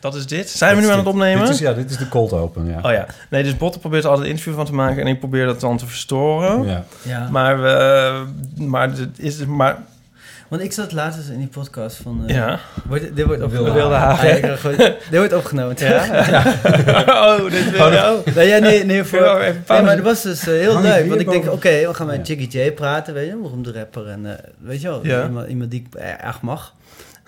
Dat is dit. Zijn we nu aan het opnemen? Dit is, ja, dit is de cold open, ja. Oh ja. Nee, dus Botte probeert er altijd een interview van te maken en ik probeer dat dan te verstoren. ja. Ja, Maar we... Maar dit is... Maar... want ik zat laatst eens in die podcast van... eh, Ja. Wordt, dit wordt opgenomen. Wilde Hagen. Ah, gewoon- dit wordt opgenomen. oh, dit wil je ook. Nee, ja, nee, nee, voor, nee, maar dat was dus eh, heel Hang leuk. Want ik denk, oké, we gaan met Ja. Jiggy J praten, weet je, een beroemde rapper. En eh, weet je wel, Ja. iemand, iemand die ik erg mag.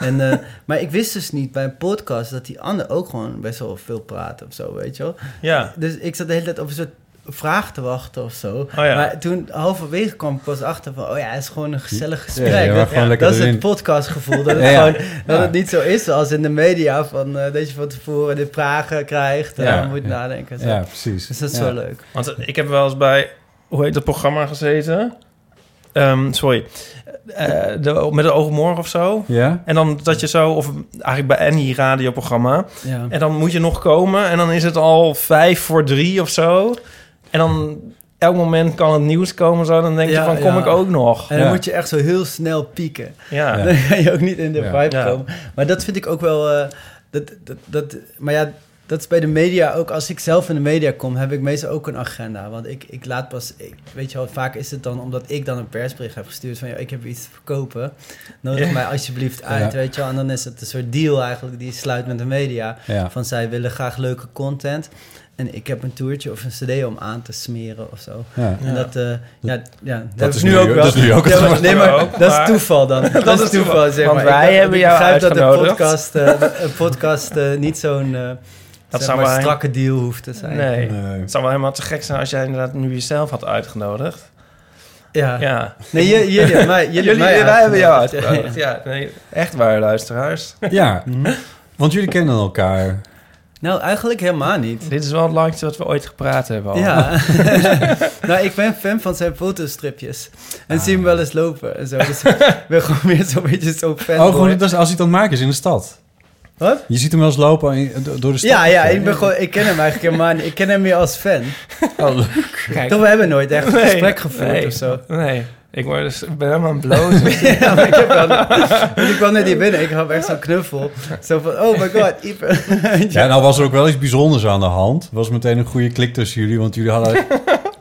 En, eh, maar ik wist dus niet bij een podcast dat die ander ook gewoon best wel veel praat of zo, weet je wel. Ja. Dus ik zat de hele tijd op een soort vraag te wachten of zo. Oh ja. Maar toen halverwege kwam ik pas achter van, oh ja, het is gewoon een gezellig gesprek. Ja, Dat- is het podcastgevoel. Dat het, gewoon, dat Ja. het niet zo is zoals in de media, van, eh, dat je van tevoren de vragen krijgt en Ja, dan moet je ja. nadenken. en Zo. Ja, precies. Dus dat is ja. wel leuk. Want ik heb wel eens bij... Hoe heet dat programma gezeten? Ehm, sorry. Eh, de, met de ogen morgen of zo. Ja? En dan dat je zo... Of eigenlijk bij Annie radioprogramma. Ja. En dan moet je nog komen en dan is het al vijf voor drie of zo. En dan elk moment kan het nieuws komen zo. Dan denk je van, kom ja. ik ook nog? En dan Ja. moet je echt zo heel snel pieken. Ja. Ja. Dan ga je ook niet in de Ja. vibe Ja. komen. Maar dat vind ik ook wel... eh, dat, dat, dat, maar ja, dat is bij de media ook. Als ik zelf in de media kom, heb ik meestal ook een agenda. Want ik, ik laat pas... Ik, weet je wel, vaak is het dan omdat ik dan een persbericht heb gestuurd... van ja, ik heb iets te verkopen. Nodig Ja. mij alsjeblieft uit, Ja. weet je wel. En dan is het een soort deal eigenlijk die je sluit met de media. Ja. Van zij willen graag leuke content... En ik heb een toertje of een cd om aan te smeren of zo. Ja. En dat, eh, ja, ja, dat, is nu ook wel. dat is nu ook Ja, maar-. Nee, maar dat is toeval dan. Dat, is toeval, zeg Want maar. wij Ik- hebben ik jou begrijp dat de podcast, eh, een podcast eh, niet zo'n zeg zou maar wij- strakke deal hoeft te zijn. Nee. Nee. Het zou wel helemaal te gek zijn als jij inderdaad nu jezelf had uitgenodigd. Ja. Ja. Nee, jullie hebben mij, jullie, Jullie, hebben mij wij hebben jou uitgenodigd. Ja, nee, echt waar, luisteraars. Ja, want jullie kennen elkaar. Nou, eigenlijk helemaal niet. Dit is wel het langste wat we ooit gepraat hebben al. Ja. nou, ik ben fan van zijn fotostripjes. En Ah. zie hem wel eens lopen en zo. Dus ik ben gewoon weer zo'n beetje zo'n fan. Oh, gewoon dat is als hij het aan het maken is in de stad. Wat? Je ziet hem wel eens lopen door de stad. Ja, ja, ik, ben gewoon, ik ken hem eigenlijk helemaal niet. Ik ken hem meer als fan. Oh, leuk. Kijk, Toch, we hebben nooit echt een Nee, gesprek gevoerd nee, of zo. Nee, ik, word dus, ik ben helemaal blozen. ja, maar ik heb wel... Want ik kwam net hier binnen, ik had echt zo'n knuffel. Zo van, oh my god, Ipe. Ja, nou was er ook wel iets bijzonders aan de hand. Er was meteen een goede klik tussen jullie, want jullie hadden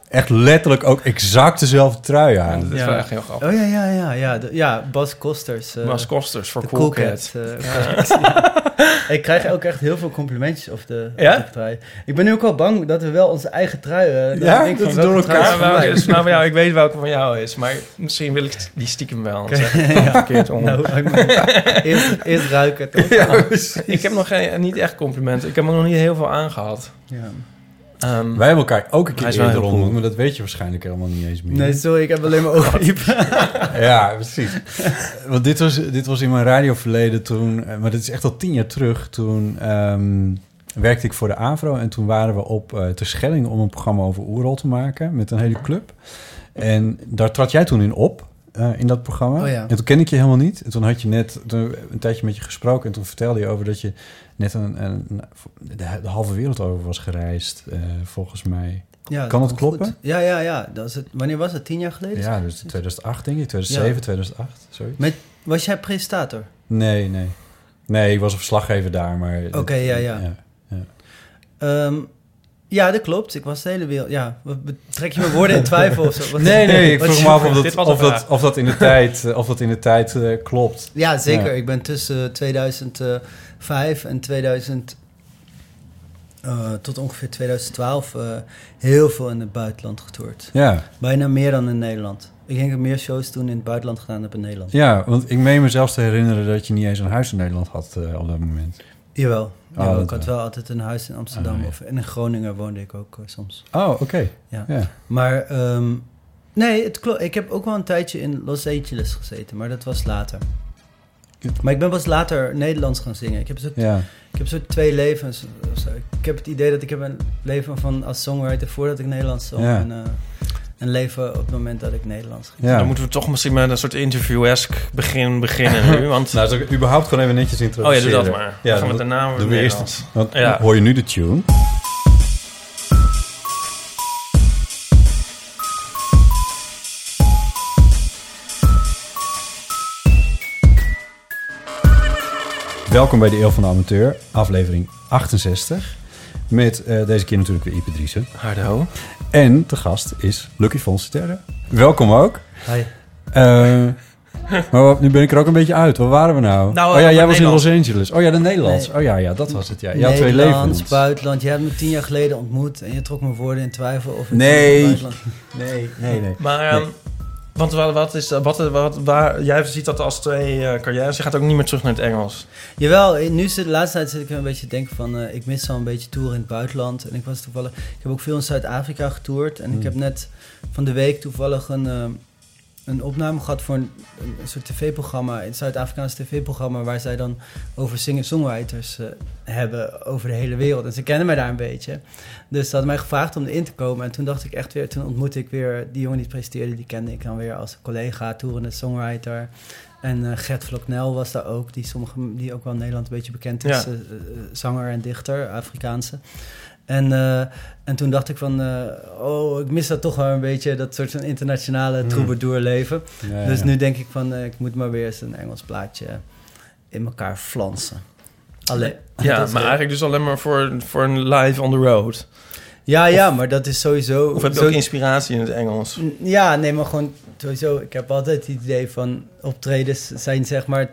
echt letterlijk ook exact dezelfde trui aan. Dat is Ja. wel echt heel grappig. Oh ja, ja, ja, ja. de- ja, Bas Kosters. eh, Bas Kosters voor Cool Cool Cat. Cat, eh, ik krijg ook echt heel veel complimentjes op de, Ja? trui. Ik ben nu ook wel bang dat we wel onze eigen trui... eh, Ja? ik denk Dat door trui elkaar is Ja, is nou van jou? Ik weet welke van jou is, maar misschien wil ik die stiekem wel. Het Ja. verkeerd om. Nou, eerst, eerst ruiken, toch? ik heb nog geen, niet echt complimenten. Ik heb er nog niet heel veel aangehad. Ja. Ehm, Wij hebben elkaar ook een keer eerder ontmoet, cool. maar dat weet je waarschijnlijk helemaal niet eens meer. Nee, sorry, ik heb alleen maar Ipe. Ja, precies. Want dit was, dit was in mijn radioverleden toen... eh, Maar dit is echt al tien jaar terug. Toen ehm, werkte ik voor de AVRO. En toen waren we op uh, Terschelling om een programma over oerrol te maken. Met een hele club. En daar trad jij toen in op. uh, in dat programma. Oh ja. En toen ken ik je helemaal niet. En toen had je net toen, een tijdje met je gesproken. En toen vertelde je over dat je net een, een, de, de halve wereld over was gereisd. Uh, volgens mij. Ja, kan het goed. kloppen? Ja, ja, ja. Dat is het, wanneer was het? Tien jaar geleden? Ja, dus 2008 denk ik. 2007, ja. 2008. Sorry. Met, was jij presentator? Nee, nee. Nee, ik was een verslaggever daar, maar... Oké, okay, ja, ja. ja, ja. Um, Ja, dat klopt. Ik was de hele wereld... Ja, trek je mijn woorden in twijfel of zo? Wat- Nee, nee, ik vroeg me af of dat, of dat, vraag. of dat in de tijd, eh, of dat in de tijd eh, klopt. Ja, zeker. Ja. Ik ben tussen 2005 en 2000... eh, tot ongeveer 2012 eh, heel veel in het buitenland getoerd. Ja, Bijna meer dan in Nederland. Ik denk dat ik meer shows toen in het buitenland gedaan heb in Nederland. ja, want ik meen mezelf te herinneren dat je niet eens een huis in Nederland had eh, op dat moment. Jawel. Jawel, dat ik had wel. altijd een huis in Amsterdam. Ah, ja. of, en in Groningen woonde ik ook eh, soms. Oh, oké. Ja. Ja. Maar ehm, nee, het klopt. Ik heb ook wel een tijdje in Los Angeles gezeten, maar dat was later. Maar ik ben pas later Nederlands gaan zingen. Ik heb zo, ja. ik heb zo twee levens. Ik heb het idee dat ik heb een leven van als songwriter voordat ik Nederlands zong. En eh, een leven op het moment dat ik Nederlands ging. ja. Dan moeten we toch misschien met een soort interview-esque begin beginnen nu. Want... Nou, zal ik überhaupt gewoon even netjes oh ja, introduceren? doe dat maar. Ja, Ja, gaan we dat- met de naam doen we eerst. Want Ja. hoor je nu de tune? Welkom bij de Eeuw van de Amateur, aflevering 68. Met eh, deze keer natuurlijk weer Ipe Driessen. Hardo. En de gast is Lucky Fons de derde. Welkom ook. Hi. Eh, maar wat- nu ben ik er ook een beetje uit. Waar waren we nou? Nou, oh ja, over jij was in. Los Angeles. Oh ja, de Nederlands. Nee. Oh ja, ja, dat was het. Ja. Je had twee Nederlands, levens. buitenland. Je hebt me tien jaar geleden ontmoet en je trok mijn woorden in twijfel. Of Nee. buitenland- Nee, nee, nee. Maar, ehm, want wat, wat is, wat, wat, waar, jij ziet dat als twee eh, carrières. Je gaat ook niet meer terug naar het Engels. Jawel, eh, nu zit de laatste tijd zit ik een beetje te denken van... eh, ik mis wel een beetje tour in het buitenland. En ik was toevallig... Ik heb ook veel in Zuid-Afrika getoerd. En ik Hmm. heb net van de week toevallig een, een opname gehad voor een, een soort tv-programma... een Zuid-Afrikaans tv-programma... waar zij dan over singer-songwriters eh, hebben over de hele wereld. En ze kennen mij daar een beetje. Dus ze hadden mij gevraagd om erin te komen. En toen dacht ik echt weer... Toen ontmoette ik weer die jongen die het presenteerde... die kende ik dan weer als collega, toerende songwriter... En eh, Gert Vloknel was daar ook, die, sommige, die ook wel in Nederland een beetje bekend is. Ja. eh, zanger en dichter, Afrikaanse. En, eh, en toen dacht ik van, eh, oh, ik mis dat toch wel een beetje, dat soort van internationale troubadour leven. Ja, dus ja. nu denk ik van, eh, ik moet maar weer eens een Engels plaatje in elkaar flansen. Alleen, Ja, maar eigenlijk dus alleen maar voor, voor een live on the road. Ja, ja, maar dat is sowieso... Of heb je zo- ook inspiratie in het Engels? Ja, nee, maar gewoon sowieso. Ik heb altijd het idee van optredens zijn zeg maar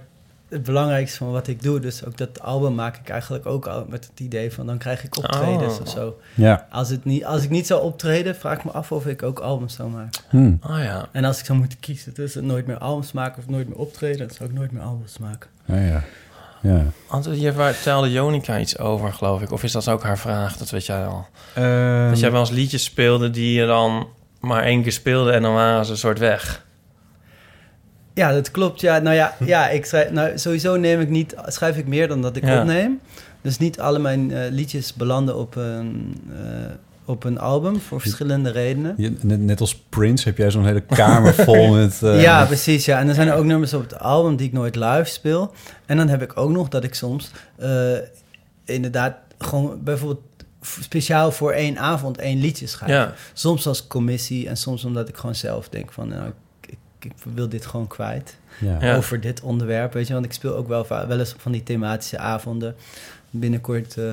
het belangrijkste van wat ik doe. Dus ook dat album maak ik eigenlijk ook al met het idee van dan krijg ik optredens Oh. of zo. Ja. Als, het niet, als ik niet zou optreden, vraag ik me af of ik ook albums zou maken. Hm. Oh ja. En als ik zou moeten kiezen tussen nooit meer albums maken of nooit meer optreden, dan zou ik nooit meer albums maken. Ja, ja. Ja. Want je vertelde Jonica iets over, geloof ik. Of is dat ook haar vraag? Dat weet jij al. Ehm, Dat jij wel eens liedjes speelde die je dan maar één keer speelde en dan waren ze een soort weg. Ja, dat klopt. Ja, nou ja, ja ik schrijf, nou, sowieso neem ik niet, schrijf ik meer dan dat ik Ja. opneem. Dus niet alle mijn eh, liedjes belanden op een, eh, op een album voor verschillende redenen. je- net, net als Prince heb jij zo'n hele kamer vol met... eh, ja, precies. Ja. En er zijn ook nummers op het album die ik nooit live speel. En dan heb ik ook nog dat ik soms inderdaad gewoon bijvoorbeeld speciaal voor één avond één liedje schrijf. Ja. Soms als commissie en soms omdat ik gewoon zelf denk van... Nou, ik, wil dit gewoon kwijt. Ja. Ja. over dit onderwerp, weet je. Want ik speel ook wel, wel eens van die thematische avonden. Binnenkort eh,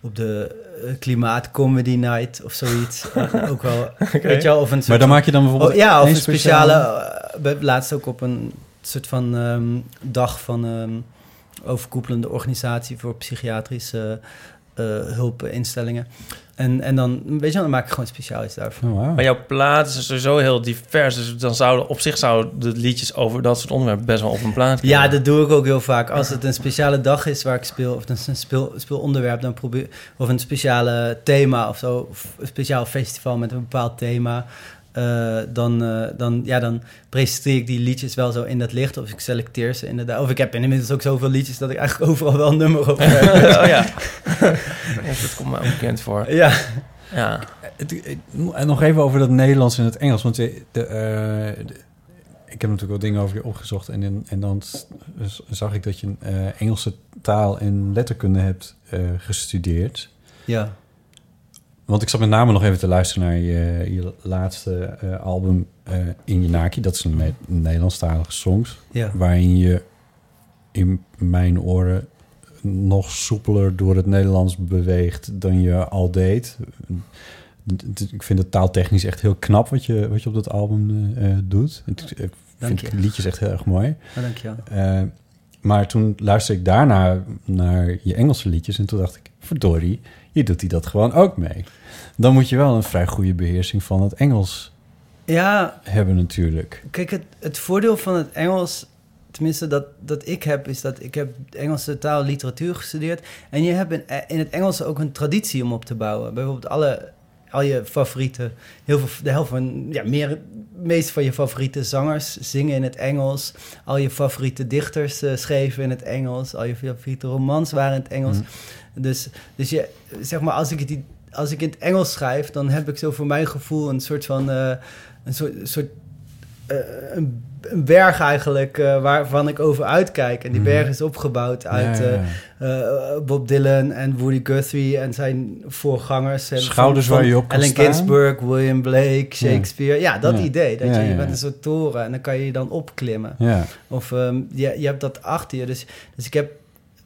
op de eh, klimaatcomedy night of zoiets. Ook wel, weet je wel, of een soort Maar dan van- maak je dan bijvoorbeeld... Oh, ja, of een speciale... eh, we hebben laatst ook op een soort van ehm, dag van ehm, overkoepelende organisatie voor psychiatrische hulpinstellingen. En, en dan, weet je wel, dan maak ik gewoon speciaal iets daarvoor. Oh. Maar jouw plaat is sowieso heel divers. Dus dan zouden op zich zouden de liedjes over dat soort onderwerpen best wel op een plaat kunnen. Ja, dat doe ik ook heel vaak. Als het een speciale dag is waar ik speel, of het is een speel, speelonderwerp, dan probeer of een speciale thema of zo, of een speciaal festival met een bepaald thema. Eh, dan, eh, dan, ja, dan presenteer ik die liedjes wel zo in dat licht. Of ik selecteer ze inderdaad. Of ik heb inmiddels ook zoveel liedjes dat ik eigenlijk overal wel een nummer op heb. oh ja. ja. Dat komt me ook bekend voor. ja. Ja. En nog even over dat Nederlands en het Engels. Want de, de, eh, de- ik heb natuurlijk wel dingen over je opgezocht. En, in- en dan zag ik dat je eh, Engelse taal en letterkunde hebt eh, gestudeerd. ja. Want ik zat met name nog even te luisteren naar je, je laatste eh, album eh, In Je Naki. Dat is een Ne- Nederlandstalige songs. Ja. Waarin je in mijn oren nog soepeler door het Nederlands beweegt dan je al deed. Ik vind het taaltechnisch echt heel knap wat je, wat je op dat album uh, doet. Ik vind je. liedjes echt heel erg mooi. Oh, dank je wel. Uh, maar toen luisterde ik daarna naar je Engelse liedjes en toen dacht ik, verdorie, hier doet hij dat gewoon ook mee. Dan moet je wel een vrij goede beheersing van het Engels ja, hebben natuurlijk. Kijk, het, het voordeel van het Engels, tenminste dat, dat ik heb, is dat ik heb Engelse taal en literatuur gestudeerd. En je hebt in, in het Engels ook een traditie om op te bouwen. Bijvoorbeeld alle, al je favoriete, heel veel, de helft van, ja, meer, meest van je favoriete zangers zingen in het Engels. Al je favoriete dichters uh, schreven in het Engels. Al je favoriete romans waren in het Engels. Mm. Dus, dus je, zeg maar, als ik, het, als ik in het Engels schrijf, dan heb ik zo voor mijn gevoel een soort van... Uh, een soort, soort uh, een, een, berg eigenlijk uh, waarvan ik over uitkijk. En die berg is opgebouwd uit ja, ja. Uh, Bob Dylan en Woody Guthrie en zijn voorgangers. En Schouders van, waar je op kan Allen Ginsberg, William Blake, Shakespeare. Ja, dat idee. Dat je, je bent een soort toren en dan kan je je dan opklimmen. Of um, je, je hebt dat achter je. Dus, dus ik heb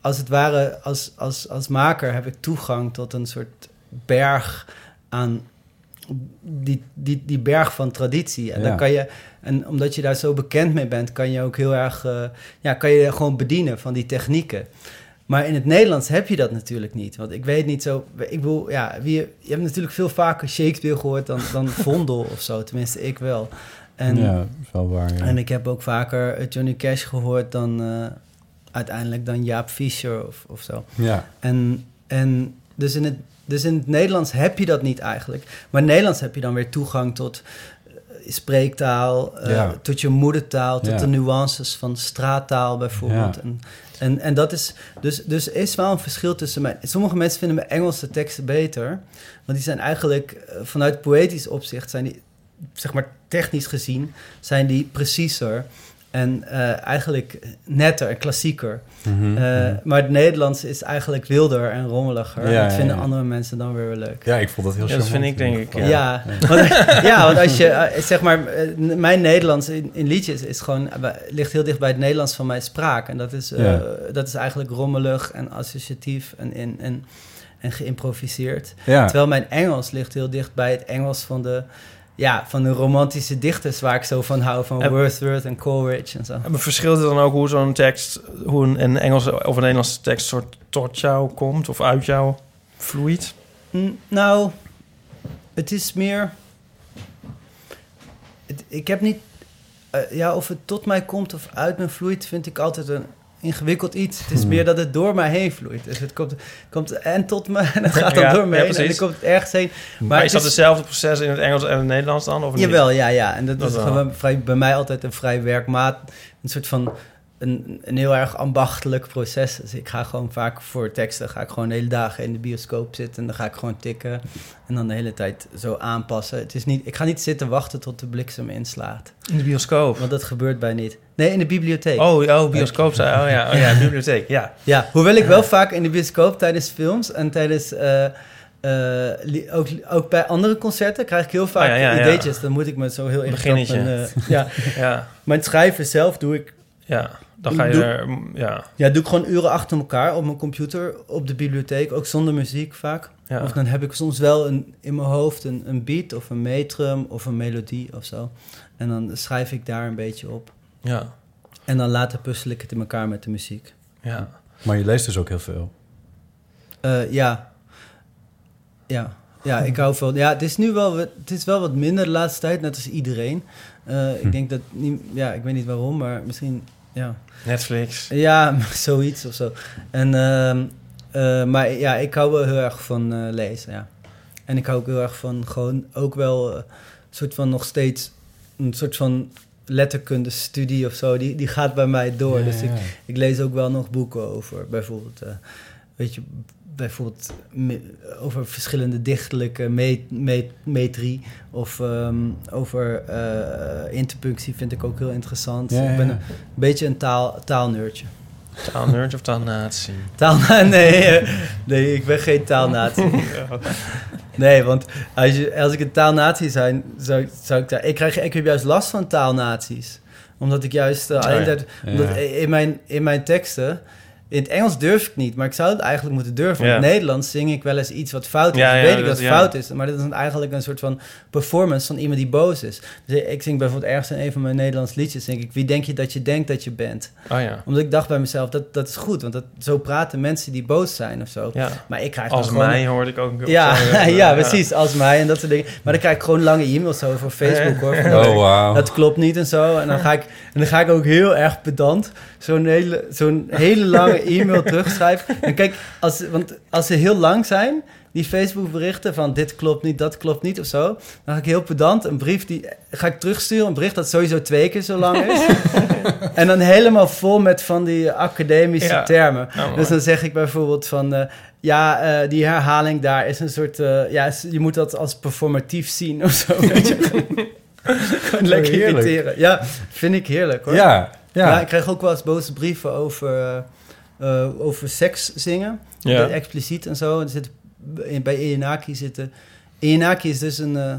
als het ware als, als, als maker heb ik toegang tot een soort berg aan die, die, die berg van traditie. En ja. dan kan je, en omdat je daar zo bekend mee bent, kan je ook heel erg, uh, ja, kan je gewoon bedienen van die technieken. Maar in het Nederlands heb je dat natuurlijk niet. Want ik weet niet zo. Ik bedoel, ja, wie, je hebt natuurlijk veel vaker Shakespeare gehoord dan, dan Vondel of zo. Tenminste, ik wel. En, ja, wel waar. Ja. En ik heb ook vaker Johnny Cash gehoord dan uh, uiteindelijk dan Jaap Fischer of, of zo. Ja. En, en dus in het dus in het Nederlands heb je dat niet eigenlijk. Maar in het Nederlands heb je dan weer toegang tot uh, spreektaal, uh, ja. tot je moedertaal, tot ja. de nuances van straattaal bijvoorbeeld. Ja. En, en, en dat is, dus, dus is wel een verschil tussen mij. Sommige mensen vinden mijn Engelse teksten beter, want die zijn eigenlijk uh, vanuit poëtisch opzicht, zijn die, zeg maar technisch gezien, zijn die preciezer. En uh, eigenlijk netter en klassieker. Mm -hmm, uh, mm. Maar het Nederlands is eigenlijk wilder en rommeliger. Ja, dat vinden ja, ja. andere mensen dan weer leuk. Ja, ik vond dat heel ja, Dat vind ik, denk ik. Ja, ja. Want, ja want als je, uh, zeg maar, mijn Nederlands in, in, liedjes is gewoon, ligt heel dicht bij het Nederlands van mijn spraak. En dat is, dat is eigenlijk rommelig en associatief en, en, en, en geïmproviseerd. Terwijl mijn Engels ligt heel dicht bij het Engels van de ja, van de romantische dichters waar ik zo van hou, van en, Wordsworth en Coleridge en zo. En verschilt het dan ook hoe zo'n tekst, hoe een, een Engelse of een Nederlandse tekst soort tot jou komt of uit jou vloeit? Mm, nou, het is meer. Het, ik heb niet. Uh, ja, of het tot mij komt of uit me vloeit, vind ik altijd een ingewikkeld iets. Het is hmm. meer dat het door mij heen vloeit. Dus het komt, komt en tot me en het gaat dan ja, door me ja, heen. En dan komt het ergens heen. Maar, maar is dat is, hetzelfde proces in het Engels en het Nederlands dan? Of niet? Jawel, ja, ja. En dat, dat is gewoon vrij, bij mij altijd een vrij werkmaat. Een soort van een, een heel erg ambachtelijk proces. Dus ik ga gewoon vaak voor teksten, ga ik gewoon de hele dagen in de bioscoop zitten en dan ga ik gewoon tikken en dan de hele tijd zo aanpassen. Het is niet, ik ga niet zitten wachten tot de bliksem inslaat. In de bioscoop? Want dat gebeurt bij niet. Nee, in de bibliotheek. Oh, oh bioscoop. Oh ja, oh, ja bibliotheek, ja. Ja, hoewel ik wel vaak in de bioscoop tijdens films en tijdens... Uh, uh, ook, ook bij andere concerten krijg ik heel vaak oh, ja, ja, ideetjes. Dan moet ik me zo heel ingewikkeld... Uh, ja. ja. Mijn schrijven zelf doe ik... Ja. Dan ga je doe, er, ja. Ja, doe ik gewoon uren achter elkaar op mijn computer, op de bibliotheek, ook zonder muziek vaak. Ja. Of dan heb ik soms wel een, in mijn hoofd een, een beat of een metrum of een melodie of zo. En dan schrijf ik daar een beetje op. Ja. En dan later puzzel ik het in elkaar met de muziek. Ja. Maar je leest dus ook heel veel? Uh, ja. Ja. Ja, ik hou van. Ja, het is nu wel, het is wel wat minder de laatste tijd, net als iedereen. Uh, hm. Ik denk dat, niet, ja, ik weet niet waarom, maar misschien ja. Netflix. Ja, zoiets of zo. En, uh, uh, maar ja, ik hou wel heel erg van uh, lezen, ja. En ik hou ook heel erg van gewoon ook wel een soort van nog steeds een soort van letterkunde studie of zo. Die, die gaat bij mij door. Ja, dus ja. Ik, ik lees ook wel nog boeken over bijvoorbeeld, weet je, bijvoorbeeld over verschillende dichtelijke met, met, metrie of um, over uh, interpunctie vind ik ook heel interessant. Ja, ik ben een beetje een taal, taalneurtje. Taalnerd of taalnatie? Taal, nee, nee, ik ben geen taalnatie. Nee, want als, je, als ik een taalnatie zijn, zou, zou ik daar... Ik, krijg, ik heb juist last van taalnaties. Omdat ik juist... Uh, alleen dat, omdat in, mijn, in mijn teksten In het Engels durf ik niet, maar ik zou het eigenlijk moeten durven. In Ja. het Nederlands zing ik wel eens iets wat fout is. Ja, weet ik dat- dat het fout is, maar dit is eigenlijk een soort van performance van iemand die boos is. Dus ik zing bijvoorbeeld ergens in een van mijn Nederlands liedjes, denk ik, wie denk je dat je denkt dat je bent? Oh ja. Omdat ik dacht bij mezelf, dat, dat is goed, want dat, zo praten mensen die boos zijn of zo. Maar ik krijg Als gewoon... mij hoorde ik ook een keer Ja, ja, precies, als mij en dat soort dingen. Maar dan krijg ik gewoon lange e-mails over Facebook hoor. van dat- Oh, wauw. dat klopt niet en zo. En dan ga ik, en dan ga ik ook heel erg pedant zo'n hele, zo'n hele lange e-mail terugschrijven. En kijk, als, want als ze heel lang zijn, die Facebook berichten van dit klopt niet, dat klopt niet of zo. Dan ga ik heel pedant een brief, die ga ik terugsturen, een bericht dat sowieso twee keer zo lang is. en dan helemaal vol met van die academische Ja. termen. Oh, dus dan zeg ik bijvoorbeeld van... eh, ja, eh, die herhaling daar is een soort... eh, ja, je moet dat als performatief zien of zo. Weet je. Gewoon lekker heerlijk. irriteren. Ja, vind ik heerlijk hoor. Ja, ja. Ja, ik krijg ook wel eens boze brieven over, eh, eh, over seks zingen. Ja. Expliciet en zo. Er zit, bij Eanaki zitten... Eanaki is dus een, eh,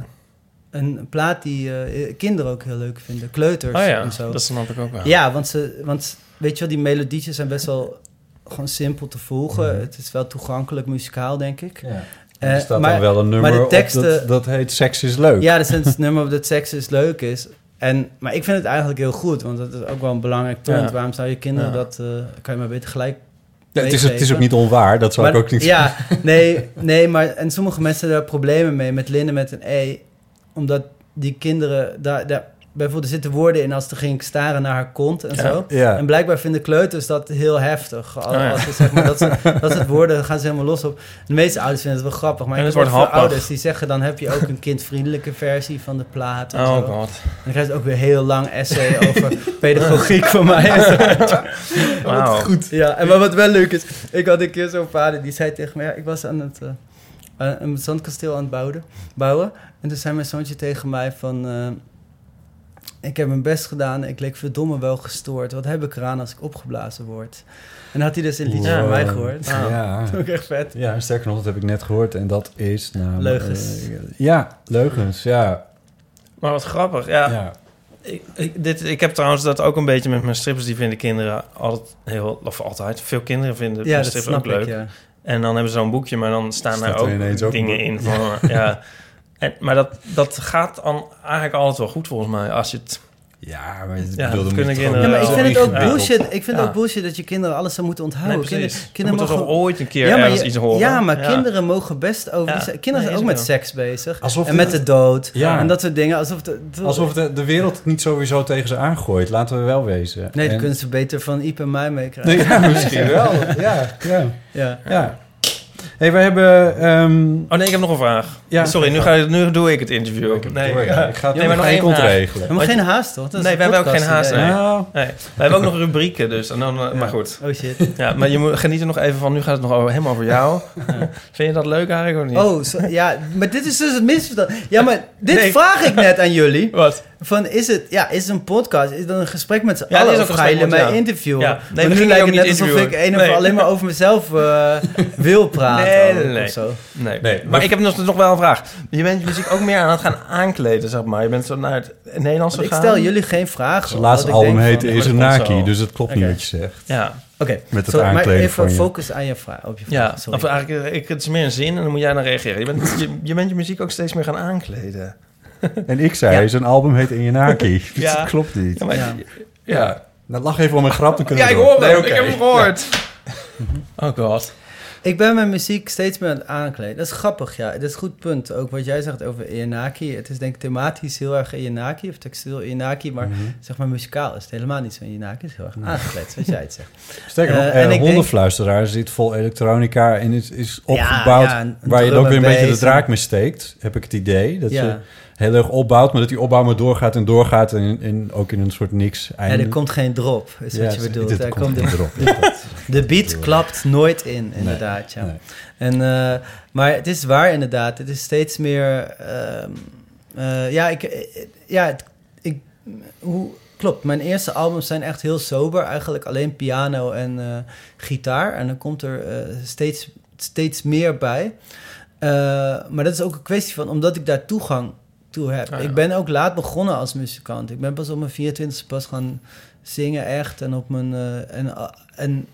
een plaat die eh, kinderen ook heel leuk vinden. Kleuters Oh ja, en zo. dat snap ik ook wel. Ja, want, ze, want weet je wel, die melodietjes zijn best wel gewoon simpel te volgen. Mhm. Het is wel toegankelijk muzikaal, denk ik. Ja. Eh, er staat maar- dan wel een maar nummer de op teksten- dat, dat heet Seks is leuk. Ja, dat is het nummer dat seks is leuk is. En, maar ik vind het eigenlijk heel goed, want dat is ook wel een belangrijk punt. Ja. Waarom zou je kinderen Ja. dat... eh, kan je maar beter gelijk Ja, het, is, het is ook niet onwaar, dat zou Maar- ik ook niet Ja, nee, nee, maar en sommige mensen hebben daar problemen mee met Linden met een E. Omdat die kinderen daar, daar bijvoorbeeld er zitten woorden in als ze ging staren naar haar kont en Ja. zo. Ja. En blijkbaar vinden kleuters dat heel heftig. Als, Oh als ze, zeg maar, dat, ze, dat het woorden, dan gaan ze helemaal los op. De meeste ouders vinden het wel grappig. Maar En ik happig. ouders die zeggen... dan heb je ook een kindvriendelijke versie van de plaat. En Oh zo. god. Dan krijg je ook weer heel lang essay over pedagogiek van mij. en. Wauw. Goed. Ja, en maar wat wel leuk is, ik had een keer zo'n vader die zei tegen me, ja, ik was aan het eh, aan een zandkasteel aan het bouwen, bouwen. En toen zei mijn zoontje tegen mij van, eh, ik heb mijn best gedaan, ik leek verdomme wel gestoord. Wat heb ik eraan als ik opgeblazen word? En had hij dus een liedje Ja. van mij gehoord. Ja. Dat vond ik echt vet. Ja, sterker nog, dat heb ik net gehoord. En dat is namelijk... Leugens. eh, ja, leugens, ja. Maar wat grappig. Ja, ja. Ik, ik, dit, ik heb trouwens dat ook een beetje met mijn strippers. Die vinden kinderen altijd heel... Of altijd. Veel kinderen vinden Ja, mijn ook snap leuk. ik, ja. En dan hebben ze zo'n boekje, maar dan staan Staat er er ook ook dingen in van... ja. En, maar dat, dat gaat dan eigenlijk altijd wel goed volgens mij. Als je het... Ja, maar ik Ja, bedoel, dat kunnen kinderen- Ja, maar ik vind het ook bullshit. Ik vind Ja. ook bullshit dat je kinderen alles zou moeten onthouden. Nee. Kinderen, mogen toch ooit een keer ja, maar, ergens je- iets horen. ja, maar kinderen mogen best over... Die kinderen Nee, zijn ook met wel. seks bezig. Alsof en met de dood. Ja. En dat soort dingen. Alsof, de, Alsof de, de wereld het niet sowieso tegen ze aangooit. Laten we wel wezen. Nee, dan En- kunnen ze beter van Iep en mij meekrijgen. Nee, ja, misschien wel. Ja, ja, Ja. Hey, we hebben... ehm, Oh nee, ik heb nog een vraag. Ja. Sorry, nu, ga je, nu doe ik het interview. ik, nee, door, ja. ik ga het Nee, maar nog één vraag. regelen. Maar geen haast, toch? Nee, wij hebben ook geen haast, idee. nee. Nou, Nee, we hebben ook nog rubrieken, dus. En dan, eh, Maar goed. Oh shit. Ja, maar je moet, geniet er nog even van. Nu gaat het nog over, helemaal over jou. Vind je dat leuk eigenlijk of niet? Oh, zo- ja, maar dit is dus het misverstand. Ja, maar dit Nee. vraag ik net aan jullie. Wat? Van, is het, ja, is het een podcast? Is dat een gesprek met z'n Ja, allen? is Of jullie gesprek mij ja. interviewen? Ja. Nee, we nu lijkt het net niet alsof ik een of Nee. alleen maar over mezelf eh, wil praten. Nee, nee, nee. Of zo. Nee. Nee, maar, maar- ik heb nog, nog wel een vraag. Je bent je muziek ook meer aan het gaan aankleden, zeg maar. Je bent zo naar het Nederlands Want ik gegaan. stel jullie geen vragen. zijn laatste album denk heette van- Ja, Is maar een dat komt Naki, zo. dus het klopt niet wat je zegt. Ja, Oké, Met het sorry, maar aankleden even van je. focus aan je vraag, op je vraag. ja. Sorry. Of eigenlijk, eh, ik, het is meer een zin en dan moet jij dan reageren. Je bent je, je, bent je muziek ook steeds meer gaan aankleden. En ik zei, Ja. zijn album heet In je Naki. Ja. dat klopt niet. Ja, maar, Ja. ja. Nou, lach even om een grap, dan kunnen Ja, ik hoor hem. Nee, oké. Ik heb hem gehoord. Oh god. Ik ben mijn muziek steeds meer aan het aankleden. Dat is grappig, ja. Dat is een goed punt. Ook wat jij zegt over Ianaki. Het is denk ik thematisch heel erg Ianaki, of textiel Ianaki. Maar Mhm. zeg maar muzikaal is het helemaal niet zo Ianaki. Het is heel erg aangekleed, zoals jij het zegt. Sterker nog, Eh, eh, en hondenfluisteraar zit vol elektronica en is, is opgebouwd ja, waar je ook weer een en beetje de draak mee steekt, heb ik het idee. Dat Ja. je heel erg opbouwt, maar dat die opbouw maar doorgaat en doorgaat en, en ook in een soort niks einde. er komt geen drop, is Ja, wat je bedoelt. Er komt komt niet de, beat klapt nooit in, inderdaad. Ja. Nee. En, eh, maar het is waar inderdaad. Het is steeds meer... ehm, eh, ja, ik... eh, ja, ik hoe, klopt, mijn eerste albums zijn echt heel sober. Eigenlijk alleen piano en gitaar. En dan komt er steeds, steeds meer bij. Maar dat is ook een kwestie van... Omdat ik daar toegang toe heb. Ah, ja. Ik ben ook laat begonnen als muzikant. Ik ben pas op mijn 24e pas gaan zingen echt. En op mijn... eh, en, en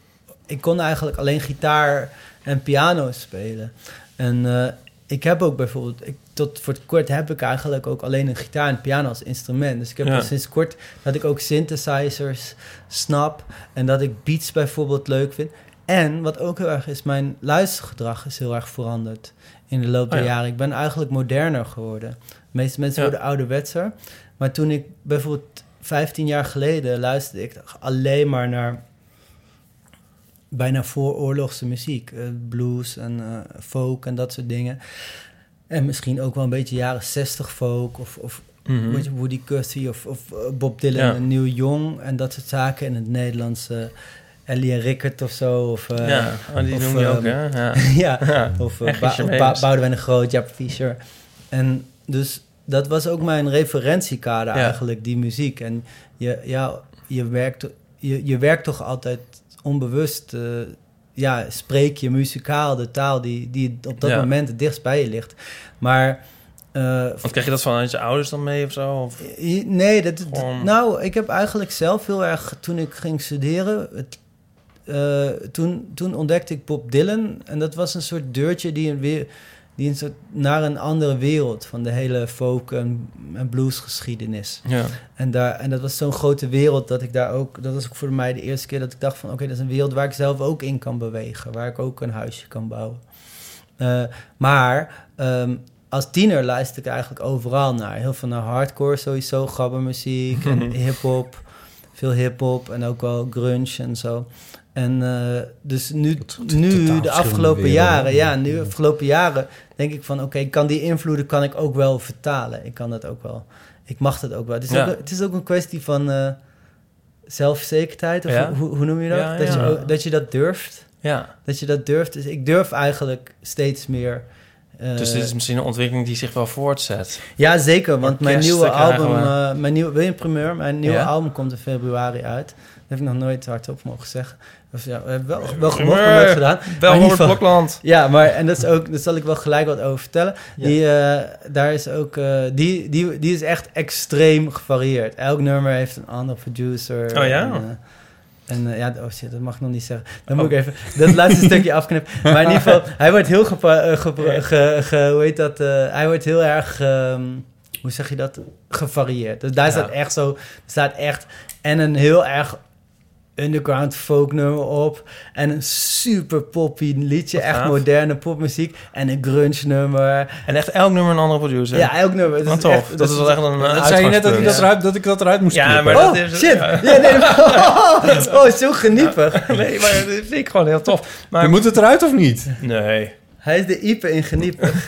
ik kon eigenlijk alleen gitaar en piano spelen. En eh, ik heb ook bijvoorbeeld, ik, tot voor het kort heb ik eigenlijk ook alleen een gitaar en piano als instrument. Dus ik heb Ja. sinds kort dat ik ook synthesizers snap en dat ik beats bijvoorbeeld leuk vind. En wat ook heel erg is, mijn luistergedrag is heel erg veranderd in de loop der Oh ja. jaren. Ik ben eigenlijk moderner geworden. De meeste mensen worden ouderwetser. Maar toen ik bijvoorbeeld 15 jaar geleden luisterde ik alleen maar naar bijna vooroorlogse muziek. eh, blues en eh, folk en dat soort dingen. En misschien ook wel een beetje jaren 60 folk of, of Mhm. Woody Guthrie of, of eh, Bob Dylan Ja. en Neil Young en dat soort zaken. In het Nederlands eh, Ellie en Rickert of zo. Of, eh, ja, oh, die of, noem je ook, ehm, hè? Ja. ja, Ja. of uh, ba ba. Boudewijn de Groot, Jaap Fischer. En dus dat was ook mijn referentiekader Ja. eigenlijk, die muziek. En je, ja, je, werkt, je, je werkt toch altijd onbewust... eh, ja, spreek je muzikaal de taal die, die op dat Ja. moment het dichtst bij je ligt. Maar... eh, Want krijg je dat vanuit je ouders dan mee of zo? Of? Nee, dat, Gewoon- nou, ik heb eigenlijk zelf heel erg, toen ik ging studeren, het, eh, toen, toen ontdekte ik Bob Dylan. En dat was een soort deurtje die een weer, die een soort naar een andere wereld van de hele folk en, en bluesgeschiedenis. Ja. En, daar, en dat was zo'n grote wereld dat ik daar ook, dat was ook voor mij de eerste keer dat ik dacht van, oké, dat is een wereld waar ik zelf ook in kan bewegen, waar ik ook een huisje kan bouwen. Eh, maar ehm, als tiener luisterde ik eigenlijk overal naar. Heel veel naar hardcore sowieso, gabbermuziek en hip-hop. Veel hip-hop en ook wel grunge en zo. En eh, dus nu, nu de afgelopen jaren, ja, nu de afgelopen jaren denk ik van, oké, ik kan die invloeden kan ik ook wel vertalen. Ik kan dat ook wel. Ik mag dat ook wel. Het is, Ja. ook, het is ook een kwestie van eh, zelfzekerheid, of Ja. hoe, hoe noem je dat? Ja, dat, ja. Je, ook- dat je dat durft. ja. Dat je dat durft. Dus ik durf eigenlijk steeds meer. eh, Dus dit is misschien een ontwikkeling die zich wel voortzet. ja, zeker. Want mijn nieuwe album, mijn nieuwe, wil je een primeur? Mijn nieuwe Ja? album komt in februari uit. Dat heb ik nog nooit hardop mogen zeggen. Of ja, we hebben wel, wel gemocht, gedaan. Wel Robert Blokland. Ja, maar en dat is ook, daar zal ik wel gelijk wat over vertellen. Ja. Die, eh, daar is ook, eh, die, die, die is echt extreem gevarieerd. Elk nummer heeft een andere producer. Oh ja? En, eh, en ja, oh shit, dat mag ik nog niet zeggen. Dan Oh. moet ik even dat laatste stukje afknippen. Maar in ieder geval, hij wordt heel gepa- ge- ge- ge- hoe heet dat? hij wordt heel erg, ehm, hoe zeg je dat? Gevarieerd. Dus daar Ja. staat echt zo, staat echt en een heel erg underground folk nummer op. En een super poppy liedje. Wat echt gaaf. moderne popmuziek. En een grunge nummer. En echt elk nummer een andere producer. Ja, elk nummer. Het Wat is tof. echt- dat is wel echt een Dat zei je net dat ik dat, eruit, dat ik dat eruit moest Ja, knippen. maar Oh, dat is- shit. ja. Ja, nee, oh, zo geniepig. Nee, maar dat vind ik gewoon heel tof. Maar Maar moet het eruit of niet? Nee, Hij is de Ipe in geniepig.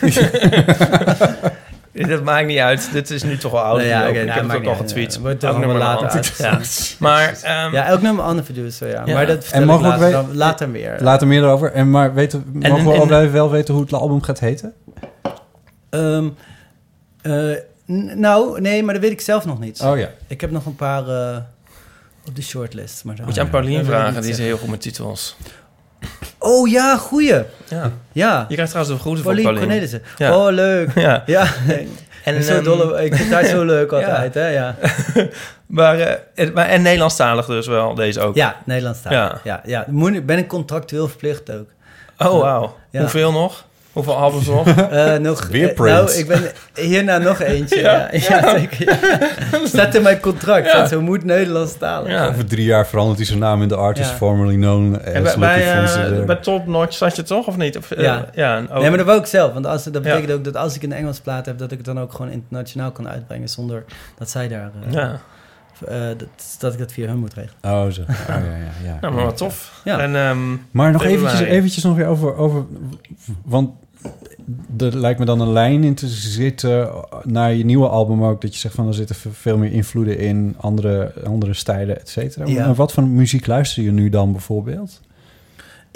dat maakt niet uit. Dit is nu toch wel oud. Nee, ja, ik nou, heb het ook al getweet. Ja, wordt Elk nummer later ander. Ja. Maar, ehm, Ja, elk nummer een andere producer, ja. Ja. Maar dat En ik mogen we later, dan- later meer. Later meer erover. En maar weten, mogen we en- al wel- wel weten hoe het album gaat heten? Ehm, eh, nou, nee, maar dat weet ik zelf nog niet. Oh ja. Ik heb nog een paar eh, op de shortlist. Maar moet je aan ik vragen. Die is heel goed met titels. Oh ja, goeie. Ja. Ja. Je krijgt trouwens de groeten van Paulien. Cornelissen. Ja. Oh, leuk. Ja. Ja. En, zo ehm, dolle, ik vind haar zo leuk altijd, hè? Ja, Maar, eh, het- maar, en Nederlandstalig dus wel, deze ook. ja Nederlands taal. Ja. Ja. Ja, ben ik contractueel verplicht ook. Oh, wauw. Ja. Hoeveel nog? Hoeveel albums nog? Eh, nog, Weer eh, Prince. nou, ik ben hierna nog eentje. ja. Ja, zeker. ja. Staat in mijn contract. Ja. Dat zo moet Nederlands talen. Ja. Over drie jaar verandert hij zijn naam in de artist Ja. formerly known as En bij, bij, Fonseca. bij Top Notch zat je toch, of niet? Of, Ja. ja en ook- Nee, maar dat wou ik zelf. Want als, dat betekent Ja. ook dat als ik een Engels plaat heb... dat ik het dan ook gewoon internationaal kan uitbrengen... zonder dat zij daar... eh, ja. eh, dat, dat ik dat via hun moet regelen. Oh, zo. Oh, ja, ja, ja. Nou, maar wat tof. Ja. En, ehm, Maar nog eventjes, eventjes nog weer over, over... Want er lijkt me dan een lijn in te zitten naar je nieuwe album ook. Dat je zegt van er zitten ve- veel meer invloeden in, andere, andere stijlen, et cetera. Ja. Maar wat voor muziek luister je nu dan bijvoorbeeld?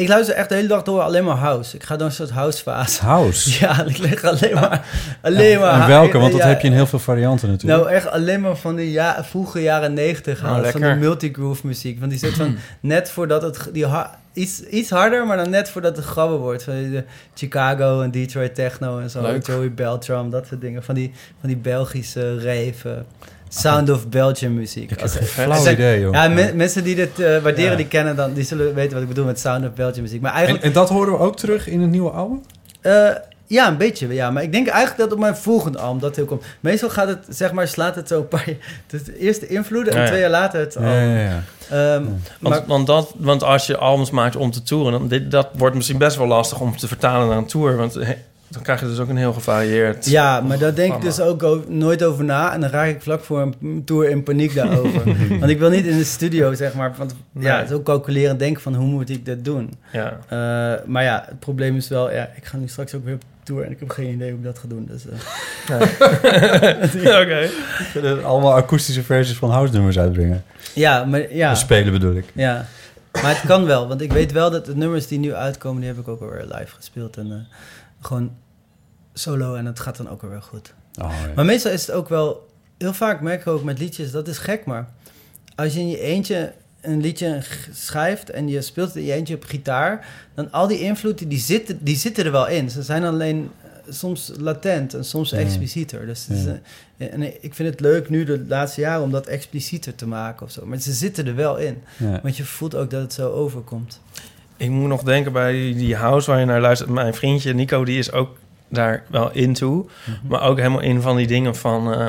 Ik luister echt de hele dag door alleen maar house. Ik ga door een soort housefase. House. Ja, ik leg alleen maar... Alleen maar en welke? Want dat ja, heb je in heel veel varianten natuurlijk. Nou, echt alleen maar van die ja, vroege jaren negentig. Oh, van die multigroove muziek. Van die soort van net voordat het... Die ha- iets, iets harder, maar dan net voordat het grabber wordt. Van die, de Chicago en Detroit techno en zo. Leuk. Joey Beltram, dat soort dingen. Van die, van die Belgische reven. Sound of Belgium muziek. Ik Als- heb geen flauw idee, joh. Ja, me- mensen die dit eh, waarderen, Ja. die kennen dan, die zullen weten wat ik bedoel met Sound of Belgium muziek. Maar En, eigenlijk, en dat horen we ook terug in het nieuwe album? eh, ja, een beetje, ja. Maar ik denk eigenlijk dat op mijn volgende album dat heel komt. Meestal gaat het, zeg maar, slaat het zo een paar... Het is eerst de invloeden en Ja, ja. twee jaar later het Ja, album. ja, ja. Ehm, Want, maar, want, dat, want als je albums maakt om te toeren, dan dit, dat wordt misschien best wel lastig om te vertalen naar een tour. Want he- dan krijg je dus ook een heel gevarieerd. ja, maar daar denk ik dus ook nooit over na. En dan raak ik vlak voor een tour in paniek daarover. want ik wil niet in de studio, zeg maar. Want ja, Nee. het is ook calculeren denken van hoe moet ik dat doen. Ja. Eh, maar ja, het probleem is wel, ja, ik ga nu straks ook weer op tour en ik heb geen idee hoe ik dat ga doen. Dus, eh, Oké. Allemaal akoestische versies van house nummers uitbrengen. ja, maar ja. Spelen bedoel ik. Ja, maar het kan wel. Want ik weet wel dat de nummers die nu uitkomen, die heb ik ook alweer live gespeeld. En eh, gewoon solo en het gaat dan ook alweer goed. Oh, ja. Maar meestal is het ook wel... Heel vaak merk ik ook met liedjes, dat is gek, maar... Als je in je eentje een liedje schrijft en je speelt het in je eentje op gitaar... dan al die invloeden, die zitten, die zitten er wel in. Ze zijn alleen eh, soms latent en soms explicieter. Dus is, en ik vind het leuk nu de laatste jaren om dat explicieter te maken of zo. Maar ze zitten er wel in. Ja. Want je voelt ook dat het zo overkomt. Ik moet nog denken bij die, house waar je naar luistert. Mijn vriendje Nico, die is ook daar wel into. Maar ook helemaal in van die dingen van... eh,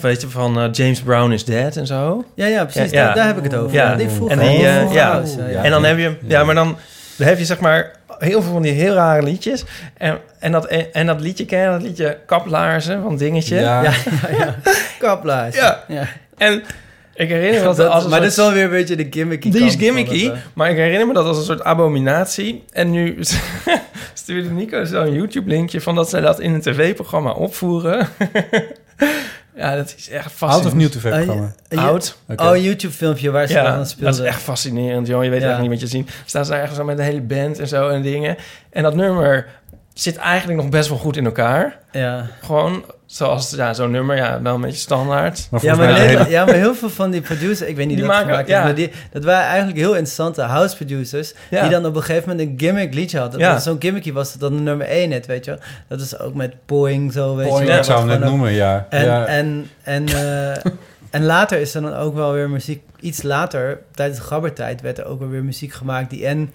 weet je, van eh, James Brown is dead en zo. Ja, ja, precies. Ja, ja. Daar, heb ik het over. Ja. Die En die, eh, Vroeg ja. En dan heb je... Ja, Ja. maar dan, dan heb je zeg maar heel veel van die heel rare liedjes. En, en, dat, en dat liedje, ken je dat liedje Kaplaarzen van Dingetje? Ja. Ja, ja, ja. Kaplaars. Ja. ja. En ik herinner me dat, Dat- als een maar soort- dat is wel weer een beetje de gimmicky Die is gimmicky, het, maar ik herinner me dat als een soort abominatie. En nu stuurde Nico zo'n YouTube-linkje van dat zij dat in een tv-programma opvoeren. ja, dat is echt Out of fascinerend. New TV-programma. Een ju- Oud. Oh, een YouTube-filmpje waar ze Ja, dan dat speelden. is echt fascinerend, joh. Je weet Ja. echt niet wat je ziet. Staan ze eigenlijk zo met de hele band en zo en dingen. En dat nummer zit eigenlijk nog best wel goed in elkaar. Ja. Gewoon zoals ja, zo'n nummer, ja, wel een beetje standaard. Maar Ja, maar, hele- ja, maar heel veel van die producers, ik weet niet Die dat maken- gemaakt ja. hebben, maar die, dat waren eigenlijk heel interessante house producers, Ja. die dan op een gegeven moment een gimmick liedje hadden. Ja. Zo'n gimmicky was het dan de nummer 1 net, weet je wel. Dat is ook met Boeing zo, weet Boeing, je ik zou hem Wat net noemen, ja. En, ja. en, en, eh, en later is er dan ook wel weer muziek... Iets later, tijdens de gabbertijd, werd er ook wel weer muziek gemaakt... die en,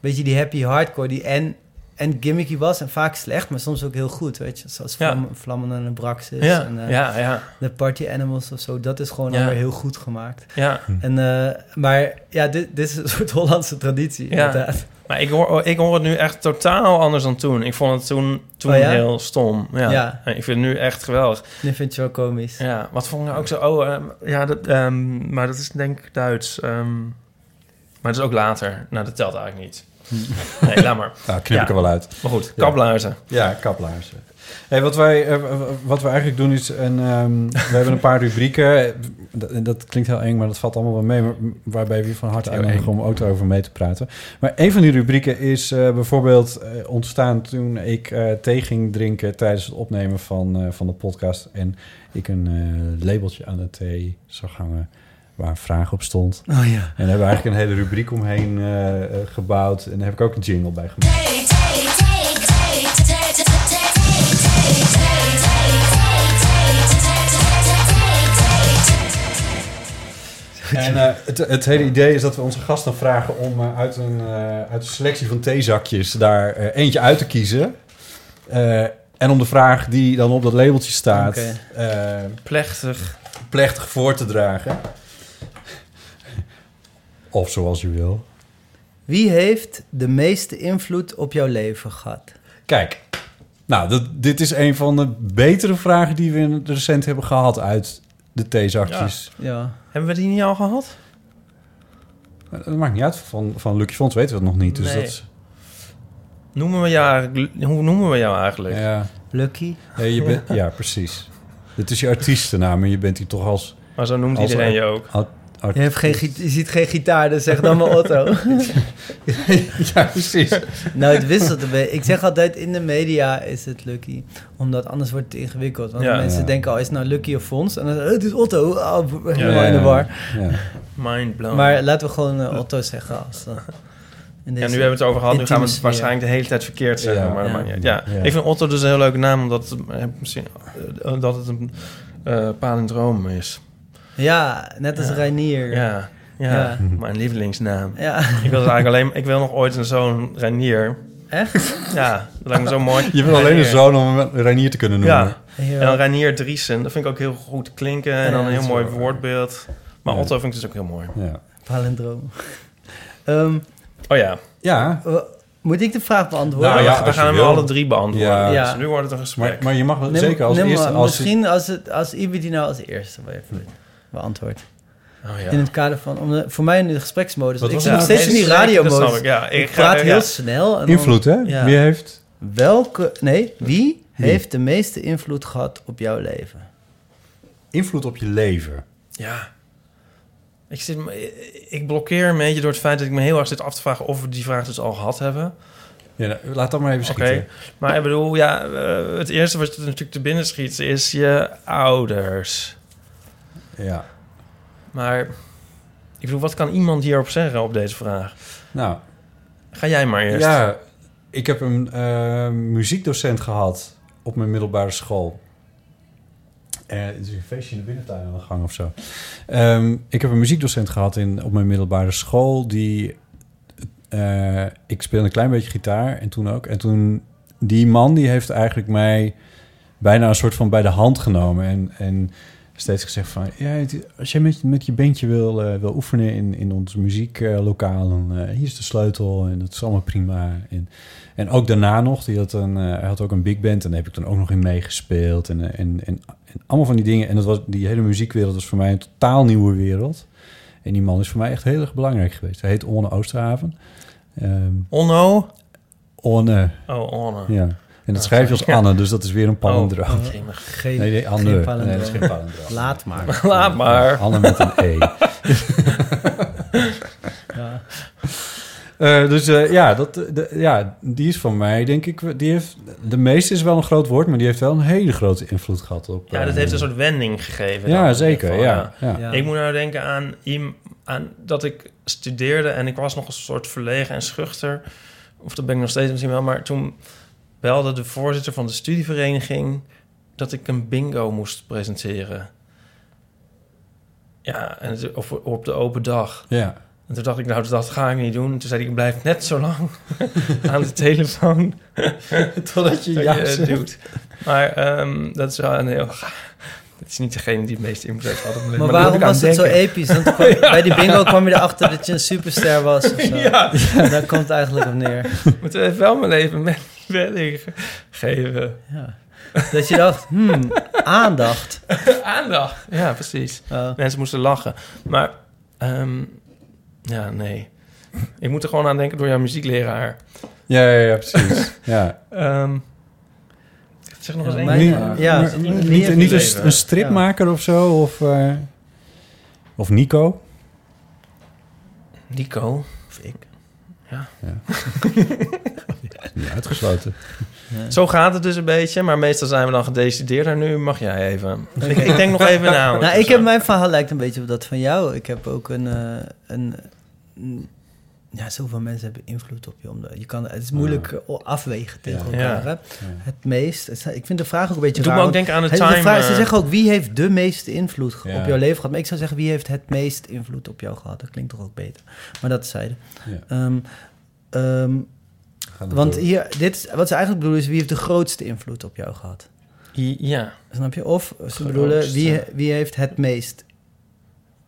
weet je, die happy hardcore... die en, en gimmicky was en vaak slecht... maar soms ook heel goed, weet je. Zoals Ja. Vlam, Vlammen en de Braxis Ja, en eh, ja, ja, de Party Animals of zo. Dat is gewoon alweer heel goed gemaakt. ja. En, eh, maar ja, dit, dit is een soort Hollandse traditie, Ja. inderdaad. Maar ik hoor, ik hoor het nu echt totaal anders dan toen. Ik vond het toen, toen Oh ja? heel stom. Ja. Ik vind het nu echt geweldig. Nu vind je wel komisch. Ja, wat vond ik nou ook zo... Oh, ehm, ja, dat, ehm, maar dat is denk ik Duits. Ehm, maar dat is ook later. Nou, dat telt eigenlijk niet. Nee, laat maar. Nou, knip Ja. ik er wel uit. Maar goed, kaplaarzen. Ja, kaplaarzen. Hey, wat, wij, eh, wat we eigenlijk doen is... Een, ehm, we hebben een paar rubrieken. Dat, dat klinkt heel eng, maar dat valt allemaal wel mee. Waarbij we van harte uitnodigen om ook erover mee te praten. Maar een van die rubrieken is eh, bijvoorbeeld eh, ontstaan... toen ik eh, thee ging drinken tijdens het opnemen van, eh, van de podcast... en ik een eh, labeltje aan de thee zag hangen waar een vraag op stond. Oh ja. En daar hebben we eigenlijk een hele rubriek omheen eh, eh, gebouwd. En daar heb ik ook een jingle bij gemaakt. En eh, het, het hele idee is dat we onze gasten vragen om uit, een, uit een selectie van theezakjes daar eentje uit te kiezen. En om de vraag die dan op dat labeltje staat, Plechtig. plechtig voor te dragen. Of zoals u wil. Wie heeft de meeste invloed op jouw leven gehad? Kijk, nou, dat, dit is een van de betere vragen die we in het recent hebben gehad uit de theezakjes. Ja. Hebben we die niet al gehad? Maar Dat maakt niet uit. Van, van Lucky Fonds weten we het nog niet. Dus Nee. dat is, Noemen we jou eigenlijk, hoe noemen we jou eigenlijk? ja, Lucky? ja, je bent, ja, precies. Het is je artiestennaam en je bent hier toch als... Maar zo noemt Als- iedereen je ook. Art- Je, hebt geen, gi- je ziet geen gitaar, dus zeg dan maar Otto. ja, precies. nou, het wisselt een beetje. Ik zeg altijd, in de media is het Lucky. Omdat anders wordt het ingewikkeld. Want Ja. mensen Ja. denken, oh, is het nou Lucky of Fons? En dan zeggen het is Otto. Oh, helemaal Ja, in de ja, war. Ja. Mind blown. Maar laten we gewoon eh, Otto zeggen. Als, eh, in Ja, nu hebben we het over gehad. Nu gaan we het waarschijnlijk de hele tijd verkeerd zeggen. Ja. maar Ja. Ik vind Otto dus een heel leuke naam. Omdat het, eh, misschien, eh, dat het een eh palindroom is. Ja, net als Ja. Reinier. Ja, ja, Ja. mijn lievelingsnaam. Ja. Ik wil eigenlijk alleen... Ik wil nog ooit een zoon Reinier. Echt? Ja, dat lijkt me zo mooi. Je wil alleen een zoon om hem Reinier te kunnen noemen. Ja. En dan Reinier Driesen. Dat vind ik ook heel goed klinken. En Ja, dan een heel mooi woordbeeld. Maar Ja. Otto vind ik dus ook heel mooi. Ja. Palindroom. Ehm, Oh ja. Ja, w- moet ik de vraag beantwoorden? Nou Nou, ja, we gaan hem wil. alle drie beantwoorden. Ja. Ja. Dus nu wordt het een gesprek. maar, maar je mag wel zeker als eerste... Als misschien als, het, als Ibi die nou als eerste wel even beantwoordt. Oh, ja. In het kader van... Om de- voor mij in de gespreksmodus. Wat ik zit nog nou? steeds in die radiomodus. ik, ja. Ik, Ik ga- praat heel ja. snel. En dan- invloed, hè? Ja. Wie heeft... Welke... Nee, wie heeft de meeste invloed gehad op jouw leven? Invloed op je leven. Ja. Ik, zit, ik blokkeer een beetje door het feit dat ik me heel erg zit af te vragen of we die vraag dus al gehad hebben. Ja, nou, laat dat maar even Oké. schieten. Maar ik bedoel, ja, eh, het eerste wat je natuurlijk te binnen schiet is je ouders. Ja. Maar ik bedoel, wat kan iemand hierop zeggen op deze vraag? Nou, Ga jij maar eerst. ja, ik heb een eh, muziekdocent gehad op mijn middelbare school. Eh, het is een feestje in de binnentuin aan de gang of zo. Ehm, ik heb een muziekdocent gehad in, op mijn middelbare school. Die, eh, ik speelde een klein beetje gitaar en toen ook. En toen, die man die heeft eigenlijk mij bijna een soort van bij de hand genomen. En, en steeds gezegd van... Ja, het- als jij met, met je bandje wil, eh, wil oefenen in, in ons muzieklokaal... dan eh, hier is de sleutel en dat is allemaal prima. En, en ook daarna nog, die had een, eh, hij had ook een big band... en daar heb ik dan ook nog in meegespeeld. En, en, en, en allemaal van die dingen. En dat was, die hele muziekwereld was voor mij een totaal nieuwe wereld. En die man is voor mij echt heel erg belangrijk geweest. Hij heet Onne Oosterhaven. Ehm Onno? Onne, Oh, Onno. ja. En dat schrijf je als. Anne, dus dat is weer een palindroom. Oh, jemig. Geen, Nee, nee, Anne. geen Nee, dat is geen palindroom. Laat maar. Laat maar. Anne met een E. Ja. Eh, dus eh, ja, dat, de, ja, die is van mij, denk ik. Die heeft, de meeste is wel een groot woord, maar die heeft wel een hele grote invloed gehad op. Ja, dat eh, heeft een soort wending gegeven. Ja, zeker. geval, Ja, ja. Ja. Ik moet nou denken aan, aan dat ik studeerde en ik was nog een soort verlegen en schuchter. Of dat ben ik nog steeds misschien wel. Maar toen belde de voorzitter van de studievereniging dat ik een bingo moest presenteren. Ja, en het- of op de open dag. ja. En toen dacht ik, nou, dat ga ik niet doen. En toen zei hij, ik blijf net zo lang aan de telefoon Totdat je dat ja je doet. Maar ehm, dat is wel een heel... Het is niet degene die het meeste invloed mijn leven. Maar daar waarom ik was het zo episch? Want kwam- bij die bingo kwam je erachter dat je een superster was of zo. Ja. Daar komt het eigenlijk op neer. Maar het heeft wel mijn leven met wending gegeven. Ja. Dat je dacht, hmm, aandacht. Aandacht. Ja, precies. Mensen moesten lachen. Maar, ehm, ja, nee. Ik moet er gewoon aan denken door jouw muziekleraar. Ja, ja, ja, precies. ja. Ehm, zeg nog eens Ja, één. Niet, ja, niet, een, een stripmaker of zo? Of, eh, of Nico? Nico. Of ik. Niet uitgesloten. Zo gaat het dus een beetje, maar meestal zijn we dan gedecideerd. En nu mag jij even. Ik, ik denk nog even na. Nou, ik heb mijn verhaal lijkt een beetje op dat van jou. Ik heb ook een, eh, een, een- ja, zoveel mensen hebben invloed op je. Om de, je kan, het is moeilijk eh, afwegen tegen Ja. elkaar. Ja. Het meest. Ik vind de vraag ook een beetje Doe me raar. ook want denken aan de het- time. vraag- ze eh, zeggen ook wie heeft de meeste invloed op jouw leven gehad. Maar ik zou zeggen wie heeft het meest invloed op jou gehad. Dat klinkt toch ook beter. Maar dat zeiden. Ja. Ehm, want door. hier, dit, is- wat ze eigenlijk bedoelen is wie heeft de grootste invloed op jou gehad. Ja. Snap je? Of ze Grootste. bedoelen wie, wie heeft het meest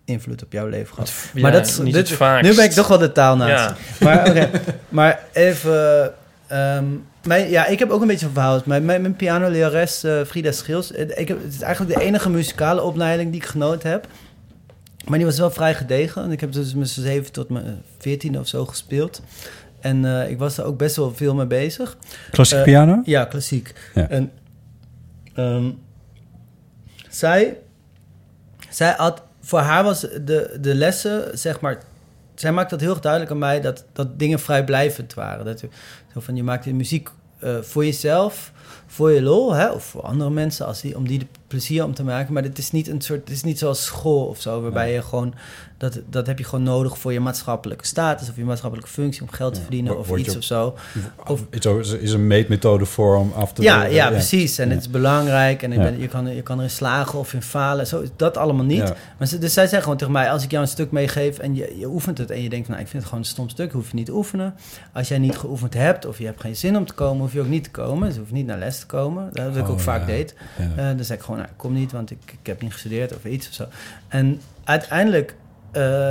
invloed op jouw leven gehad. Ja, maar dat is niet dit, het vaakst. nu ben ik toch wel de. Ja. Maar, oké. maar even... ehm, mijn, ja, ik heb ook een beetje een verhaal. Mijn, mijn, mijn pianolerares uh, Frida Schils... eh, Ik heb, het is eigenlijk de enige muzikale opleiding die ik genoten heb. Maar die was wel vrij gedegen. En ik heb dus mijn 7 tot mijn 14 of zo gespeeld. En uh, ik was er ook best wel veel mee bezig. Klassiek Uh, piano? Ja, klassiek. Ja. En um, zij, zij had, voor haar was de, de lessen, zeg maar, zij maakte dat heel erg duidelijk aan mij dat, dat dingen vrijblijvend waren. Dat, zo van, je maakt de muziek uh, voor jezelf voor je lol, hè, of voor andere mensen, als die, om die de plezier om te maken. Maar het is niet een soort, het is niet zoals school of zo, waarbij je gewoon, dat, dat heb je gewoon nodig voor je maatschappelijke status of je maatschappelijke functie om geld te verdienen of je iets of zo. Of, Is is een meetmethode voor om af te ja, ja, precies. En Ja. het is belangrijk en ik ben, je, kan, je kan erin slagen of in falen. Zo, dat allemaal niet. Maar ze, dus zij zeggen gewoon tegen mij, als ik jou een stuk meegeef en je, je oefent het en je denkt, van, nou, ik vind het gewoon een stom stuk, hoef je niet te oefenen. Als jij niet geoefend hebt of je hebt geen zin om te komen, hoef je ook niet te komen. Dus je hoeft niet naar les te komen. Dat ik Oh, ook vaak ja. deed. Eh, dan zei ik gewoon, nou, ik kom niet, want ik, ik heb niet gestudeerd of iets of zo. En uiteindelijk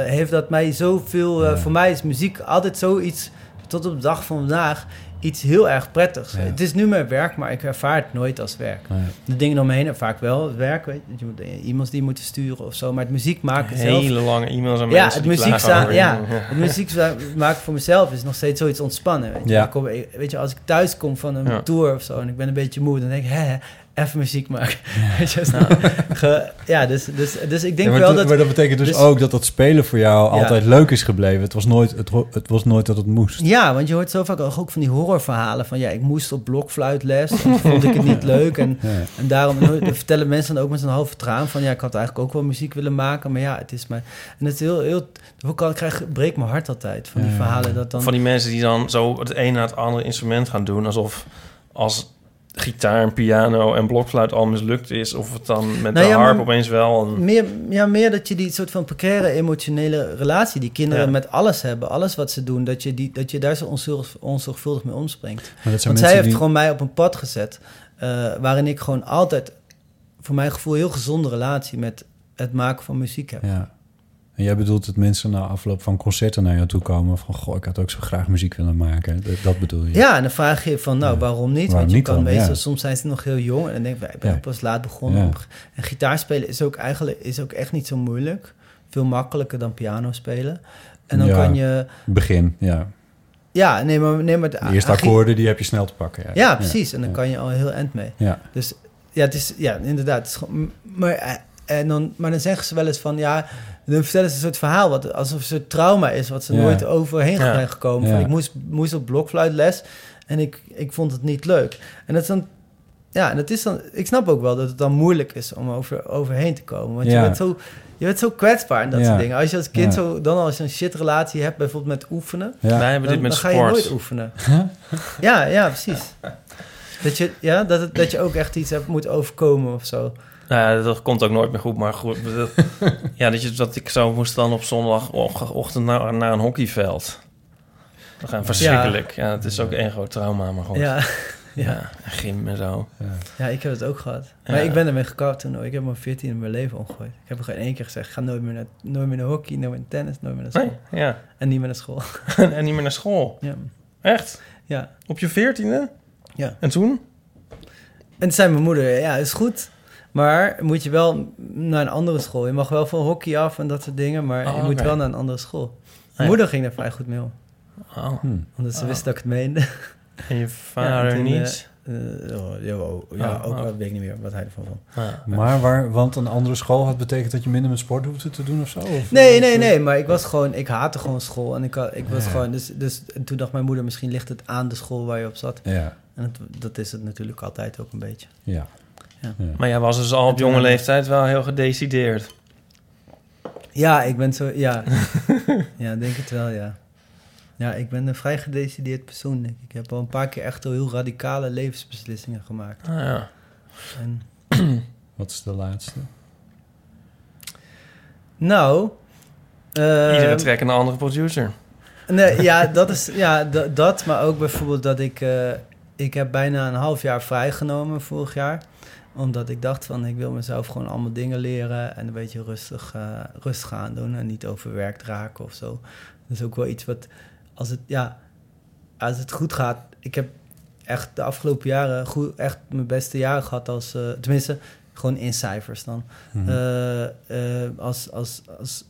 heeft dat mij zoveel... eh, Ja. Voor mij is muziek altijd zoiets, tot op de dag van vandaag, iets heel erg prettigs. Ja. Het is nu mijn werk, maar ik ervaar het nooit als werk. Nee. De dingen omheen en vaak wel het werk, weet je. Je moet eh, e-mails die je moet sturen of zo. Maar het muziek maken zelf... Hele lange e-mails aan Ja, mensen het muziek, over ja, het muziek maken voor mezelf is nog steeds zoiets ontspannen. Weet je, Ja. Ik kom, weet je als ik thuis kom van een Ja. tour of zo en ik ben een beetje moe, dan denk ik, hè, even muziek maken. Ge- ja, dus, dus, dus ik denk Ja, maar, wel dat, dat... maar dat betekent dus, dus- ook dat dat spelen voor jou Ja. altijd leuk is gebleven. Het was nooit, het, het was nooit dat het moest. Ja, want je hoort zo vaak ook van die horrorverhalen van ja, ik moest op blokfluitles en vond ik het niet leuk en, Ja. en daarom vertellen mensen dan ook met zo'n halve traan van ja, ik had eigenlijk ook wel muziek willen maken, maar ja, het is maar en het is heel heel ook al krijg breekt mijn hart altijd van die Ja, ja, verhalen ja. dat dan Van die mensen die dan zo het een na het andere instrument gaan doen... alsof als gitaar en piano en blokfluit al mislukt is... of het dan met Nou de ja, harp maar- opeens wel... Een, Meer, ja, meer dat je die soort van precaire emotionele relatie die kinderen Ja. met alles hebben, alles wat ze doen, dat je, die, dat je daar zo onzorg, onzorgvuldig mee omspringt. Want zij heeft die... gewoon mij op een pad gezet, eh, waarin ik gewoon altijd, voor mijn gevoel, heel gezonde relatie met het maken van muziek heb. Ja. En jij bedoelt dat mensen na afloop van concerten naar jou toe komen van... goh, ik had ook zo graag muziek willen maken. Dat, dat bedoel je? Ja, en dan vraag je van, nou, Ja. waarom niet? Waarom Want je niet kan dan? meestal, Ja. soms zijn ze nog heel jong. En dan denk ik, ik ben Ja. pas laat begonnen. En gitaarspelen is ook eigenlijk is ook echt niet zo moeilijk. Veel makkelijker dan piano spelen. En dan kan je... Begin, ja. Ja, nee, maar... Nee, maar De eerste akkoorden, die heb je snel te pakken. Ja, Ja, precies. En dan kan je al heel eind mee. Ja, Dus ja, het is, ja inderdaad. Het is gewoon, maar, eh, en dan, maar dan zeggen ze wel eens van, ja, dan vertellen ze een soort verhaal, wat alsof het een soort trauma is, wat ze Ja. nooit overheen Ja. zijn gekomen. Van, ik moest, moest op blokfluitles en ik, ik vond het niet leuk. En dat is dan, ja, en dat is dan, ik snap ook wel dat het dan moeilijk is om over, overheen te komen. Want Ja. je bent zo... Je bent zo kwetsbaar en dat Ja. soort dingen. Als je als kind Ja. zo, dan als je een shitrelatie hebt, bijvoorbeeld met oefenen, ja. Wij hebben dan, dit met dan ga je sport. nooit oefenen. ja, ja, precies. Dat je, ja, dat, het, dat je ook echt iets hebt moet overkomen of zo. Nou dat komt ook nooit meer goed, maar goed. dat- ja, dat, je, dat ik zo moest dan op zondagochtend naar, naar een hockeyveld. Dat gaan verschrikkelijk. Ja. het is ook één groot trauma, maar goed. Ja, Ja, gym en zo. ja, ik heb het ook gehad. Maar Ja. ik ben ermee gekapt toen. Ik heb mijn 14 in mijn leven omgegooid. Ik heb er geen één keer gezegd, ik ga nooit meer naar, nooit meer naar hockey, nooit meer naar tennis, nooit meer naar school. Nee, ja. En niet meer naar school. en niet meer naar school. Ja. Echt? ja. Op je veertiende? Ja. En toen? En toen zei mijn moeder, ja, is goed. Maar moet je wel naar een andere school. Je mag wel van hockey af en dat soort dingen, maar Oh, je moet wel naar een andere school. ja. Mijn moeder ging daar vrij goed mee om. Oh. Hm. Omdat ze Oh. wist dat ik het meende. En je Ja, vader toen, niet? eh, oh, ja, oh, ja, Oh, ook oh. wel, weet ik niet meer wat hij ervan vond. Ah. Maar waar, want een andere school had betekend dat je minder met sport hoefde te doen of zo? Of, Nee, nee, nee, maar ik was gewoon, ik haatte gewoon school. En ik, had- ik was Ja. gewoon, dus, dus en toen dacht mijn moeder, misschien ligt het aan de school waar je op zat. Ja, En het, dat is het natuurlijk altijd ook een beetje. ja. Ja. Ja. Maar jij was dus al op jonge leeftijd wel heel gedecideerd. Ja, ik ben zo, ja. ja, denk het wel, ja. Ja, ik ben een vrij gedecideerd persoon, denk ik. Ik heb al een paar keer echt wel heel radicale levensbeslissingen gemaakt. Ah, ja. En, Wat is de laatste? nou... eh, Iedere track een andere producer. Nee, ja, dat is ja, dat, maar ook bijvoorbeeld dat ik eh, ik heb bijna een half jaar vrijgenomen vorig jaar, omdat ik dacht van ik wil mezelf gewoon allemaal dingen leren en een beetje rustig uh, rustig aan doen en niet overwerkt raken of zo. Dat is ook wel iets wat als het ja als het goed gaat. Ik heb echt de afgelopen jaren goed, echt mijn beste jaren gehad als uh, tenminste gewoon in cijfers dan Mhm. uh, als als als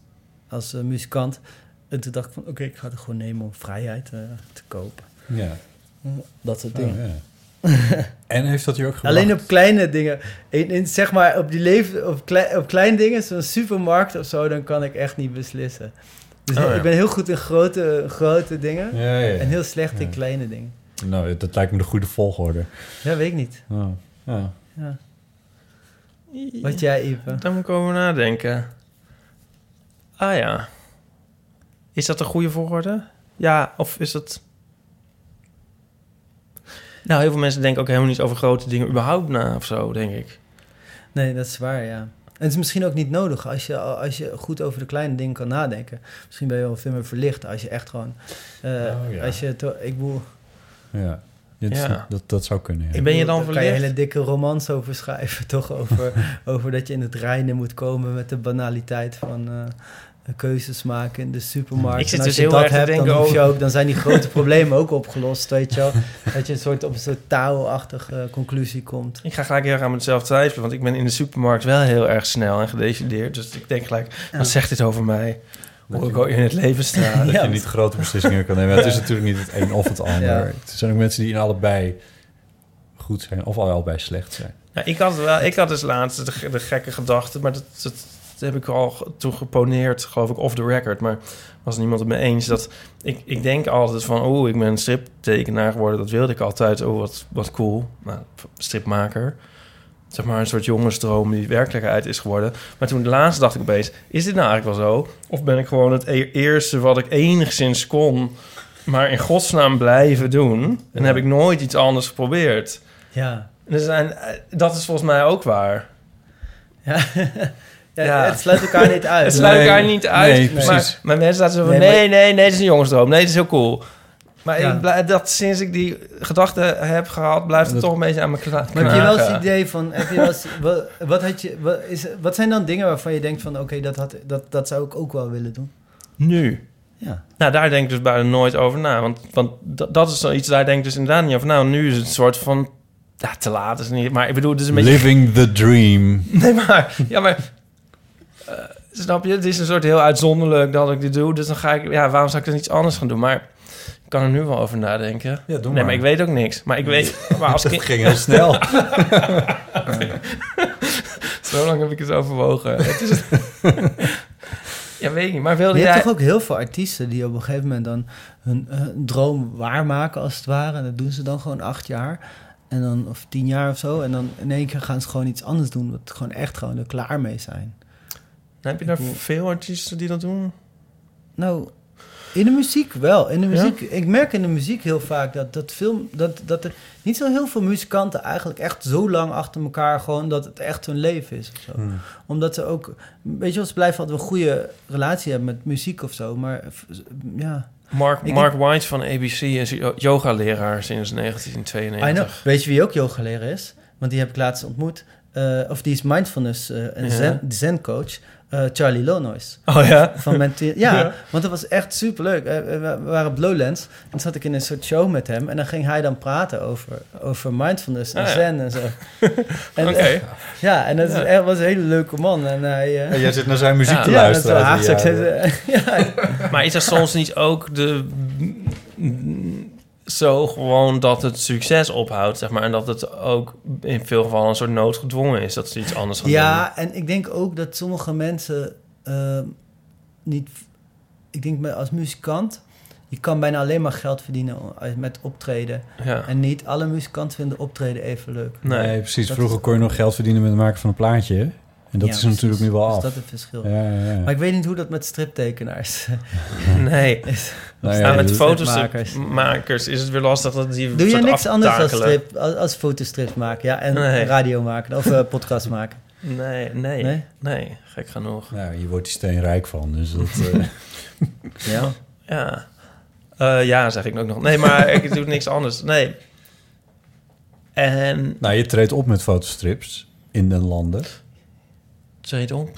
als muzikant. En toen dacht ik van, oké, okay, ik ga het gewoon nemen om vrijheid te kopen. Ja. Dat soort Oh, dingen. ja. en heeft dat je ook gebracht? Alleen op kleine dingen. In, in, zeg maar, op die leven, op, klei, op kleine dingen, zo'n supermarkt of zo, dan kan ik echt niet beslissen. Dus Oh, ja. ik ben heel goed in grote, grote dingen Ja, ja, ja. en heel slecht in kleine dingen. Nou, dat lijkt me de goede volgorde. Ja, weet ik niet. Oh, ja. Ja. Wat jij, Ipe? Daar moet ik over nadenken. Ah ja. Is dat een goede volgorde? Ja, of is dat... Nou, heel veel mensen denken ook helemaal niet over grote dingen überhaupt na of zo, denk ik. Nee, dat is waar, ja. En het is misschien ook niet nodig als je, als je goed over de kleine dingen kan nadenken. Misschien ben je wel veel meer verlicht als je echt gewoon... eh, Oh, ja. Als je... Ik bedoel... Ja, Ja, dat, Ja. dat, dat zou kunnen, ja. En ben je dan Daar kan je verlicht? hele dikke romans over schrijven, toch? Over, over dat je in het reinen moet komen met de banaliteit van eh, keuzes maken in de supermarkt. Ik zit en als dus je heel dat hebt, dan, denken hoef je over- ook, dan zijn die grote problemen ook opgelost, weet je wel. Dat je een soort, op een soort taal-achtige conclusie komt. Ik ga gelijk heel erg aan mezelf twijfelen, want ik ben in de supermarkt wel heel erg snel en gedecideerd. Dus ik denk gelijk, wat zegt dit over mij? Hoe ik ook in het leven sta. Dat Ja. je niet grote beslissingen kan nemen. Het is natuurlijk niet het een of het ander. Ja. Er zijn ook mensen die in allebei goed zijn of allebei slecht zijn. Nou, ik, had wel, ik had dus laatst de, de gekke gedachte, maar dat, dat, dat heb ik al toen geponeerd, geloof ik, off the record. Maar was niemand het mee eens. Dat ik, ik denk altijd van, oeh, ik ben een striptekenaar geworden. Dat wilde ik altijd. Oh, wat, wat cool. Nou, stripmaker. Zeg maar een soort jongensdroom die werkelijkheid is geworden. Maar toen de laatste dacht ik opeens, is dit nou eigenlijk wel zo? Of ben ik gewoon het e- eerste wat ik enigszins kon, maar in godsnaam blijven doen? En heb ik nooit iets anders geprobeerd? Ja. Er zijn, eh, dat is volgens mij ook waar. Ja. ja. Het sluit elkaar niet uit. Het sluit Nee, elkaar niet uit. nee, maar, precies. maar mensen zaten zo van... Nee, Nee, nee, nee, is een jongensdroom. Nee, het is heel cool. Maar Ja. ik blij- dat sinds ik die gedachte heb gehad... blijft het Dat- toch een beetje aan me kna- Maar heb je wel eens het idee van, heb je wel eens, wat, wat, had je, wat, is, wat zijn dan dingen waarvan je denkt van, oké, dat dat, dat, dat zou ik ook wel willen doen? Nu. Ja. Nou, daar denk ik dus bijna nooit over na. Want, want dat, dat is zoiets, daar denk ik dus inderdaad niet over na. Nu is het een soort van... Ja, te laat is het niet. Maar ik bedoel, het is een beetje... Living the dream. Nee, maar... Ja, maar... eh, snap je? Het is een soort heel uitzonderlijk dat ik dit doe. Dus dan ga ik... Ja, waarom zou ik dan iets anders gaan doen? Maar ik kan er nu wel over nadenken. Ja, doe nee, maar ik weet ook niks. Maar ik weet... Maar als Dat kind, ging heel snel. zo lang heb ik het overwogen. Het is... ja, weet ik niet. Maar wilde Je jij... hebt toch ook heel veel artiesten die op een gegeven moment dan hun, hun droom waarmaken, als het ware. En dat doen ze dan gewoon acht jaar. En dan, of tien jaar of zo. En dan in één keer gaan ze gewoon iets anders doen. Wat gewoon echt gewoon er klaar mee zijn. Heb je daar veel artiesten die dat doen? Nou, in de muziek wel. In de Ja? muziek, Ik merk in de muziek heel vaak dat, dat, film, dat, dat er niet zo heel veel muzikanten eigenlijk echt zo lang achter elkaar gewoon dat het echt hun leven is of zo. Hmm. Omdat ze ook, weet je wel, ze blijven altijd een goede relatie hebben met muziek of zo. Maar ja, Mark, Ik- Mark White van ABC is yo- yoga-leraar sinds I know. 1992. Weet je wie ook yogaleraar is? Want die heb ik laatst ontmoet. Eh, of die is mindfulness eh, en Ja. zen, zen coach. eh, Charlie Lonois. Oh ja? Van Menti- ja, Ja. want dat was echt superleuk. We waren op Lowlands. En toen zat ik in een soort show met hem. En dan ging hij dan praten over, over mindfulness en Ah, ja. zen en zo. Oké. ja, en dat is Ja. echt, was een hele leuke man. En hij... eh, En jij zit naar zijn muziek Ja. te ja, dat is luisteren. hartstikke... jaren. ja, Maar is er soms niet ook de... Zo gewoon dat het succes ophoudt, zeg maar. En dat het ook in veel gevallen een soort noodgedwongen is. Dat ze iets anders gaan Ja, en ik denk ook dat sommige mensen eh, niet... Ik denk me- als muzikant, je kan bijna alleen maar geld verdienen met optreden. doen. Ja. En niet alle muzikanten vinden optreden even leuk. Nee. Nee, precies. Dat Vroeger is- kon je nog geld verdienen met het maken van een plaatje. En dat Ja, is natuurlijk nu wel precies. af. Dus dat is het verschil. Ja, ja, ja. Maar ik weet niet hoe dat met striptekenaars Nee. is. Nou Ja, ja, met dat- fotostripmakers. is het weer lastig dat die Doe je niks anders als, aftakelen. strip, als, als fotostrips maken? Ja, en Nee. radio maken of eh, podcast maken? Nee, nee, Nee? nee, Gek genoeg. Nou, hier wordt die steen rijk van. Dus dat, eh, Ja. Ja. Eh, ja, zeg ik ook nog. Nee, maar ik doe niks anders. Nee. En... nou, je treedt op met fotostrips in de landen. Treed op.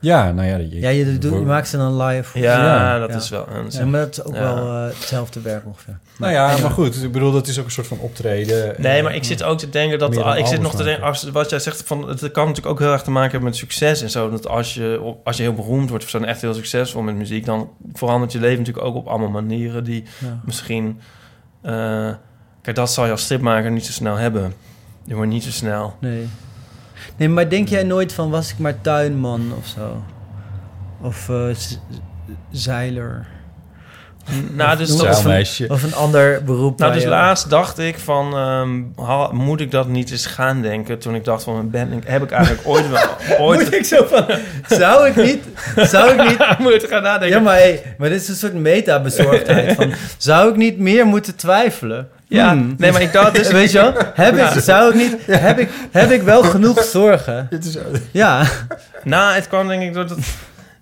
Ja, nou ja. Je, Ja, je, doet, je maakt ze dan live. Ja, Ja. dat Ja. is wel... Een, Ja, maar dat is ook Ja. wel eh, hetzelfde werk ongeveer. Nou ja, maar goed. Ik bedoel, dat is ook een soort van optreden. Nee, maar ik zit ook te denken dat... Ik zit nog te denken... Als, wat jij zegt, van, het kan natuurlijk ook heel erg te maken hebben met succes en zo. Dat als je, op- als je heel beroemd wordt of zo en echt heel succesvol met muziek... dan verandert je leven natuurlijk ook op allemaal manieren die Ja. misschien... eh, kijk, dat zal je als stripmaker niet zo snel hebben. Je wordt niet zo snel... Nee. Nee, maar denk jij nooit van was ik maar tuinman of zo? Of eh, zeiler? Nou, dus, dat- een- Zaalmeisje. Of een ander beroep. nou, dus laatst dacht ik van... ehm, ha- moet ik dat niet eens gaan denken? Toen ik dacht van... Ben, ik- heb ik eigenlijk ooit wel... Ooit Moet ik zo van... Zou ik niet... Zou ik niet... moet gaan nadenken. Ja, maar, hey, maar dit is een soort meta-bezorgdheid. Van, zou ik niet meer moeten twijfelen? Ja, Hmm. nee, maar ik dacht dus... Weet je wel? Heb ik, zou ik niet... Heb ik, heb ik wel genoeg zorgen? Dit is, Ja. Nou, het kwam denk ik door dat...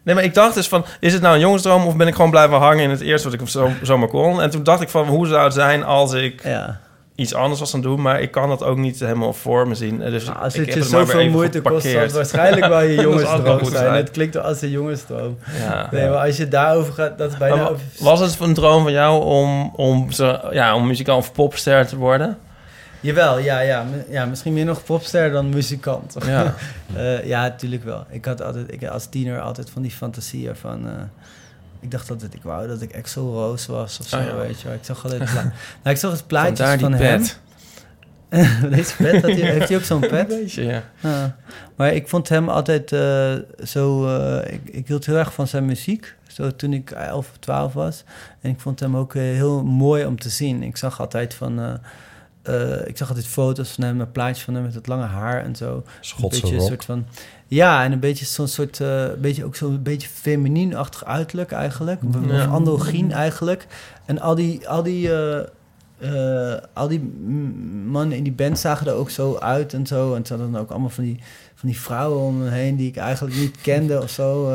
Nee, maar ik dacht dus van, is het nou een jongensdroom of ben ik gewoon blijven hangen in het eerste wat ik zo, zomaar kon? En toen dacht ik van, hoe zou het zijn als ik ja. Iets anders was aan het doen? Maar ik kan dat ook niet helemaal voor me zien. Dus Nou, als ik het je zoveel moeite kost, waarschijnlijk wel je jongensdroom zijn. zijn. Het klinkt wel als een jongensdroom. Ja. Nee, maar als je daarover gaat, dat is bijna... Maar was het een droom van jou om, om, zo, ja, om muzikant of popster te worden? Jawel, ja, ja, ja. Misschien meer nog popster dan muzikant. Ja. Eh, ja, natuurlijk wel. Ik had altijd, ik, als tiener altijd van die fantasieën van... eh, ik dacht altijd, ik wou dat ik Axel Rose was of zo, Oh ja. weet je wel. Ik zag altijd... pla- nou, ik zag het Vandaar van die hem. pet. Deze pet, hij, heeft hij ook zo'n pet? Beetje, ja. Ja. Maar ik vond hem altijd eh, zo... eh, ik, ik hield heel erg van zijn muziek. Zo toen ik 11 of 12 was. En ik vond hem ook eh, heel mooi om te zien. Ik zag altijd van... ik zag altijd foto's van hem, een plaatje van hem met het lange haar en zo. Schotse een beetje een soort van... Ja, en een beetje zo'n soort... eh, beetje, ook zo'n beetje feminien-achtig uiterlijk eigenlijk. Of, Ja. of androgyn eigenlijk. En al die... Al die eh, eh, al die mannen in die band zagen er ook zo uit en zo. En ze hadden dan ook allemaal van die, van die vrouwen om me heen die ik eigenlijk niet kende of zo.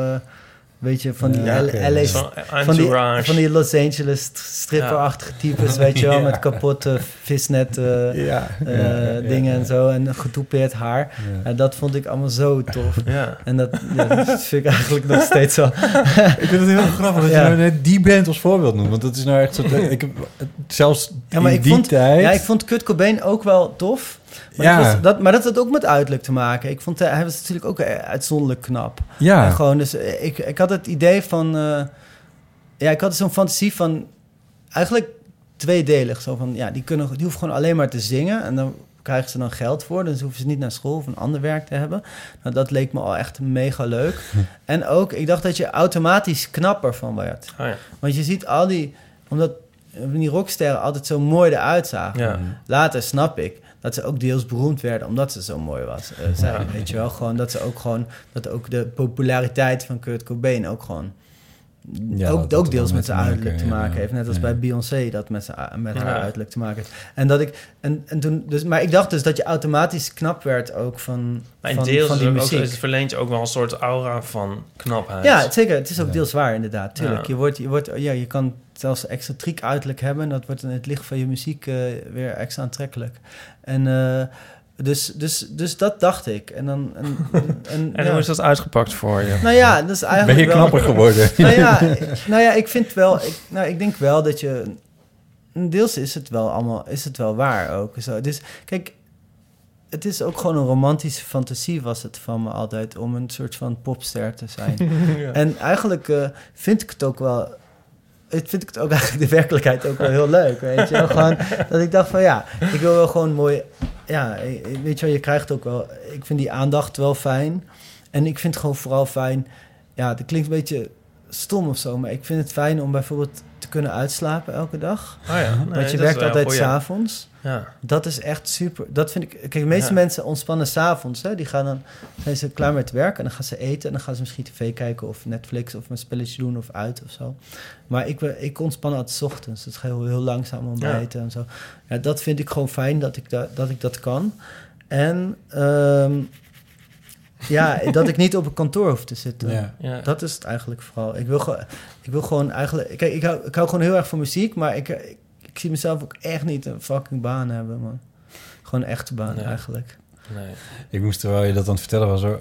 Weet je, van die Ja. LA van die, van die Los Angeles stripperachtige types, weet je wel, Ja. met kapotte visnet eh, ja, eh, dingen ja. en zo en getoupeerd haar. Ja. En dat vond ik allemaal zo tof. Ja. En dat, ja, dat vind ik eigenlijk nog steeds zo. Ik vind het heel grappig dat Ja. je nou net die band als voorbeeld noemt. Want dat is nou echt zo... Ik heb zelfs Ja, maar in ik die vond, tijd... ja, ik vond Kurt Cobain ook wel tof. Maar, Ja. dat, was, dat, maar dat had ook met uiterlijk te maken. Ik vond, eh, hij was natuurlijk ook eh, uitzonderlijk knap. ja. En gewoon, dus eh, ik, ik had het idee van... eh, ja, ik had zo'n fantasie van... Eigenlijk tweedelig. Zo van, ja, die, kunnen, die hoeven gewoon alleen maar te zingen. En dan krijgen ze dan geld voor. Dus hoeven ze niet naar school of een ander werk te hebben. Nou, dat leek me al echt mega leuk. en ook, ik dacht dat je automatisch knapper van werd. Oh, ja. Want je ziet al die... Omdat die rocksterren altijd zo mooi eruit zagen. Ja. Later snap ik dat ze ook deels beroemd werden omdat ze zo mooi was. eh, zijn, Ja. Weet je wel, gewoon dat ze ook gewoon dat ook de populariteit van Kurt Cobain ook gewoon Ja, ook, dat ook deels met zijn uiterlijk te maken, ja. heeft. Net als Ja. bij Beyoncé dat met, zijn, met haar uiterlijk te maken heeft. En dat ik en, en toen dus, maar ik dacht dus dat je automatisch knap werd ook van Maar in van, deels van die ook, muziek. het verleent je ook wel een soort aura van knapheid. Ja, zeker. Het is ook Ja. deels waar, inderdaad. Tuurlijk. Ja. Je, wordt, je, wordt, ja, je kan zelfs excentriek uiterlijk hebben. En dat wordt in het licht van je muziek eh, weer extra aantrekkelijk. En eh, dus, dus, dus dat dacht ik. En dan... En, en, En ja. hoe is dat uitgepakt voor je? Nou ja, dat is eigenlijk Ben je wel- knapper geworden? nou ja, nou ja, ik vind wel... Ik, nou, ik denk wel dat je... Deels is het wel allemaal... Is het wel waar ook. Zo. Dus kijk... Het is ook gewoon een romantische fantasie was het van me altijd... om een soort van popster te zijn. En eigenlijk eh, vind ik het ook wel... Ik vind ik het ook eigenlijk de werkelijkheid ook wel heel leuk, weet je. Gewoon dat ik dacht van ja, ik wil wel gewoon mooi... Ja, weet je wel, je krijgt ook wel... Ik vind die aandacht wel fijn. En ik vind het gewoon vooral fijn... Ja, dat klinkt een beetje stom of zo... maar ik vind het fijn om bijvoorbeeld te kunnen uitslapen elke dag. Oh ja, nee, Want je werkt altijd s'avonds. Ja. Dat is echt super. Dat vind ik. Kijk, de meeste Ja. mensen ontspannen s'avonds. Die gaan dan zijn ze klaar met werk en dan gaan ze eten en dan gaan ze misschien tv kijken of Netflix of een spelletje doen of uit of zo. Maar ik, ben- ik ontspan altijd 's ochtends. Het is heel, heel langzaam ontbijten en zo. Ja, dat vind ik gewoon fijn dat ik, da, dat, ik dat kan. En ehm, ja, dat ik niet op een kantoor hoef te zitten. Ja. Ja. Dat is het eigenlijk vooral. Ik wil, gewoon, ik wil gewoon eigenlijk... Kijk, ik hou, ik hou gewoon heel erg van muziek, maar ik, ik, ik zie mezelf ook echt niet een fucking baan hebben, man. Gewoon een echte baan Nee. eigenlijk. Nee. Ik moest, terwijl je dat aan het vertellen was, er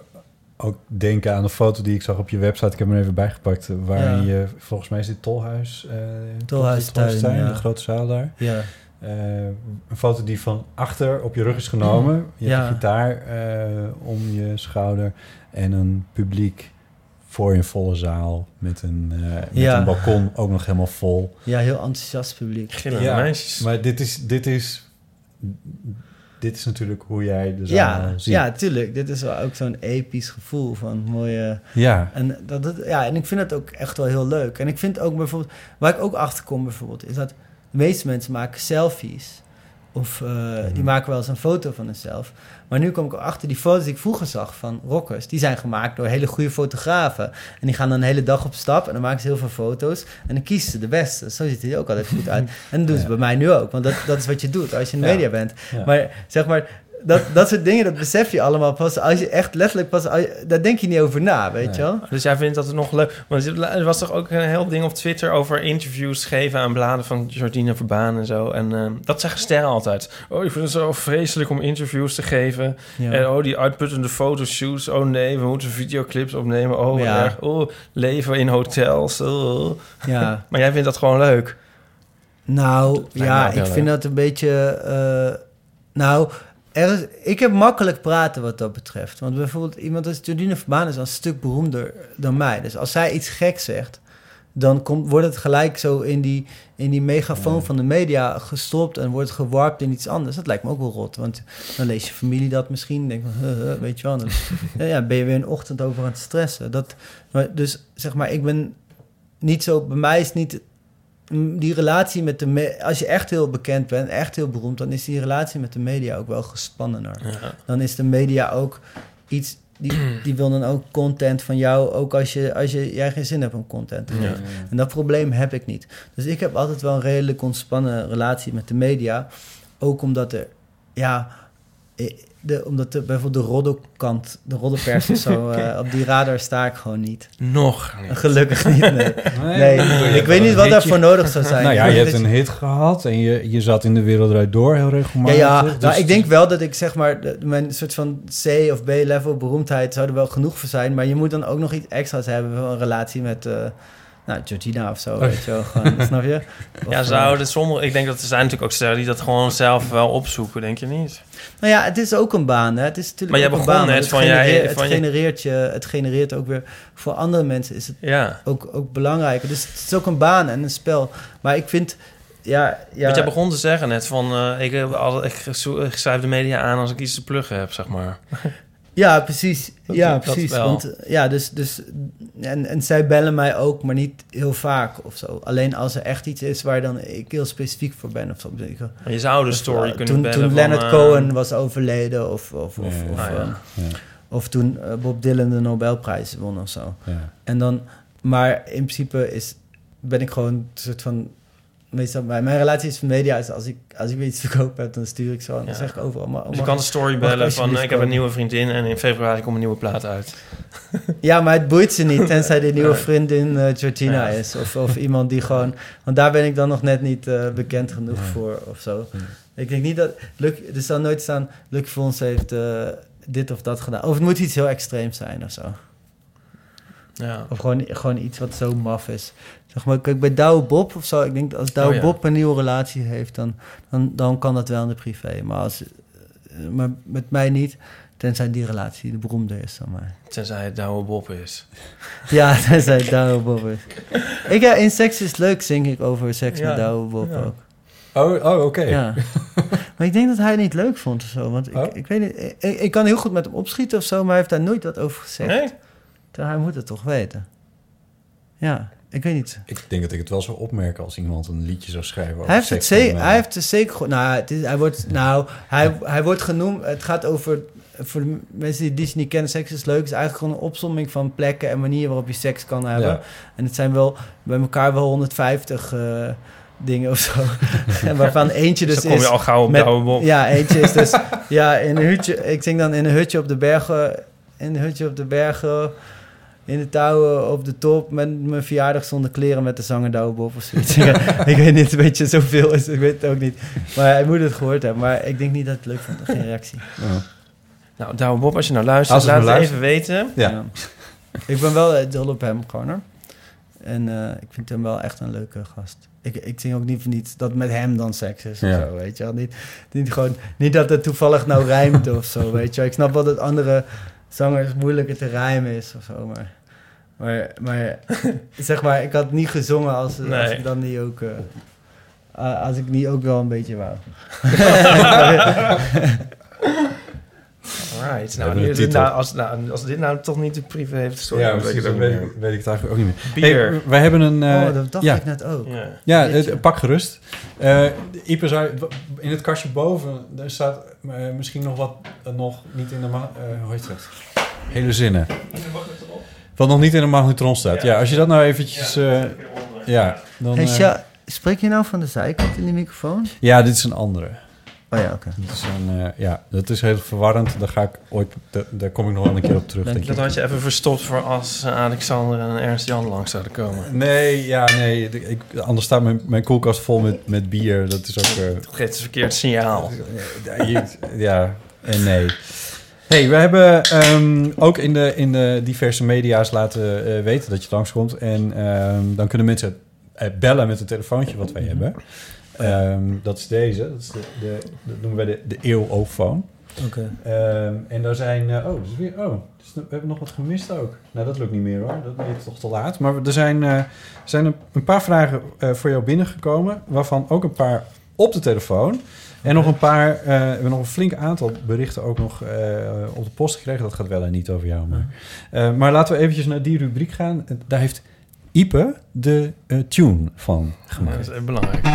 ook denken aan de foto die ik zag op je website. Ik heb hem even bijgepakt. Waarin Ja. je, volgens mij is dit Tolhuis. eh Tolhuistuin, Tolhuistuin, ja. de grote zaal daar. Ja. Eh, een foto die van achter op je rug is genomen. Je hebt een gitaar eh, om je schouder. En een publiek voor je een volle zaal. Met een, eh, met Ja. een balkon ook nog helemaal vol. ja, heel enthousiast publiek. Gillende Ja, meisjes. Maar dit is, dit is... dit is natuurlijk hoe jij de zaal Ja, ziet. ja, tuurlijk. Dit is wel ook zo'n episch gevoel van mooie... Ja. En, dat, dat, ja, en ik vind het ook echt wel heel leuk. En ik vind ook bijvoorbeeld... Waar ik ook achter kom bijvoorbeeld... is dat de meeste mensen maken selfies. Of eh, Mhm. die maken wel eens een foto van zichzelf. Maar nu kom ik achter die foto's die ik vroeger zag van rockers. Die zijn gemaakt door hele goede fotografen. En die gaan dan een hele dag op stap. En dan maken ze heel veel foto's. En dan kiezen ze de beste. Zo ziet hij ook altijd goed uit. En dat doen ze Ja. bij mij nu ook. Want dat, dat is wat je doet als je in de Ja. media bent. Ja. Maar zeg maar... Dat, dat soort dingen, dat besef je allemaal pas als je echt letterlijk pas... als je- Daar denk je niet over na, weet Nee. je wel? Dus jij vindt dat het nog leuk... Want er was toch ook een heel ding op Twitter over interviews geven aan bladen van Jordina Verbaan en zo. En eh, dat zeggen sterren altijd. Oh, ik vind het zo vreselijk om interviews te geven. Ja. En oh, die uitputtende fotoshoots. Oh nee, we moeten videoclips opnemen. Oh, Ja. erg. Oh, leven in hotels. Oh. ja. Maar jij vindt dat gewoon leuk. Nou, ja, ik vind dat een beetje... eh, nou, er is, ik heb makkelijk praten wat dat betreft. Want bijvoorbeeld iemand als Jordine Verbaan is al een stuk beroemder dan mij. Dus als zij iets gek zegt, dan komt, wordt het gelijk zo in die, in die megafoon Ja. van de media gestopt... en wordt gewarpt in iets anders. Dat lijkt me ook wel rot, want dan leest je familie dat misschien... denk van, weet je wel, dan ja, ben je weer een ochtend over aan het stressen. Dat, maar, dus zeg maar, ik ben niet zo... Bij mij is niet die relatie met de me- als je echt heel bekend bent, echt heel beroemd, dan is die relatie met de media ook wel gespannener. Ja. Dan is de media ook iets die, die wil dan ook content van jou, ook als je als je jij geen zin hebt om content te Ja. geven. En dat probleem heb ik niet. Dus ik heb altijd wel een redelijk ontspannen relatie met de media, ook omdat er ja eh, de, omdat de, bijvoorbeeld de roddelkant, de roddelpers of zo, eh, op die radar sta ik gewoon niet. Nog. Gelukkig niet, nee. Nee, Nee, ik weet niet wat daarvoor nodig zou zijn. Nou ja, je hebt een hit gehad en je, je zat in de wereld eruit door heel Ja, regelmatig. ja Dus- nou, ik denk wel dat ik zeg maar, de- mijn soort van C of B-level beroemdheid zou er wel genoeg voor zijn. Maar je moet dan ook nog iets extra's hebben, een relatie met, eh nou, Georgina of zo, weet je wel. Gewoon, snap je? Of, Ja, eh, zouden sommige... Ik denk dat er zijn natuurlijk ook sterren die dat gewoon zelf wel opzoeken, denk je niet? Nou ja, het is ook een baan, hè. Het is natuurlijk Maar jij begon baan, net van jij- van het genereert je, het genereert ook weer voor andere mensen is het Ja. ook, ook belangrijker. Dus het is ook een baan en een spel. Maar ik vind, ja... ja Want jij begon te zeggen net van... eh, ik, heb altijd, ik, ik schrijf de media aan als ik iets te pluggen heb, zeg maar. Ja, precies. Dat- ja, precies. Want ja, dus, dus en, en zij bellen mij ook, maar niet heel vaak of zo. Alleen als er echt iets is waar dan ik heel specifiek voor ben of zo. Ik- Maar je zou de story of, kunnen toen, bellen toen van, Leonard eh, Cohen was overleden of, of, of, Ja, of, ja. Ah, ja. ehm, Ja, of toen eh, Bob Dylan de Nobelprijs won of zo. ja. En dan, maar in principe is, ben ik gewoon een soort van. Meestal, mijn, mijn relatie is met media is als ik, als ik weer iets te koop heb, dan stuur ik zo en dan zeg ik overal. Maar, Dus je kan de story bellen van... ik heb een nieuwe vriendin en in februari komt een nieuwe plaat uit. Ja, maar het boeit ze niet, tenzij de nieuwe vriendin eh Georgina Ja. is. Of, of iemand die gewoon... Want daar ben ik dan nog net niet eh, bekend genoeg Ja. voor of zo. Ja. Ik denk niet dat... Luc, er zal nooit staan... Luc Fons heeft eh, dit of dat gedaan. Of het moet iets heel extreems zijn of zo. Ja. Of gewoon, gewoon iets wat zo maf is. Zeg maar, kijk, bij Douwe Bob of zo... Ik denk dat als Douwe Oh, ja. Bob een nieuwe relatie heeft... Dan, dan, dan kan dat wel in de privé. Maar, als, eh, maar met mij niet... Tenzij die relatie de beroemder is dan mij. Tenzij het Douwe Bob is. Ja, tenzij het Douwe Bob is. Ik, ja, in Seks is Leuk zing ik over seks Ja, met Douwe Bob ja. ook. Oh, oh oké. Ja. maar ik denk dat hij het niet leuk vond of zo. Want ik, Oh? ik weet niet, ik, ik kan heel goed met hem opschieten of zo, maar hij heeft daar nooit wat over gezegd. Nee? Terwijl hij moet het toch weten. Ja, ik weet niet. Ik denk dat ik het wel zou opmerken als iemand een liedje zou schrijven over Hij heeft, het zeker, hij heeft het zeker goed. Nou, het is, hij wordt, nou hij, hij wordt genoemd. Het gaat over. Voor de mensen die Disney niet kennen, seks is leuk. Het is eigenlijk gewoon een opsomming van plekken en manieren waarop je seks kan hebben. Ja. En het zijn wel bij elkaar wel 150 eh, dingen of zo. en waarvan eentje dus dan kom je is. al gauw op met- Bob. Ja, eentje is dus. ja, in een hutje. Ik zing dan in een hutje op de bergen. In een hutje op de bergen. In de touwen op de top. Met mijn verjaardag zonder kleren met de zanger Douwe Bob of zoiets. ik weet niet, een beetje zoveel is. Ik weet het ook niet. Maar hij moet het gehoord hebben. Maar ik denk niet dat het leuk vond. Geen reactie. Ja. Nou, Douwe Bob, als je nou luistert, Als laat het even weten. Ja. Ik ben wel eh, dol op hem, gewoon hoor. En eh, ik vind hem wel echt een leuke gast. Ik, ik zing ook niet voor niets dat met hem dan seks is of Ja. zo, weet je wel. Niet, niet, gewoon, niet dat het toevallig nou rijmt of zo, weet je wel. Ik snap wel dat andere zangers moeilijker te rijmen is of zo, maar... Maar, maar zeg maar, ik had niet gezongen als, als ik dan niet ook... eh, Uh, als ik niet ook wel een beetje wou. Right. We Nou, nu dit nou, als, nou, als dit nou toch niet de privé heeft, sorry. ja, weet ik weet, niet ik- weet ik het eigenlijk ook niet meer. Bier. Hey, wij hebben een... eh, oh, dat dacht ja, ik net ook. Ja. Ja, Jeetje. het- pak gerust. Eh Ipe zei, in het kastje boven, daar staat eh, misschien nog wat eh, nog niet in de... eh hoe heet het? Hele zinnen. Wat nog niet in de magnetron staat. Ja, als je dat nou eventjes... eh, ja, dan... Hey, eh, Sja, spreek je nou van de zijkant in die microfoon? ja, dit is een andere. Oh ja, oké. Dat eh, ja, dat is heel verwarrend. Daar, ga ik ooit, da- daar kom ik nog wel een keer op terug, denk Dat ik. had je even verstopt voor als eh, Alexander en Ernst Jan langs zouden komen. Nee, ja, nee. Ik, anders staat mijn, mijn koelkast vol met, met bier. Dat is ook... eh, Dat geeft een verkeerd signaal. Ja, en nee. hey, we hebben ehm, ook in de, in de diverse media's laten eh, weten dat je langskomt. En ehm, dan kunnen mensen eh, bellen met een telefoontje wat wij hebben. Ehm, dat is deze. Dat, is de, de, dat noemen wij de, de eeuwofoon. Oké. Ehm, en daar zijn... eh, oh, dus weer, oh dus we hebben nog wat gemist ook. Nou, dat lukt niet meer hoor. Dat is toch te laat. Maar er zijn, eh, zijn een, een paar vragen eh, voor jou binnengekomen. Waarvan ook een paar op de telefoon. En nog een paar... we hebben nog een flink aantal berichten ook nog op de post gekregen. Dat gaat wel en niet over jou. Maar, maar laten we eventjes naar die rubriek gaan. Daar heeft Ipe de eh, tune van Ja, gemaakt. dat is echt belangrijk.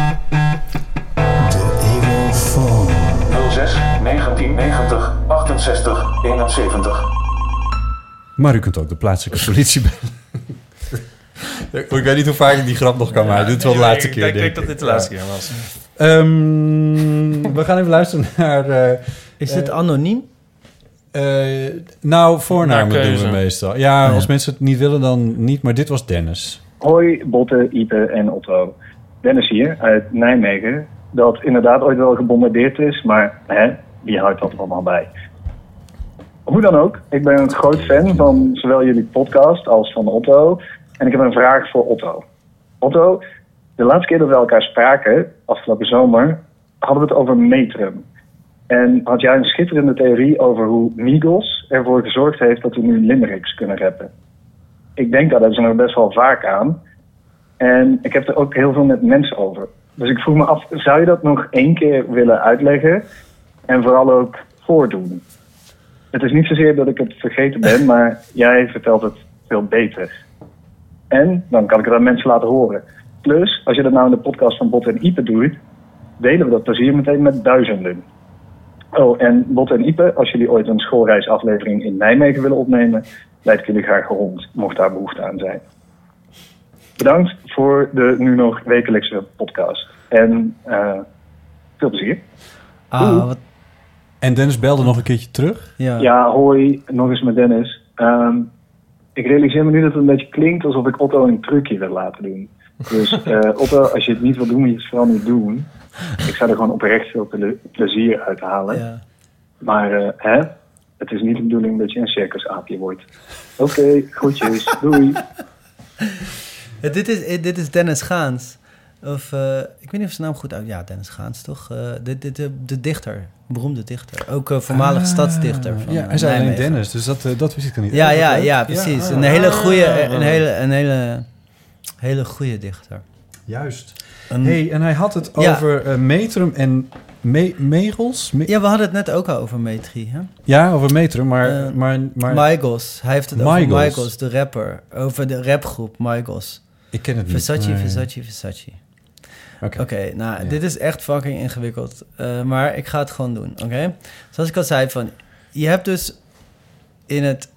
06 1990 68 71. Maar u kunt ook de plaatselijke politie bellen. ik weet niet hoe vaak ik die grap nog kan maken. Dit is wel de laatste ik keer, denk, denk denk dat ik. dit de laatste keer was. Ehm, we gaan even luisteren naar... eh, Is dit anoniem? Eh, nou, voornamen doen we meestal. Ja, ja. als mensen het niet willen, dan niet. Maar dit was Dennis. Hoi, Botte, Ipe en Otto. Dennis hier uit Nijmegen. Dat inderdaad ooit wel gebombardeerd is, maar hè, wie houdt dat allemaal bij? Hoe dan ook, ik ben een groot fan van zowel jullie podcast als van Otto. En ik heb een vraag voor Otto. Otto, de laatste keer dat we elkaar spraken, afgelopen zomer, hadden we het over metrum. En had jij een schitterende theorie over hoe Migos ervoor gezorgd heeft dat we nu limericks kunnen rappen. Ik denk daar ze er best wel vaak aan. En ik heb er ook heel veel met mensen over. Dus ik vroeg me af, zou je dat nog één keer willen uitleggen? En vooral ook voordoen? Het is niet zozeer dat ik het vergeten ben, maar jij vertelt het veel beter. En dan kan ik het aan mensen laten horen. Plus, als je dat nou in de podcast van Bot en Ipe doet, delen we dat plezier meteen met duizenden. Oh, en Bot en Ipe, als jullie ooit een schoolreisaflevering in Nijmegen willen opnemen, leid ik jullie graag rond, mocht daar behoefte aan zijn. Bedankt voor de nu nog wekelijkse podcast. En eh, veel plezier. Ah, wat... En Dennis belde nog een keertje terug. Ja. Ja, hoi, nog eens met Dennis. Ehm, ik realiseer me nu dat het een beetje klinkt alsof ik Otto een trucje wil laten doen. Dus eh, Otto, als je het niet wil doen, moet je het vooral niet doen. Ik zou er gewoon oprecht veel ple- plezier uit halen. Ja. Maar eh, hè, het is niet de bedoeling dat je een circusaapje wordt. Oké, groetjes, doei. Eh, dit, is, eh, dit is Dennis Gaans. Of, eh, ik weet niet of zijn naam goed uit... Ja, Dennis Gaans, toch? Eh, de, de, de, de dichter. Beroemde dichter. Ook voormalig Ah, stadsdichter van Ja, hij zei alleen. Dennis, dus dat, dat wist ik dan niet. Ja, ja, ja, precies. ah. Een hele goede, een hele, een hele, hele goede dichter. Juist. Een- hey, en hij had het Ja. over eh, metrum en me megels. Me- Ja, we hadden het net ook al over Metri, hè? ja, over metrum, maar... Eh, maar, maar Migos. Hij heeft het over Migos. Migos, de rapper. Over de rapgroep Migos. ik ken het niet. Versace. Versace, Versace. Oké. Oké, nou, Ja. dit is echt fucking ingewikkeld. Eh, maar ik ga het gewoon doen, oké? Zoals ik al zei, van, je hebt dus in het...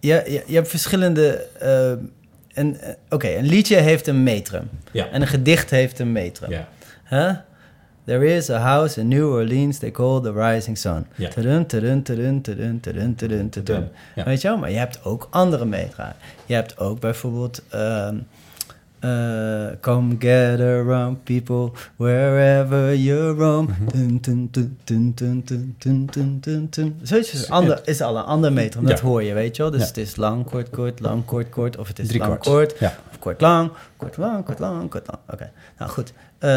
Je, je, je hebt verschillende... een- eh, Oké, een liedje heeft een metrum. Ja. En een gedicht heeft een metrum. Ja. Huh? There is a house in New Orleans they call the rising sun. Ja. Tudun, tudun, tudun, tudun, tudun, tudun, tudun. Ja. Weet je wel? Maar je hebt ook andere metra. Je hebt ook bijvoorbeeld... ehm, eh, come gather round people wherever you roam. Mhm. Zoiets is, ander, is al een ander meter, dat hoor je, weet je wel. Dus het is lang, kort, kort, lang, kort, kort. Of het is Drie lang, kort, kort ja. of kort, lang, kort, lang, kort, lang, kort, lang. Oké, nou goed. Eh,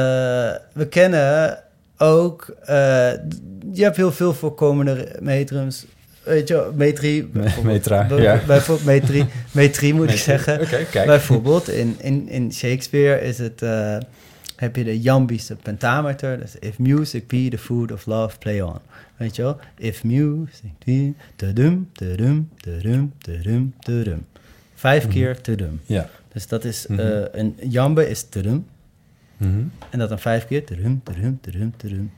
we kennen ook, eh, je hebt heel veel voorkomende metrums Weet je metrie... bijvoorbeeld. metra, ja. Bijvoorbeeld metrie, metrie moet ik zeggen. Oké, kijk. Bijvoorbeeld in, in, in Shakespeare is het... eh, heb je de jambische pentameter. Dus if music be the food of love, play on. Weet je wel? If music be... Tudum, tudum, tudum, tudum, tudum. Vijf Mhm. keer tudum. Ja. Dus dat is... Mhm. eh, een jambe is tudum. Mhm. En dat dan vijf keer. Tudum, tudum, tudum, tudum.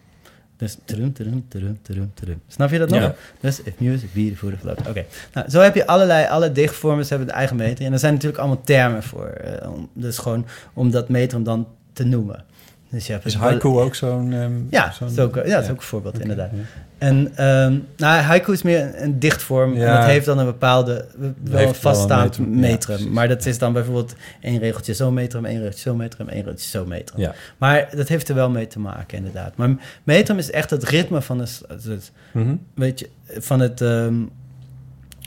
Dus tudum, tudum, tudum, tudum, tudum. Snap je dat nog? Ja. Dus if music be the food of love. Oké. Nou, zo heb je allerlei... Alle dichtvormen hebben de eigen metrum. En er zijn natuurlijk allemaal termen voor. eh, om, dus gewoon om dat metrum dan te noemen. Dus je hebt Is haiku ook zo'n... ehm, Ja, zo'n- dat is ook, ja, dat is ook een voorbeeld, inderdaad. En ehm, nou, haiku is meer een, een dichtvorm. En Ja. dat heeft dan een bepaalde, wel een wel een vaststaand metrum, metrum. ja, maar dat is dan bijvoorbeeld één regeltje zo metrum, één regeltje zo metrum, één regeltje zo metrum. Ja. Maar dat heeft er wel mee te maken, inderdaad. Maar metrum is echt het ritme van het, het Mhm. weet je, van het... ehm,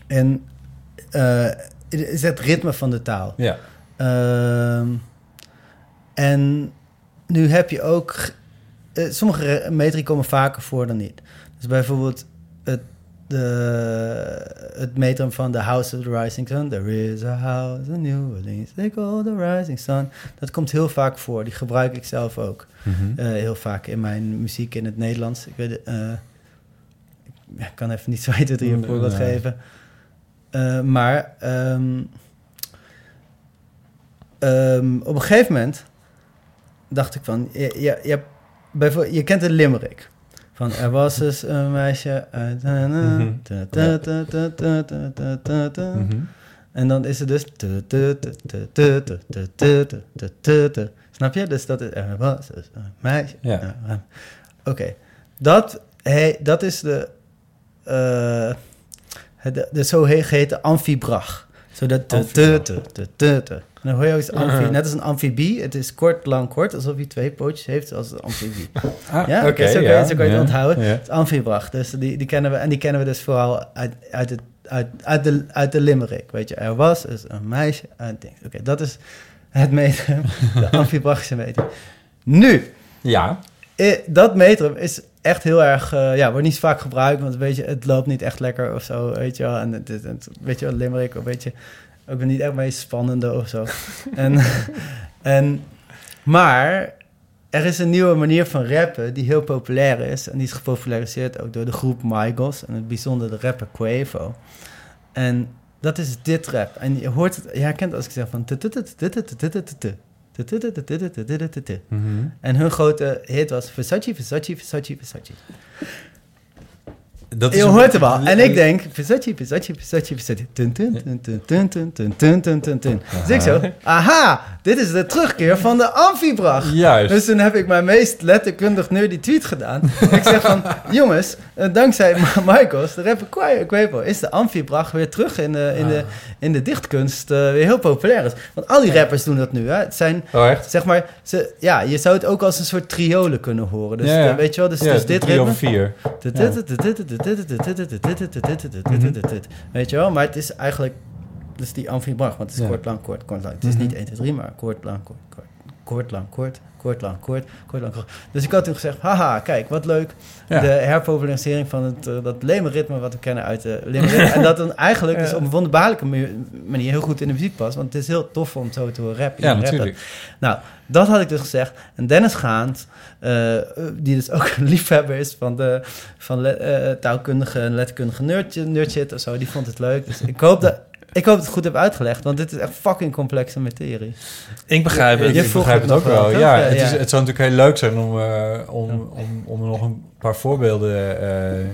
en eh, het is het ritme van de taal. Ja. En nu heb je ook... eh, sommige metri komen vaker voor dan niet. Dus bijvoorbeeld het, de, het metrum van The House of the Rising Sun. There is a house in New Orleans, they call the Rising Sun. Dat komt heel vaak voor. Die gebruik ik zelf ook. Mhm. Eh, heel vaak in mijn muziek in het Nederlands. Ik, weet, eh, ik kan even niet zo 1, 2, 3 een Nee. voorbeeld geven. Maar ehm, ehm, op een gegeven moment dacht ik van, je, je, je, bijvoorbeeld, je kent het limerick. Van er was dus een meisje uit. En dan is het dus. Snap je? Dus dat is er was een meisje. Ja. Oké. Dat, hey, dat is de. Uh, het, de, de amphibrach amfibrach. Zo dat. En eens amfi, net als een amfibie. Het is kort, lang, kort. Alsof hij twee pootjes heeft als een amfibie. Ah, Ja, oké, oké, zo, kan je- ja, zo kan je het onthouden. Het is amfibrach. Dus die, die kennen we, en die kennen we dus vooral uit, uit, het, uit, uit, de, uit de limerick. Weet je, er was dus een meisje uit ding. Oké, dat is het metrum, de amfibrachische metrum. Nu, Ja. dat metrum is echt heel erg, eh, ja, wordt niet zo vaak gebruikt, want weet je, het loopt niet echt lekker of zo, weet je wel. En het, het, het- weet je wel, limerick, een beetje, ook niet echt meest spannende of zo. en, en, maar er is een nieuwe manier van rappen die heel populair is. En die is gepopulariseerd ook door de groep Migos. En het bijzonder de rapper Quavo. En dat is dit rap. En je hoort het, je herkent als ik zeg van... Mhm. En hun grote hit was Versace, Versace, Versace, Versace. Dat is Je hoort hem al. En ik denk, Versace, Versace, Versace, Versace. Tun, tun, tun, tun, tun, tun, tun, tun, tun, tun, tun. Dus ik zo, aha, dit is de terugkeer van de amfibrach. Juist. Dus toen heb ik mijn meest letterkundig nerdy tweet gedaan. ik zeg van, jongens, eh, dankzij Michaels, de rapper Qua- Quavo, is de amfibrach weer terug in de, in de, in de dichtkunst eh, weer heel populair is. Want al die rappers doen dat nu, hè. Het zijn, Oh, echt? zeg maar, ze, ja, je zou het ook als een soort triolen kunnen horen. Dus Ja, ja. eh, weet je wel, dus, Ja, dus dit drie ritme... of vier. Weet je wel, maar het is eigenlijk... Dus die amfibrach, want het is kort, lang, kort, kort, lang. Het is Mhm. niet 1, 2, 3, maar kort, lang, kort, kort. Kort, lang, kort, kort, lang, kort, kort, lang, kort. Dus ik had toen gezegd, haha, kijk, wat leuk. Ja. De herpopularisering van het, eh, dat lemmerritme wat we kennen uit de limerick. en dat dan eigenlijk dus op een wonderbaarlijke manier heel goed in de muziek past. Want het is heel tof om zo te horen rappen. Ja, natuurlijk. Nou, dat had ik dus gezegd. En Dennis Gaand, eh, die dus ook een liefhebber is van, de, van le- eh, taalkundige en letterkundige nerdje, nerdshit of zo, die vond het leuk. Dus ik hoop dat... Ik hoop dat ik het goed heb uitgelegd, want dit is echt fucking complexe materie. Ik begrijp het. Je ik begrijp het het ook wel? Ja, Ja, het, ja. Is, het zou natuurlijk heel leuk zijn om, eh, om, om, om er nog een paar voorbeelden... eh,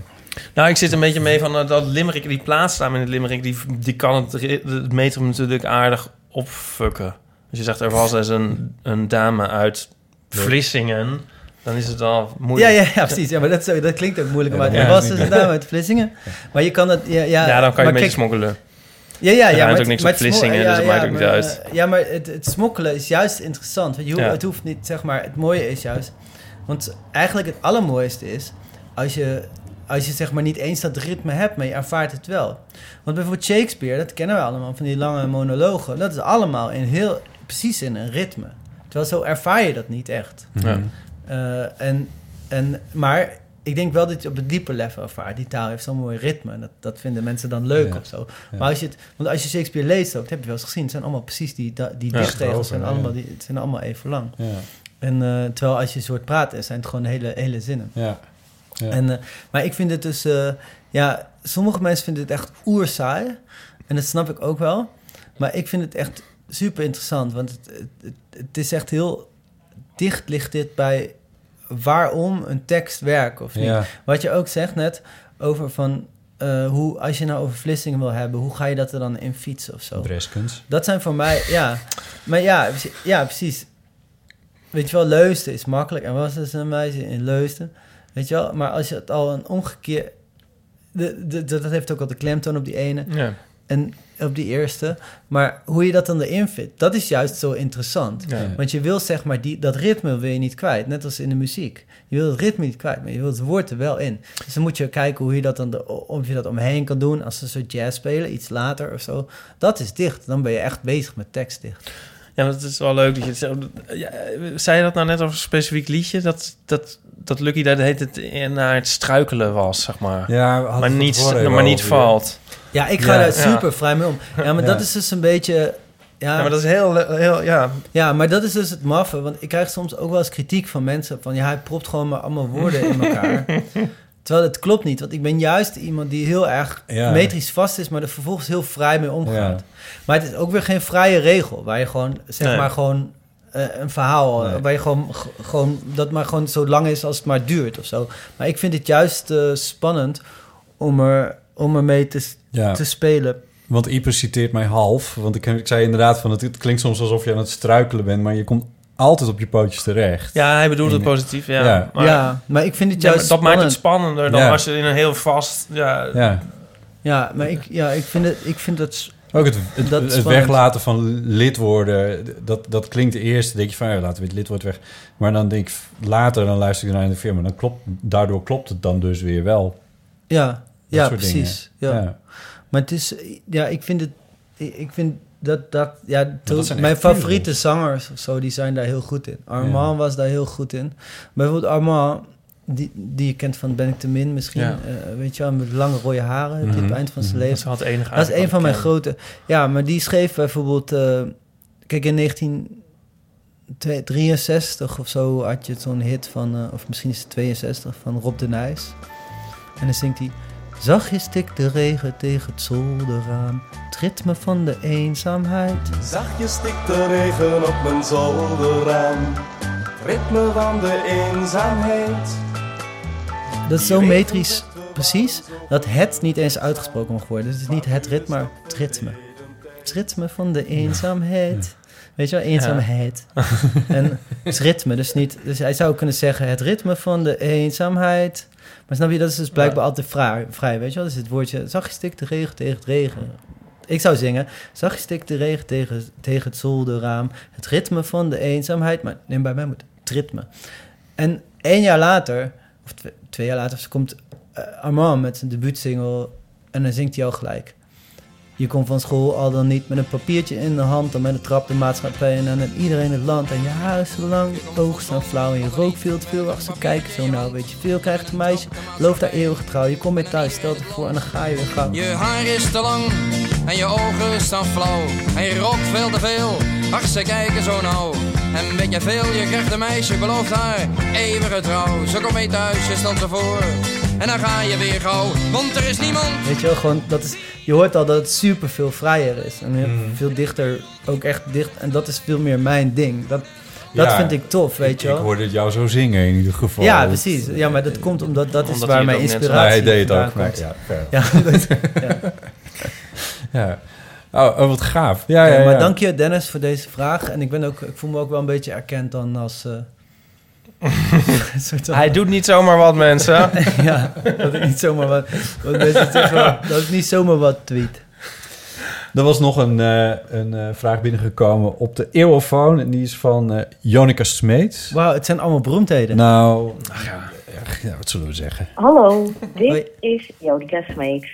Nou, ik zit een beetje mee van eh, dat Limerick, die plaatsnaam in het Limerick, die, die kan het, het metrum natuurlijk aardig opfukken. Als je zegt, er was eens een, een dame uit Vlissingen, dan is het al Ja, moeilijk. ja, ja, precies. Ja, maar dat, dat klinkt ook moeilijk. Ja, Maar dat er ja. was dus een dame uit Vlissingen. Maar je kan het... Ja, ja, Ja, dan kan je een beetje smokkelen. Ja, ja, ja. maar ook niks op het Vlissingen, dus dat maakt ook niet maar, uit. eh, ja, maar het, het smokkelen is juist interessant. Want je hoeft, Ja. het hoeft niet, zeg maar... Het mooie is juist... Want eigenlijk het allermooiste is... Als je, als je zeg maar niet eens dat ritme hebt, maar je ervaart het wel. Want bijvoorbeeld Shakespeare, dat kennen we allemaal, van die lange monologen. Dat is allemaal in heel, precies in een ritme. Terwijl zo ervaar je dat niet echt. Ja. Eh, en, en, maar ik denk wel dat je op het diepe level ervaart. Die taal heeft zo'n mooi ritme. En dat, dat vinden mensen dan leuk Ja. of zo. Ja. Maar als je het, want als je Shakespeare leest ook, dat heb je wel eens gezien. Het zijn allemaal precies die, die Ja, dichtregels. zijn allemaal, die, het zijn allemaal even lang. ja. En eh, terwijl als je een soort praat, zijn het gewoon hele, hele zinnen. Ja. ja. En, eh, maar ik vind het dus... eh, ja, sommige mensen vinden het echt oerzaai. En dat snap ik ook wel. Maar ik vind het echt super interessant. Want het, het, het, het is echt heel dicht ligt dit bij waarom een tekst werkt of niet. Ja. Wat je ook zegt net over van... eh, hoe, als je nou over Vlissingen wil hebben, hoe ga je dat er dan in fietsen of zo? Breskens. Dat zijn voor mij, ja. Maar ja, ja, precies. Weet je wel, Leusden is makkelijk. En was dus een meisje in Leusden. Weet je wel, maar als je het al een omgekeerd... De, de, de- dat heeft ook al de klemtoon op die ene Ja. en op die eerste. Maar hoe je dat dan erin vindt, dat is juist zo interessant. Ja. Want je wil zeg maar, die, dat ritme wil je niet kwijt. Net als in de muziek. Je wil het ritme niet kwijt, maar je wil het woord er wel in. Dus dan moet je kijken hoe je dat dan, de, of je dat omheen kan doen. Als ze zo jazz spelen, iets later of zo. Dat is dicht. Dan ben je echt bezig met tekst dicht. Ja, maar het is wel leuk dat je het zegt. Ja, zei je dat nou net over een specifiek liedje? Dat, dat, dat Lucky daar tijd in- naar het struikelen was, zeg maar. Ja, maar het niet, maar niet valt. Ja, ik ga daar super vrij mee om. Ja, maar dat is dus een beetje... Ja, Ja, maar dat is heel, heel ja. Ja, maar dat is dus het maffe. Want ik krijg soms ook wel eens kritiek van mensen... van ja, hij propt gewoon maar allemaal woorden in elkaar. Terwijl het klopt niet. Want ik ben juist iemand die heel erg Ja. metrisch vast is... maar er vervolgens heel vrij mee omgaat. Ja. Maar het is ook weer geen vrije regel... waar je gewoon, zeg Nee. maar gewoon... eh, een verhaal eh, Nee. waar je gewoon, gewoon dat maar gewoon zo lang is als het maar duurt of zo. Maar ik vind het juist eh, spannend om er, om er mee te, Ja. te spelen. Want Ieper citeert mij half. Want ik, ik zei inderdaad van het, het klinkt soms alsof je aan het struikelen bent, maar je komt altijd op je pootjes terecht. ja, hij bedoelt het positief, ja. Ja. Maar, ja, maar ik vind het Ja, juist dat maakt het spannend. spannender dan Ja. als je in een heel vast... Ja, Ja. Ja, maar ik, ja, ik vind het... Ik vind het s- Ook het, het, Dat weglaten van lidwoorden, dat, dat klinkt eerst, dan denk je van ja, laten we het lidwoord weg. Maar dan denk ik later, dan luister ik naar de firma, dan klopt, daardoor klopt het dan dus weer wel. Ja, Dat ja precies. Ja. Ja. Maar het is, ja, ik vind het, ik vind dat, dat, ja, dat mijn favoriete zangers of zo, die zijn daar heel goed in. Armand was daar heel goed in. Bijvoorbeeld Armand, die, die je kent van Ben ik te min misschien, Ja. eh, weet je wel, met lange rode haren, op Mhm. het eind van zijn Mhm. dat leven. het enige Dat is een van mijn grote, ja, maar die schreef bijvoorbeeld, eh, kijk in 1963 of zo had je zo'n hit van, eh, of misschien is het 62, van Rob de Nijs. En dan zingt hij... Zachtjes stikt de regen tegen het zolderraam. Het ritme van de eenzaamheid. Zachtjes stikt de regen op mijn zolderraam. Ritme van de eenzaamheid. Dat is zo metrisch precies dat het niet eens uitgesproken mag worden. Dus het is niet het ritme, maar het ritme. Het ritme van de eenzaamheid. Weet je wel, eenzaamheid. en het ritme, dus niet... Dus hij zou kunnen zeggen het ritme van de eenzaamheid. Maar snap je, dat is dus blijkbaar altijd vrij, vrij, weet je wel? Dus het woordje, zachtjes stikt de regen tegen het regen. Ik zou zingen, zachtjes stikt de regen tegen, tegen het zolderraam. Het ritme van de eenzaamheid. Maar nee, bij mij moet het ritme. En één jaar later, of twee, twee jaar later, komt eh, Armand met zijn debuutsingle en dan zingt hij al gelijk. Je komt van school al dan niet met een papiertje in de hand, dan met de trap de maatschappij en dan iedereen het land. En je haar is zo lang, je ogen staan flauw en je rookt veel te veel achter kijken. Zo nou, weet je veel, krijgt een meisje, beloof daar eeuwig trouw. Je komt weer thuis, stelt het voor en dan ga je weer gauw. Je haar is te lang en je ogen staan flauw. En je rookt veel te veel, ach ze kijken zo nauw. En weet je veel, je krijgt een meisje, belooft haar eeuwige trouw. Ze komt mee thuis, je stelt ervoor en dan ga je weer gauw. Want er is niemand Weet je wel, gewoon, dat is, je hoort al dat het super veel vrijer is. En Mm. veel dichter, ook echt dicht. En dat is veel meer mijn ding. Dat, dat Ja, vind ik tof, weet ik, je wel. Ik hoorde het jou zo zingen in ieder geval. Ja, precies. Ja, maar dat komt omdat dat is waar mijn inspiratie hij deed het ook. maar. Ja. Ja, dat- ja. ja. Oh, oh, wat gaaf. Ja, ja, Ja, ja. maar dank je Dennis voor deze vraag. En ik, ben ook, ik voel me ook wel een beetje erkend dan als... eh, Hij doet niet zomaar wat, mensen. ja, dat ik niet zomaar wat... wat mensen zeggen, dat ik niet zomaar wat tweet. Er was nog een, eh, een eh, vraag binnengekomen op de eeuwofoon. En die is van eh Jonica Smeets. Wauw, het zijn allemaal beroemdheden. Nou, ja, wat zullen we zeggen? Hallo, dit Hoi. is Jodika Smeets.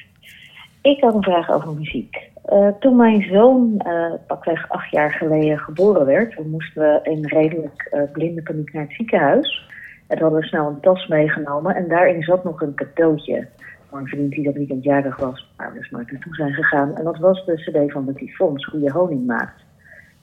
Ik had een vraag over muziek. Eh, toen mijn zoon eh pakweg acht jaar geleden geboren werd, moesten we in redelijk eh blinde paniek naar het ziekenhuis. En hadden we snel een tas meegenomen en daarin zat nog een cadeautje voor een vriend die dat weekend jarig was, waar we dus maar naartoe zijn gegaan. En dat was de cd van de Tyfons, Goede Honing maakt.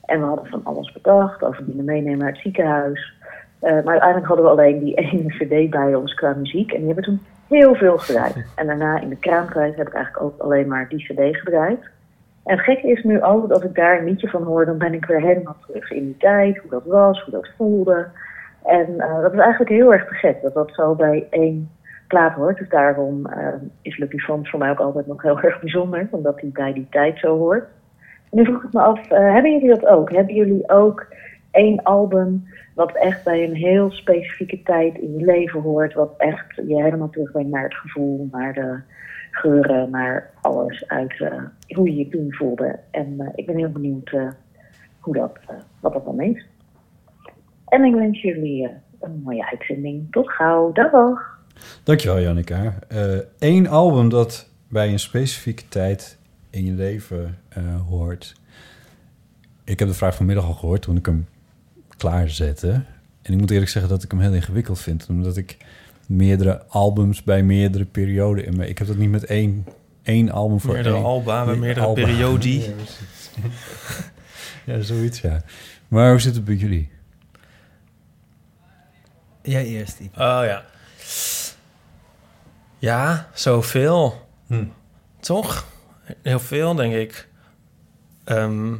En we hadden van alles bedacht over dingen meenemen naar het ziekenhuis. Maar uiteindelijk hadden we alleen die ene cd bij ons qua muziek. En die hebben toen heel veel gedraaid. En daarna in de kraamtijd heb ik eigenlijk ook alleen maar die cd gedraaid. En gekke is nu ook, dat ik daar een liedje van hoor, dan ben ik weer helemaal terug in die tijd. Hoe dat was, hoe dat voelde. En eh, dat is eigenlijk heel erg te gek, dat dat zo bij één plaat hoort. Dus daarom eh, is Lucky Fons voor mij ook altijd nog heel erg bijzonder. Omdat hij bij die tijd zo hoort. Nu vroeg ik me af, eh, hebben jullie dat ook? Hebben jullie ook één album wat echt bij een heel specifieke tijd in je leven hoort? Wat echt je helemaal terugbrengt naar het gevoel, naar de geuren, naar alles uit eh, hoe je je toen voelde. En eh, ik ben heel benieuwd eh, hoe dat, wat dat dan is. En ik wens jullie een mooie uitzending. Tot gauw. Dag. Dankjewel, Jannica. Eén album dat bij een specifieke tijd in je leven hoort. Ik heb de vraag vanmiddag al gehoord toen ik hem klaarzette. En ik moet eerlijk zeggen dat ik hem heel ingewikkeld vind. Omdat ik meerdere albums bij meerdere perioden in me... Ik heb dat niet met één, één album voor Meerdere één... alba, bij meerdere alba. periodie. Ja, zoiets, ja. Maar hoe zit het bij jullie? Jij eerst. Oh ja. Ja, zoveel. Hm. Toch? Heel veel, denk ik. Ehm,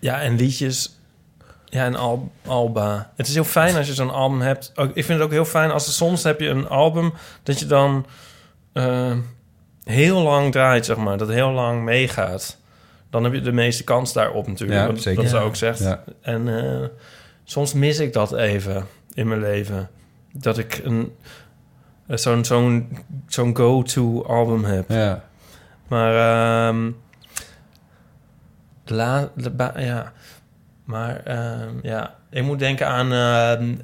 ja, en liedjes. Ja, en al, alba. Het is heel fijn als je zo'n album hebt. Ook, ik vind het ook heel fijn als er soms heb je een album dat je dan eh, heel lang draait, zeg maar. Dat heel lang meegaat. Dan heb je de meeste kans daarop natuurlijk. Ja, wat- zeker. Ze Ja. ook zegt. Ja. En eh, soms mis ik dat even in mijn leven. Dat ik een eh, zo'n zo'n zo'n go-to album heb. Ja. Maar ehm de la, de ba- ja, maar ehm, ja, ik moet denken aan ehm,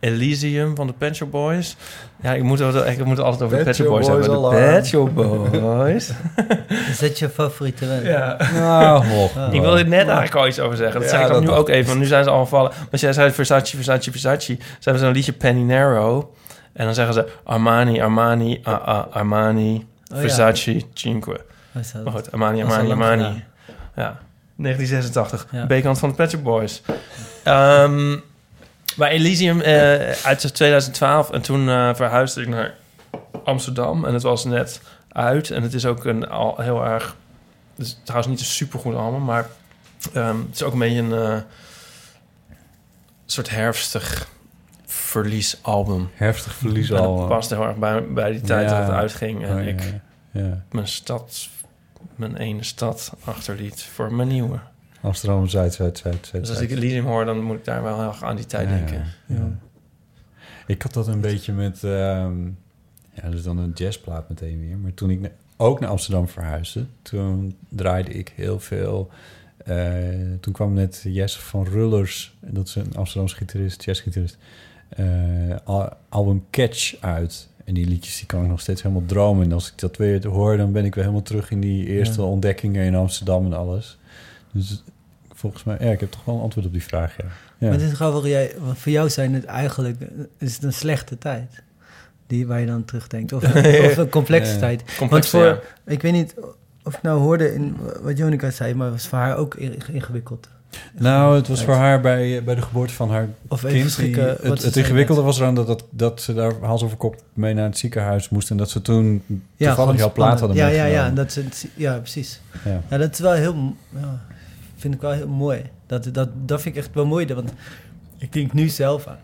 Elysium van de Pet Shop Boys. Ja, ik moet, ik moet altijd over de Pet Shop Boys Boys hebben. De. Pet Shop Boys. Is dat je favoriete band? Ja. Nou. Ah. Ik wilde er net eigenlijk al iets over zeggen. Dat Ja, zeg ik dat nu ook even, want nu zijn ze al gevallen. Want jij zei Versace, Versace, Versace. Ze hebben zo'n liedje Penny Narrow. En dan zeggen ze Armani, Armani, ah, Armani, ja. Versace, Cinque. Wat is dat? Maar goed, Armani, Armani, Armani. Ja, 1986. Ja. B-kant van de Pet Shop Boys. Ehm, maar Elysium eh, uit 2012. En toen eh, verhuisde ik naar Amsterdam. En het was net uit. En het is ook een al heel erg... Het is trouwens niet een supergoed album, maar... ehm, het is ook een beetje een eh, soort herfstig verliesalbum. Herfstig verlies En al. dat past heel erg bij, bij die tijd Ja. dat het uitging. En Oh, ja, ik ja. Ja. mijn stad, mijn ene stad achterliet voor mijn nieuwe. Amsterdam, Zuid, Zuid, Zuid, Zuid. Dus als ik. Elysium hoor, dan moet ik daar wel heel erg aan die tijd Ja, denken. ja, ja. Ik had dat een beetje met... ehm, ja, dus dan een jazzplaat meteen weer. Maar toen ik na- ook naar Amsterdam verhuisde... toen draaide ik heel veel... eh, toen kwam net Jesse van Rullers... en dat is een Amsterdamse gitarist, jazzgitarist... eh, al- album Catch uit. En die liedjes die kan ik nog steeds helemaal dromen. En als ik dat weer hoor, dan ben ik weer helemaal terug... in die eerste Ja. ontdekkingen in Amsterdam en alles. Dus volgens mij... Ja, ik heb toch wel een antwoord op die vraag, ja. ja. Maar het is grappig, jij, voor jou zijn het eigenlijk is het een slechte tijd. Die, waar je dan terugdenkt. Of, of een complexe Ja. tijd. Complexe, Want voor, ik weet niet of ik nou hoorde in wat Jonica zei, maar het was voor haar ook in- ingewikkeld. Nou, het was voor haar bij, bij de geboorte van haar Of kind. die- het ze het ingewikkelde was eraan dat, dat, dat ze daar hals over kop mee naar het ziekenhuis moest... en dat ze toen toevallig gewoon jouw plaat hadden ja, ja, ja, dat, is het- ja, precies. Ja. Ja. dat is wel heel, ja, vind ik wel heel mooi. Dat, dat, dat vind ik echt wel mooi, want ik denk nu zelf aan,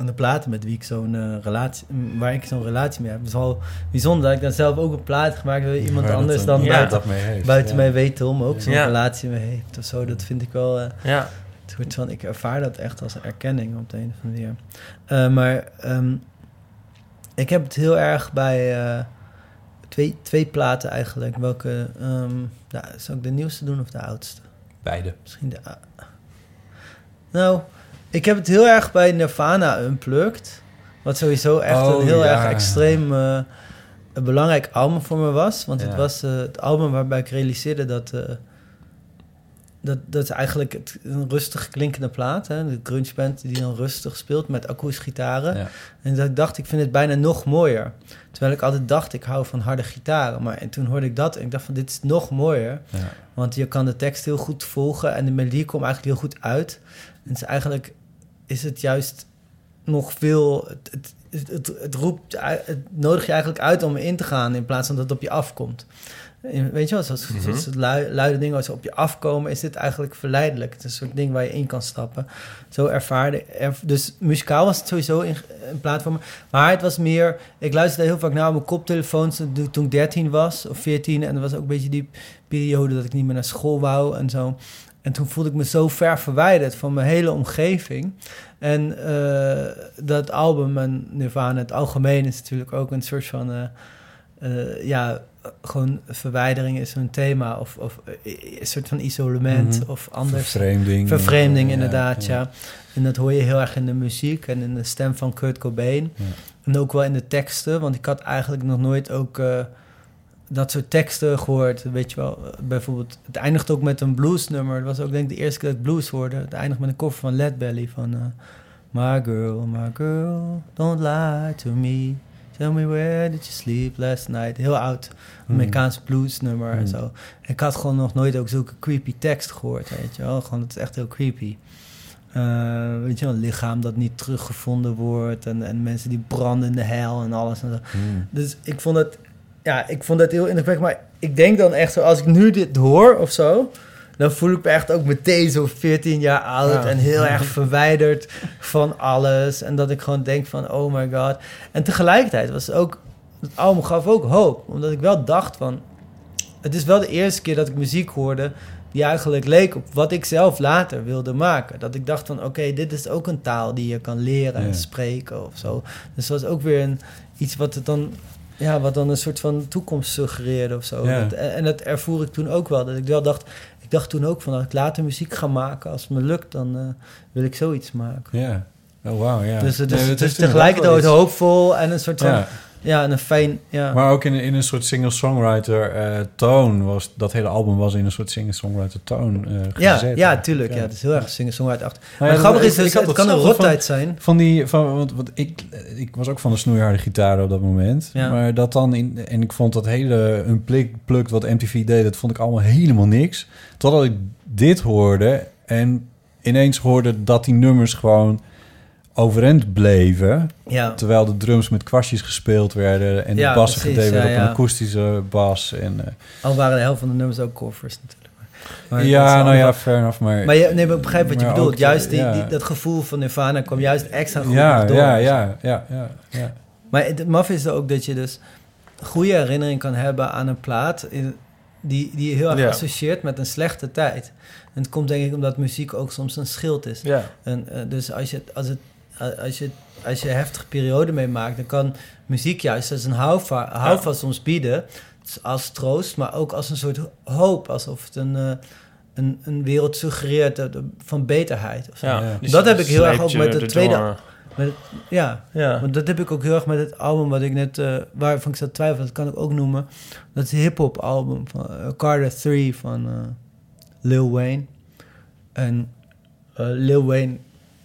aan de platen met wie ik zo'n eh, relatie, waar ik zo'n relatie mee heb. Het is wel bijzonder dat ik dan zelf ook een plaat gemaakt heb, iemand anders dan- dan ja, buiten, heeft, buiten ja. mij weet om ook zo'n Ja. relatie mee heeft of zo. Dat vind ik wel, eh, Ja, het soort van, ik ervaar dat echt als een erkenning op de een of andere manier. Eh, maar ehm, ik heb het heel erg bij eh, twee, twee platen eigenlijk. Welke, ehm nou, zou ik de nieuwste doen of de oudste? Beide. Misschien de... ou- nou, ik heb het heel erg bij Nirvana Unplugged. Wat sowieso echt Oh, een heel ja. erg extreem eh, een belangrijk album voor me was. Want Ja. het was eh, het album waarbij ik realiseerde dat... eh, dat, dat is eigenlijk het, een rustig klinkende plaat. Hè? De grunge band die dan rustig speelt met akoestische gitaren. Ja. En dat ik dacht, ik vind het bijna nog mooier. Terwijl ik altijd dacht, ik hou van harde gitaren. Maar en toen hoorde ik dat en ik dacht van, dit is nog mooier. Ja. Want je kan de tekst heel goed volgen en de melodie komt eigenlijk heel goed uit. En het is eigenlijk is het juist nog veel... Het, het, het, roept, het nodigt je eigenlijk uit om in te gaan... in plaats van dat het op je afkomt. En Weet je wel, zoals, zoals het lui- luide dingen als ze op je afkomen... is dit eigenlijk verleidelijk. Het is een soort ding waar je in kan stappen. Zo ervaarde er, Dus muzikaal was het sowieso in, een plaat voor me. Maar het was meer... Ik luisterde heel vaak naar op mijn koptelefoons toen toen ik 13 was of 14. En dat was ook een beetje die periode dat ik niet meer naar school wou en zo. En toen voelde ik me zo ver verwijderd van mijn hele omgeving. En eh, dat album en Nirvana in het algemeen is natuurlijk ook een soort van... eh, eh, ja, gewoon verwijdering is een thema. Of, of een soort van isolement Mhm. of anders. Vervreemding. Vervreemding, inderdaad, ja. ja. En dat hoor je heel erg in de muziek en in de stem van Kurt Cobain. Ja. En ook wel in de teksten, want ik had eigenlijk nog nooit ook dat soort teksten gehoord. Weet je wel, bijvoorbeeld, het eindigt ook met een bluesnummer. Dat was ook denk ik de eerste keer dat ik blues hoorde. Het eindigt met een koffer van Led Belly van... eh, my girl, my girl, don't lie to me. Tell me where did you sleep last night? Heel oud Amerikaans bluesnummer en Hmm. zo. Ik had gewoon nog nooit ook zulke creepy tekst gehoord, weet je wel. Gewoon, het is echt heel creepy. Eh, weet je wel, een lichaam dat niet teruggevonden wordt... en, en mensen die branden in de hel en alles. En zo. Hmm. Dus ik vond het, ja, ik vond het heel indrukwekkend. Maar ik denk dan echt zo, als ik nu dit hoor of zo, dan voel ik me echt ook meteen zo 14 jaar oud Ja. en heel erg verwijderd van alles. En dat ik gewoon denk van, oh my god. En tegelijkertijd was het ook, het album gaf ook hoop. Omdat ik wel dacht van, het is wel de eerste keer dat ik muziek hoorde die eigenlijk leek op wat ik zelf later wilde maken. Dat ik dacht van, oké, dit is ook een taal die je kan leren Ja. en spreken of zo. Dus dat was ook weer een, iets wat het dan, ja, wat dan een soort van toekomst suggereerde of zo. Ja. Dat- en, en dat ervoer ik toen ook wel. Dat ik wel dacht, ik dacht toen ook van, als ik later muziek ga maken, als het me lukt, dan eh, wil ik zoiets maken. Ja. Oh, wauw, ja. Dus, dus, Nee, het dus is tegelijkertijd hoopvol en een soort van, Ja. Ja, en een fijn, ja. Maar ook in, in een soort singer-songwriter eh, toon was... Dat hele album was in een soort singer-songwriter toon eh ja, gezet. ja, tuurlijk. Ja. het is heel erg singer-songwriter achter. Nou maar ja, het grappige is, dus, het kan een rottijd zijn. Van die, van, want, want ik, ik was ook van de snoeiharde gitaren op dat moment. Ja. Maar dat dan in, en ik vond dat hele unplugged wat MTV deed, dat vond ik allemaal helemaal niks. Totdat ik dit hoorde en ineens hoorde dat die nummers gewoon overeind bleven. Ja. Terwijl de drums met kwastjes gespeeld werden en Ja, de bassen precies, gededen werden ja, op een akoestische bas. En, eh, Al waren de helft van de nummers ook covers natuurlijk. Maar ja, nou ja, fair enough. Maar, Maar, je, nee, maar ik begrijp wat je bedoelt. ook, juist die, ja. die, dat gevoel van Nirvana kwam juist extra goed Ja, door. ja, ja, ja, ja, ja. Maar het maf is ook dat je dus goede herinnering kan hebben aan een plaat... In, die, die je heel erg associeert met een slechte tijd. En het komt denk ik omdat muziek ook soms een schild is. Ja. En, eh, dus als je, als, het, eh, als, je, als je een heftige periode meemaakt... dan kan muziek juist als een houva- houvast soms bieden... als troost, maar ook als een soort hoop. Alsof het een, eh, een, een wereld suggereert van beterheid. Of zo. Ja, die dat heb ik heel erg ook met de erdoor. tweede... Met het- ja, Ja. want dat heb ik ook heel erg met het album wat ik net... eh waarvan ik zat te twijfelen, dat kan ik ook noemen. Dat is een hip-hop album van eh, Carter 3 van eh, Lil Wayne. En Lil Wayne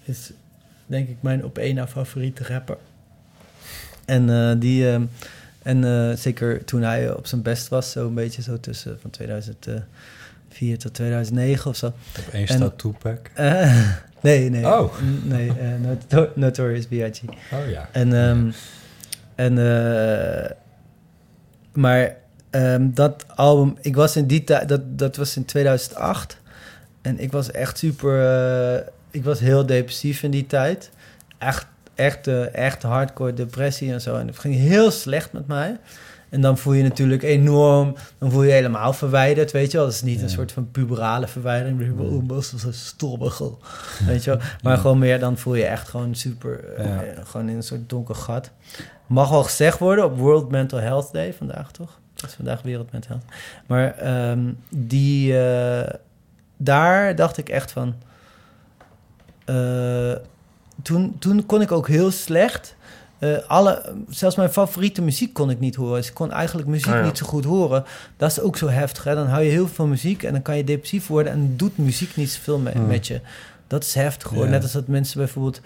is denk ik mijn op één na favoriete rapper. En eh, die... ehm, en eh, zeker toen hij op zijn best was, zo een beetje zo tussen van 2004 tot 2009 of zo. Op één staat Tupac. Nee, nee. Oh. Nee, eh, Noto- Notorious B.I.G. Oh ja. En, ehm, en maar ehm, dat album, ik was in die tijd, dat, dat was in 2008. En ik was echt super, ik was heel depressief in die tijd. Echt, echt, eh, echt hardcore depressie en zo. En het ging heel slecht met mij. En dan voel je natuurlijk enorm, dan voel je helemaal verwijderd, weet je wel. Dat is niet een soort van puberale verwijdering. Ben, Oh, dat is een stommigel, weet je wel. Maar gewoon meer, dan voel je echt gewoon super, Ja. eh, gewoon in een soort donker gat. Mag wel gezegd worden op World Mental Health Day vandaag, toch? Dat is vandaag Wereld Mental Health. Maar ehm, die, eh, daar dacht ik echt van... eh, toen, toen kon ik ook heel slecht eh, alle, zelfs mijn favoriete muziek kon ik niet horen. Dus ik kon eigenlijk muziek Ah, ja. niet zo goed horen. Dat is ook zo heftig. Hè? Dan hou je heel veel muziek en dan kan je depressief worden... en doet muziek niet zoveel mee, Hmm. met je. Dat is heftig hoor. Net als dat mensen bijvoorbeeld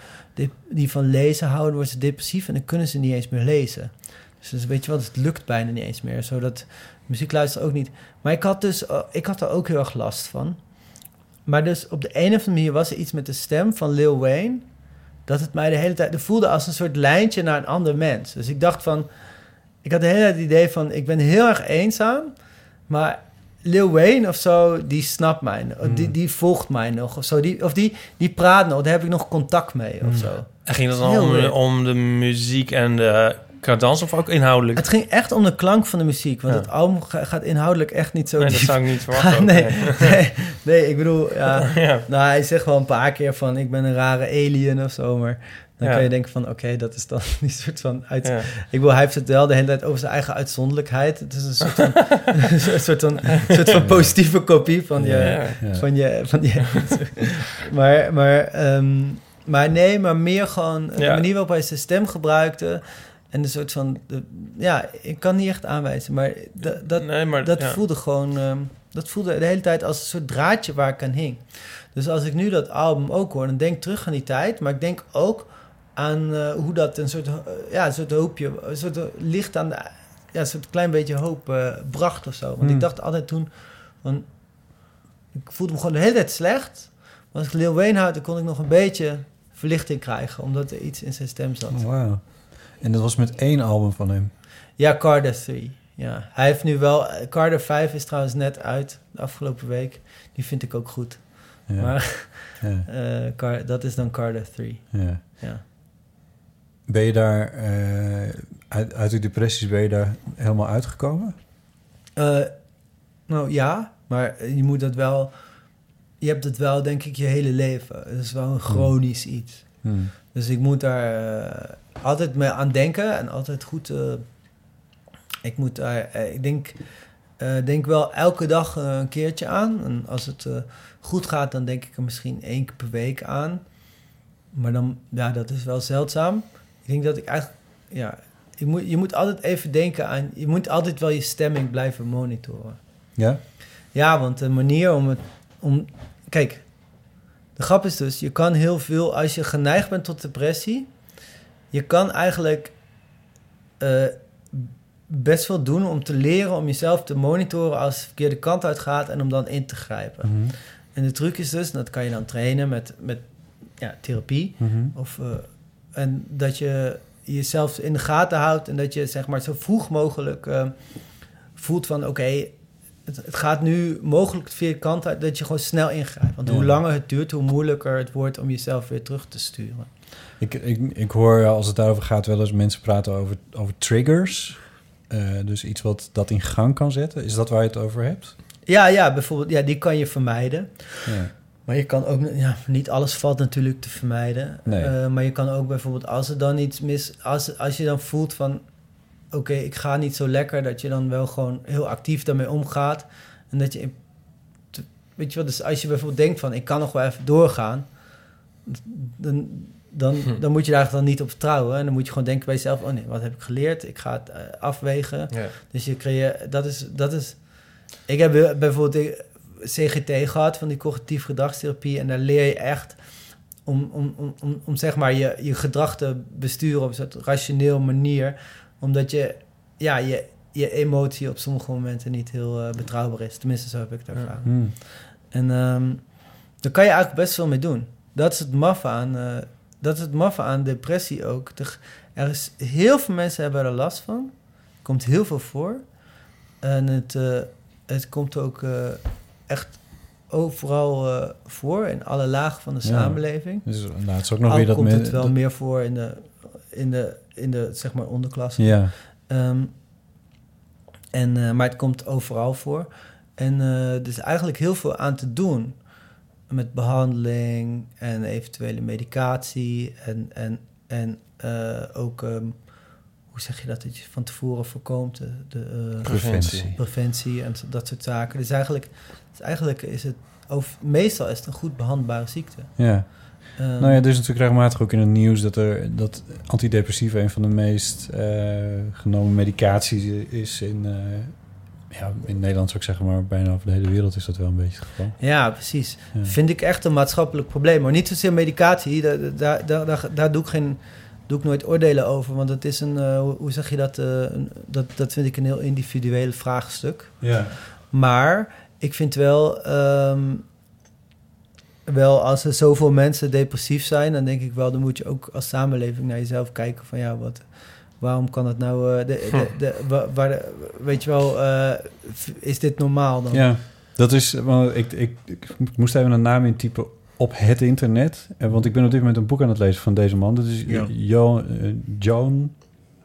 die van lezen houden... worden ze depressief en dan kunnen ze niet eens meer lezen. Dus, dus weet je wat, het lukt bijna niet eens meer. Zodat muziek luisteren ook niet. Maar ik had dus, eh, ik had er ook heel erg last van. Maar dus op de een of andere manier was er iets met de stem van Lil Wayne... dat het mij de hele tijd... Het voelde als een soort lijntje naar een ander mens. Dus ik dacht van... Ik had de hele tijd het idee van... ik ben heel erg eenzaam... maar Lil Wayne of zo, die snapt mij. Hmm. Die, die volgt mij nog of zo. Die, of die, die praat nog, daar heb ik nog contact mee of zo. En ging het dan om, om de muziek en de cadans of ook inhoudelijk? Het ging echt om de klank van de muziek. Want Ja. het album ga- gaat inhoudelijk echt niet zo Nee, dat zou ik niet verwachten nee, nee. nee, nee, ik bedoel, ja, Ja. Nou, hij zegt wel een paar keer van... ik ben een rare alien of zo, maar... Dan Ja. kan je denken van, oké, dat is dan die soort van... Uit... Ja. Ik bedoel, hij heeft het wel de hele tijd over zijn eigen uitzonderlijkheid. Het is een soort van, een soort van, een soort van positieve kopie van je... Ja. Van je, van je maar, maar, ehm, maar nee, maar meer gewoon de manier waarop hij zijn stem gebruikte... En de soort van... De, ja, ik kan niet echt aanwijzen, maar dat, dat, Nee, maar, dat ja. voelde gewoon... ehm, dat voelde de hele tijd als een soort draadje waar ik aan hing. Dus als ik nu dat album ook hoor, dan denk ik terug aan die tijd. Maar ik denk ook aan eh, hoe dat een soort, eh, ja, een soort hoopje, een soort licht aan de, ja, een soort klein beetje hoop eh, bracht of zo. Want Hmm. ik dacht altijd toen, van, ik voelde me gewoon de hele tijd slecht. Maar als ik Lil Wayne had, dan kon ik nog een beetje verlichting krijgen, omdat er iets in zijn stem zat. Oh, wauw. En dat was met één album van hem. Ja, Carter 3. Ja, hij heeft nu wel. Carter 5 is trouwens net uit de afgelopen week. Die vind ik ook goed. Ja. Maar Ja. eh, Car- dat is dan Carter 3. Ja. Ja. Ben je daar eh, uit, uit die depressies ben je daar helemaal uitgekomen? Eh, nou ja, maar je moet dat wel. Je hebt het wel, denk ik, je hele leven. Het is wel een chronisch iets. Hmm. Dus ik moet daar eh, altijd mee aan denken en altijd goed. eh, ik moet daar, eh, ik denk, denk wel elke dag een keertje aan. En als het goed gaat, dan denk ik er misschien één keer per week aan. Maar dan, ja, dat is wel zeldzaam. Ik denk dat ik eigenlijk, ja, je moet, je moet altijd even denken aan, je moet altijd wel je stemming blijven monitoren. Ja? Ja, want de manier om het, om, kijk, de grap is dus, je kan heel veel, als je geneigd bent tot depressie, je kan eigenlijk eh, best wel doen om te leren om jezelf te monitoren als het de verkeerde kant uit gaat en om dan in te grijpen. Mhm. En de truc is dus, en dat kan je dan trainen met, met ja, therapie, Mhm. of, eh, en dat je jezelf in de gaten houdt en dat je zeg maar zo vroeg mogelijk eh, voelt van oké, het, het gaat nu mogelijk de verkeerde kant uit, dat je gewoon snel ingrijpt. Want hoe langer het duurt, hoe moeilijker het wordt om jezelf weer terug te sturen. Ik, ik, ik hoor als het daarover gaat wel eens mensen praten over, over triggers. Eh, dus iets wat dat in gang kan zetten. Is dat waar je het over hebt? Ja, ja, bijvoorbeeld, ja, die kan je vermijden. Ja. Maar je kan ook, ja, niet alles valt natuurlijk te vermijden. Nee. Eh, maar je kan ook bijvoorbeeld, als er dan iets mis, als, als je dan voelt van, oké, ik ga niet zo lekker, dat je dan wel gewoon heel actief daarmee omgaat. En dat je, weet je wat, dus als je bijvoorbeeld denkt van, ik kan nog wel even doorgaan, dan, dan, Hm. dan moet je daar dan niet op vertrouwen. En dan moet je gewoon denken bij jezelf, oh nee, wat heb ik geleerd? Ik ga het eh, afwegen. Ja. Dus je creëert, dat is, dat is. Ik heb bij- bijvoorbeeld de CGT gehad van die cognitief gedragstherapie. En daar leer je echt om, om, om, om, om zeg maar je, je gedrag te besturen op een soort rationeel manier. Omdat je, ja, je, je emotie op sommige momenten niet heel eh, betrouwbaar is. Tenminste, zo heb ik het ervaren. Hmm. En ehm daar kan je eigenlijk best veel mee doen. Dat is het maffe aan, eh, dat is het maffe aan depressie ook. Er, er is, heel veel mensen hebben er last van. Er komt heel veel voor. En het, eh, het komt ook eh, echt overal eh, voor, in alle lagen van de Ja. samenleving. Dus nou, het is ook nog Al weer dat komt men- het wel dat- meer voor in de, in de, in de zeg maar, onderklasse. Ja. Ehm, en, eh, maar het komt overal voor. En eh, er is eigenlijk heel veel aan te doen. Met behandeling en eventuele medicatie. En, en, en eh, ook, ehm, hoe zeg je dat, dat je van tevoren voorkomt? De, de, Preventie. Preventie en dat soort zaken. Dus eigenlijk, dus eigenlijk is het, over, meestal is het een goed behandelbare ziekte. Ja. Ehm, nou ja, er is natuurlijk regelmatig ook in het nieuws dat, er, dat antidepressiva een van de meest eh, genomen medicaties is in, eh, ja, in Nederland zou ik zeggen, maar bijna over de hele wereld is dat wel een beetje het geval. Ja, precies. Ja. Vind ik echt een maatschappelijk probleem. Maar niet zozeer medicatie, daar, daar, daar, daar, doe, ik geen, doe ik nooit oordelen over. Want het is een, eh, hoe- zeg je dat, een- dat? Dat vind ik een heel individueel vraagstuk. Ja. Maar ik vind wel, ehm, wel als er zoveel mensen depressief zijn, dan denk ik wel, dan moet je ook als samenleving naar jezelf kijken van ja, wat, waarom kan het nou, eh, de, de, de, wa- waar de- weet je wel, eh, is dit normaal dan? Ja, dat is, want ik, ik, ik moest even een naam intypen op het internet. Eh, Want ik ben op dit moment een boek aan het lezen van deze man. Dat is Ja. Jo, eh,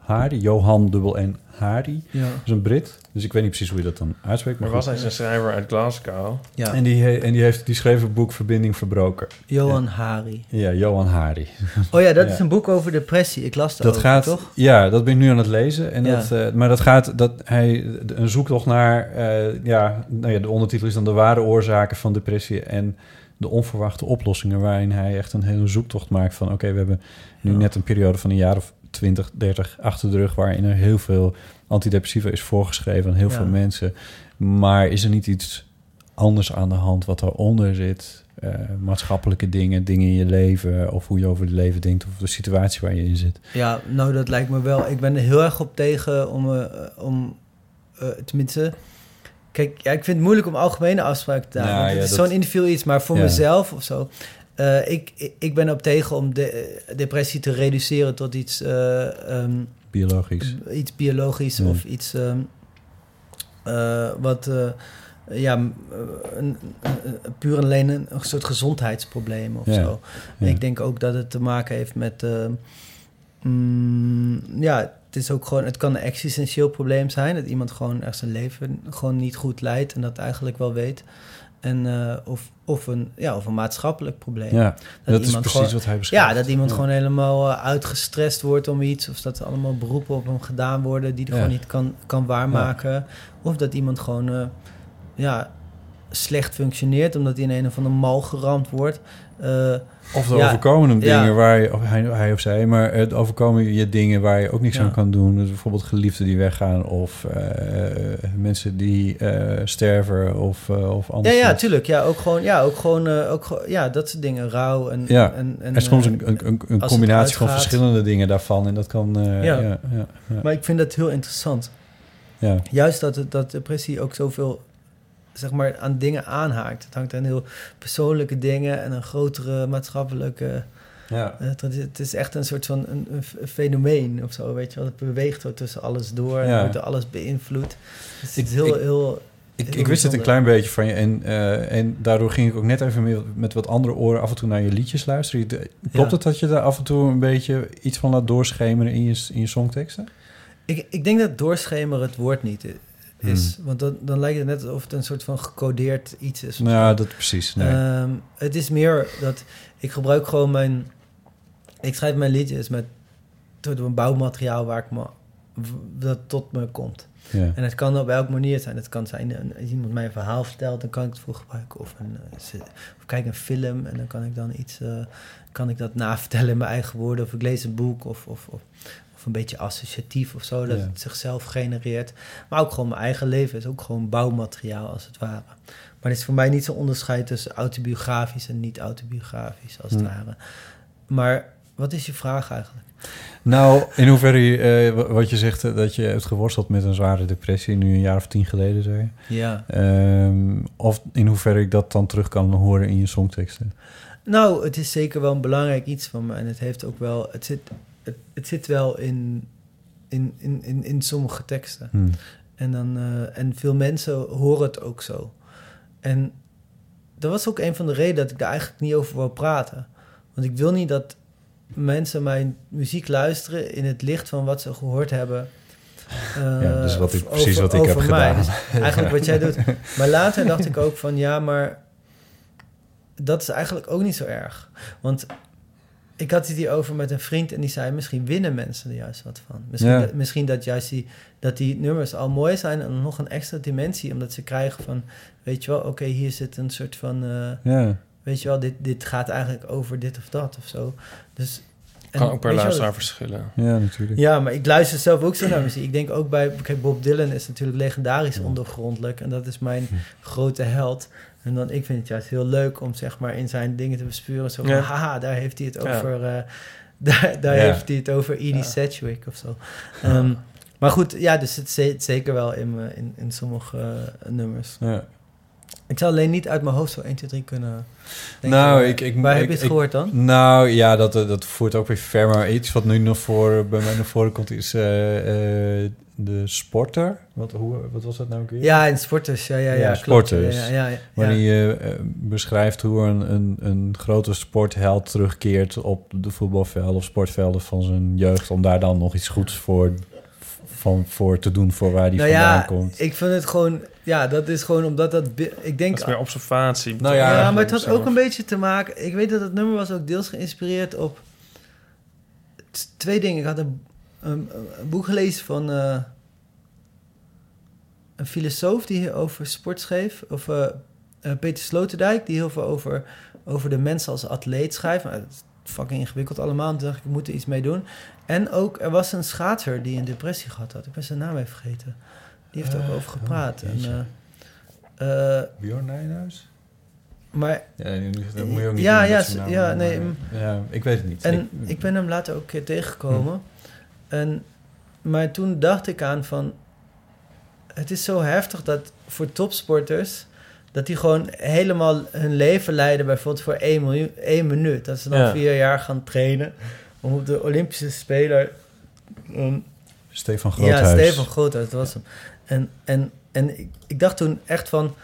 Hardy, Johan dubbel N Hardy. Ja. Dat is een Brit, dus ik weet niet precies hoe je dat dan uitspreekt. Maar Maar was hij een schrijver uit Glasgow? Ja. En, die, en die, heeft, die schreef het boek Verbinding Verbroken. Johan Hari. Ja, Johan Hardy. Oh ja, dat Ja. is een boek over depressie. Ik las dat Dat gaat, toch? ja, dat ben ik nu aan het lezen. En Ja. dat, eh, maar dat gaat, dat hij een zoektocht naar, eh, ja, nou ja, de ondertitel is dan de ware oorzaken van depressie en de onverwachte oplossingen, waarin hij echt een hele zoektocht maakt van, oké, we hebben nu net een periode van een jaar of 20, 30 achter de rug, waarin er heel veel antidepressiva is voorgeschreven aan heel Ja. veel mensen. Maar is er niet iets anders aan de hand wat daaronder zit? Eh, maatschappelijke dingen, dingen in je leven, of hoe je over het leven denkt, of de situatie waar je in zit. Ja, nou dat lijkt me wel. Ik ben er heel erg op tegen om, eh, om eh, tenminste... Kijk, ja, ik vind het moeilijk om algemene afspraken te want het is dat- zo'n individueel iets, maar voor mezelf of zo... eh, ik, ik- ben op tegen om de, eh, depressie te reduceren tot iets... eh, ehm, Biologisch. Iets biologisch of iets ehm, eh, wat... ja, een, puur en alleen een, een soort gezondheidsprobleem of Ja, zo. ja. Ik denk ook dat het te maken heeft met... eh, mm, ja, het is ook gewoon... Het kan een existentieel probleem zijn. Dat iemand gewoon echt zijn leven gewoon niet goed leidt... en dat eigenlijk wel weet. Eh, of, of, een, ja, of een maatschappelijk probleem. Ja, dat is precies gewoon- wat hij beschrijft. Ja, dat iemand Ja. gewoon helemaal eh, uitgestrest wordt om iets... of dat er allemaal beroepen op hem gedaan worden... die hij Ja. gewoon niet kan, kan waarmaken. Of dat iemand gewoon... eh, ja, slecht functioneert... omdat hij in een of andere mal geramd wordt... Of er ja, overkomen hem ja. dingen waar je, of hij, hij of zij, maar het overkomen je dingen waar je ook niks Ja. aan kan doen. Dus bijvoorbeeld geliefden die weggaan of eh, mensen die eh, sterven of, eh, of Ja, anders. ja, tuurlijk. Ja, ook gewoon, ja, ook gewoon, ook ja, dat soort dingen. Rouw en... Ja, en, en, er is soms een, een, een, combinatie van verschillende dingen daarvan en dat kan... Ja. ja, ja, ja. Maar ik vind dat heel interessant. Ja. Juist dat, dat depressie ook zoveel zeg maar, aan dingen aanhaakt. Het hangt aan heel persoonlijke dingen en een grotere maatschappelijke... Ja. eh, het, is echt een soort van een, fenomeen of zo, weet je wel. Het beweegt zo tussen alles door en Ja. wordt door alles beïnvloed. Dus het Ik- is heel, ik- heel... Ik, ik wist het een klein beetje van je en, eh, en daardoor ging ik ook net even meer met wat andere oren af en toe naar je liedjes luisteren. Klopt Ja. het dat je daar af en toe een beetje iets van laat doorschemeren in je, in je songteksten? Ik, ik denk dat doorschemeren het woord niet is. Hmm. Want dan, dan lijkt het net alsof het een soort van gecodeerd iets is. of Nou, zo. dat precies. Nee. Ehm, het is meer dat ik gebruik gewoon mijn... Ik schrijf mijn liedjes met door een bouwmateriaal waar ik me, dat tot me komt. Ja. En het kan op elke manier zijn. Het kan zijn als iemand mij een verhaal vertelt, dan kan ik het voor gebruiken. Of, een, eh, of kijk een film en dan kan ik dan iets, eh, kan ik dat navertellen in mijn eigen woorden. Of ik lees een boek of, of, of, of een beetje associatief of zo, dat Ja. het zichzelf genereert. Maar ook gewoon mijn eigen leven is ook gewoon bouwmateriaal als het ware. Maar het is voor mij niet zo'n onderscheid tussen autobiografisch en niet autobiografisch als het Hm. ware. Maar wat is je vraag eigenlijk? Nou, in hoeverre, je, eh, wa- wat je zegt, eh, dat je hebt geworsteld met een zware depressie, nu een jaar of tien geleden, zei je. Ja. Ehm, of in hoeverre ik dat dan terug kan horen in je songteksten. Nou, het is zeker wel een belangrijk iets van me. En het heeft ook wel. Het zit, het, het zit wel in, in, in, in, in sommige teksten. Hmm. En, dan, eh, en veel mensen horen het ook zo. En dat was ook een van de redenen dat ik daar eigenlijk niet over wil praten. Want ik wil niet dat mensen mijn muziek luisteren in het licht van wat ze gehoord hebben. eh, Ja, is wat ik- over- precies wat ik heb mij. gedaan. Dus eigenlijk wat jij doet. Maar later dacht ik ook van ja, maar dat is eigenlijk ook niet zo erg. Want ik had het hier over met een vriend en die zei... misschien winnen mensen er juist wat van. Misschien, Ja. dat, misschien dat juist die, dat die nummers al mooi zijn... en nog een extra dimensie, omdat ze krijgen van... weet je wel, oké, hier zit een soort van... eh, Ja. weet je wel, dit, dit gaat eigenlijk over dit of dat of zo. Dus, en Kan ook per luisteraar verschillen. Ja, natuurlijk. Ja, maar ik luister zelf ook zo naar muziek. Ik denk ook bij, kijk, Bob Dylan is natuurlijk legendarisch ondergrondelijk. En dat is mijn grote held. En dan, ik vind het juist heel leuk om zeg maar in zijn dingen te bespuren. Zo van, Ja. haha, daar heeft hij het Ja. over... eh, daar daar Ja. heeft hij het over Edie Sedgwick of zo. Ehm, maar goed, ja, dus het zit zeker wel in, in, in sommige eh, nummers. Ja. Ik zou alleen niet uit mijn hoofd zo 1, 2, 3 kunnen denken. Nou, ik, ik, Waar ik- heb je het ik- gehoord dan? Nou, ja, dat, eh, dat voert ook weer ver. Maar iets wat nu nog voor, bij mij naar voren komt is eh, eh, de sporter. Wat, hoe, wat was dat nou weer? Ja, in Sporters. Ja, ja, ja. klopt. sporters. Ja, ja, ja, Wanneer je beschrijft hoe een, een, een grote sportheld terugkeert op de voetbalvelden of sportvelden van zijn jeugd. Om daar dan nog iets goeds voor, van, voor te doen voor waar die nou vandaan ja, komt. ik vind het gewoon... Ja, dat is gewoon omdat dat... Ik denk... Dat is meer observatie. Nou ja, ja, maar het had zelf. ook een beetje te maken... Ik weet dat het nummer was ook deels geïnspireerd op... Twee dingen. Ik had een, een, een boek gelezen van... eh, een filosoof die over sport schreef. Of eh, eh, Peter Sloterdijk, die heel veel over, over de mens als atleet schrijft. Maar het is fucking ingewikkeld allemaal. En toen dacht ik, ik moet er iets mee doen. En ook, er was een schaatser die een depressie gehad had. Ik ben zijn naam even vergeten. Die heeft er ook Eh, over gepraat. oh, en, eh, eh, Bjorn Nijhuis? maar Ja, nu- dat moet je ook niet ja, doen ja, naam, ja, nee, ja, ik weet het niet. En Ik- ik, ben hem later ook een keer tegengekomen. En, maar toen dacht ik aan van... Het is zo heftig dat voor topsporters... dat die gewoon helemaal hun leven leiden... bijvoorbeeld voor één, miljoen, één minuut. Dat ze dan Ja. vier jaar gaan trainen... om op de Olympische Speler... um, Stefan ja, Groothuis. Stefan Groothuis, dat was hem. En, en, en ik, ik dacht toen echt van...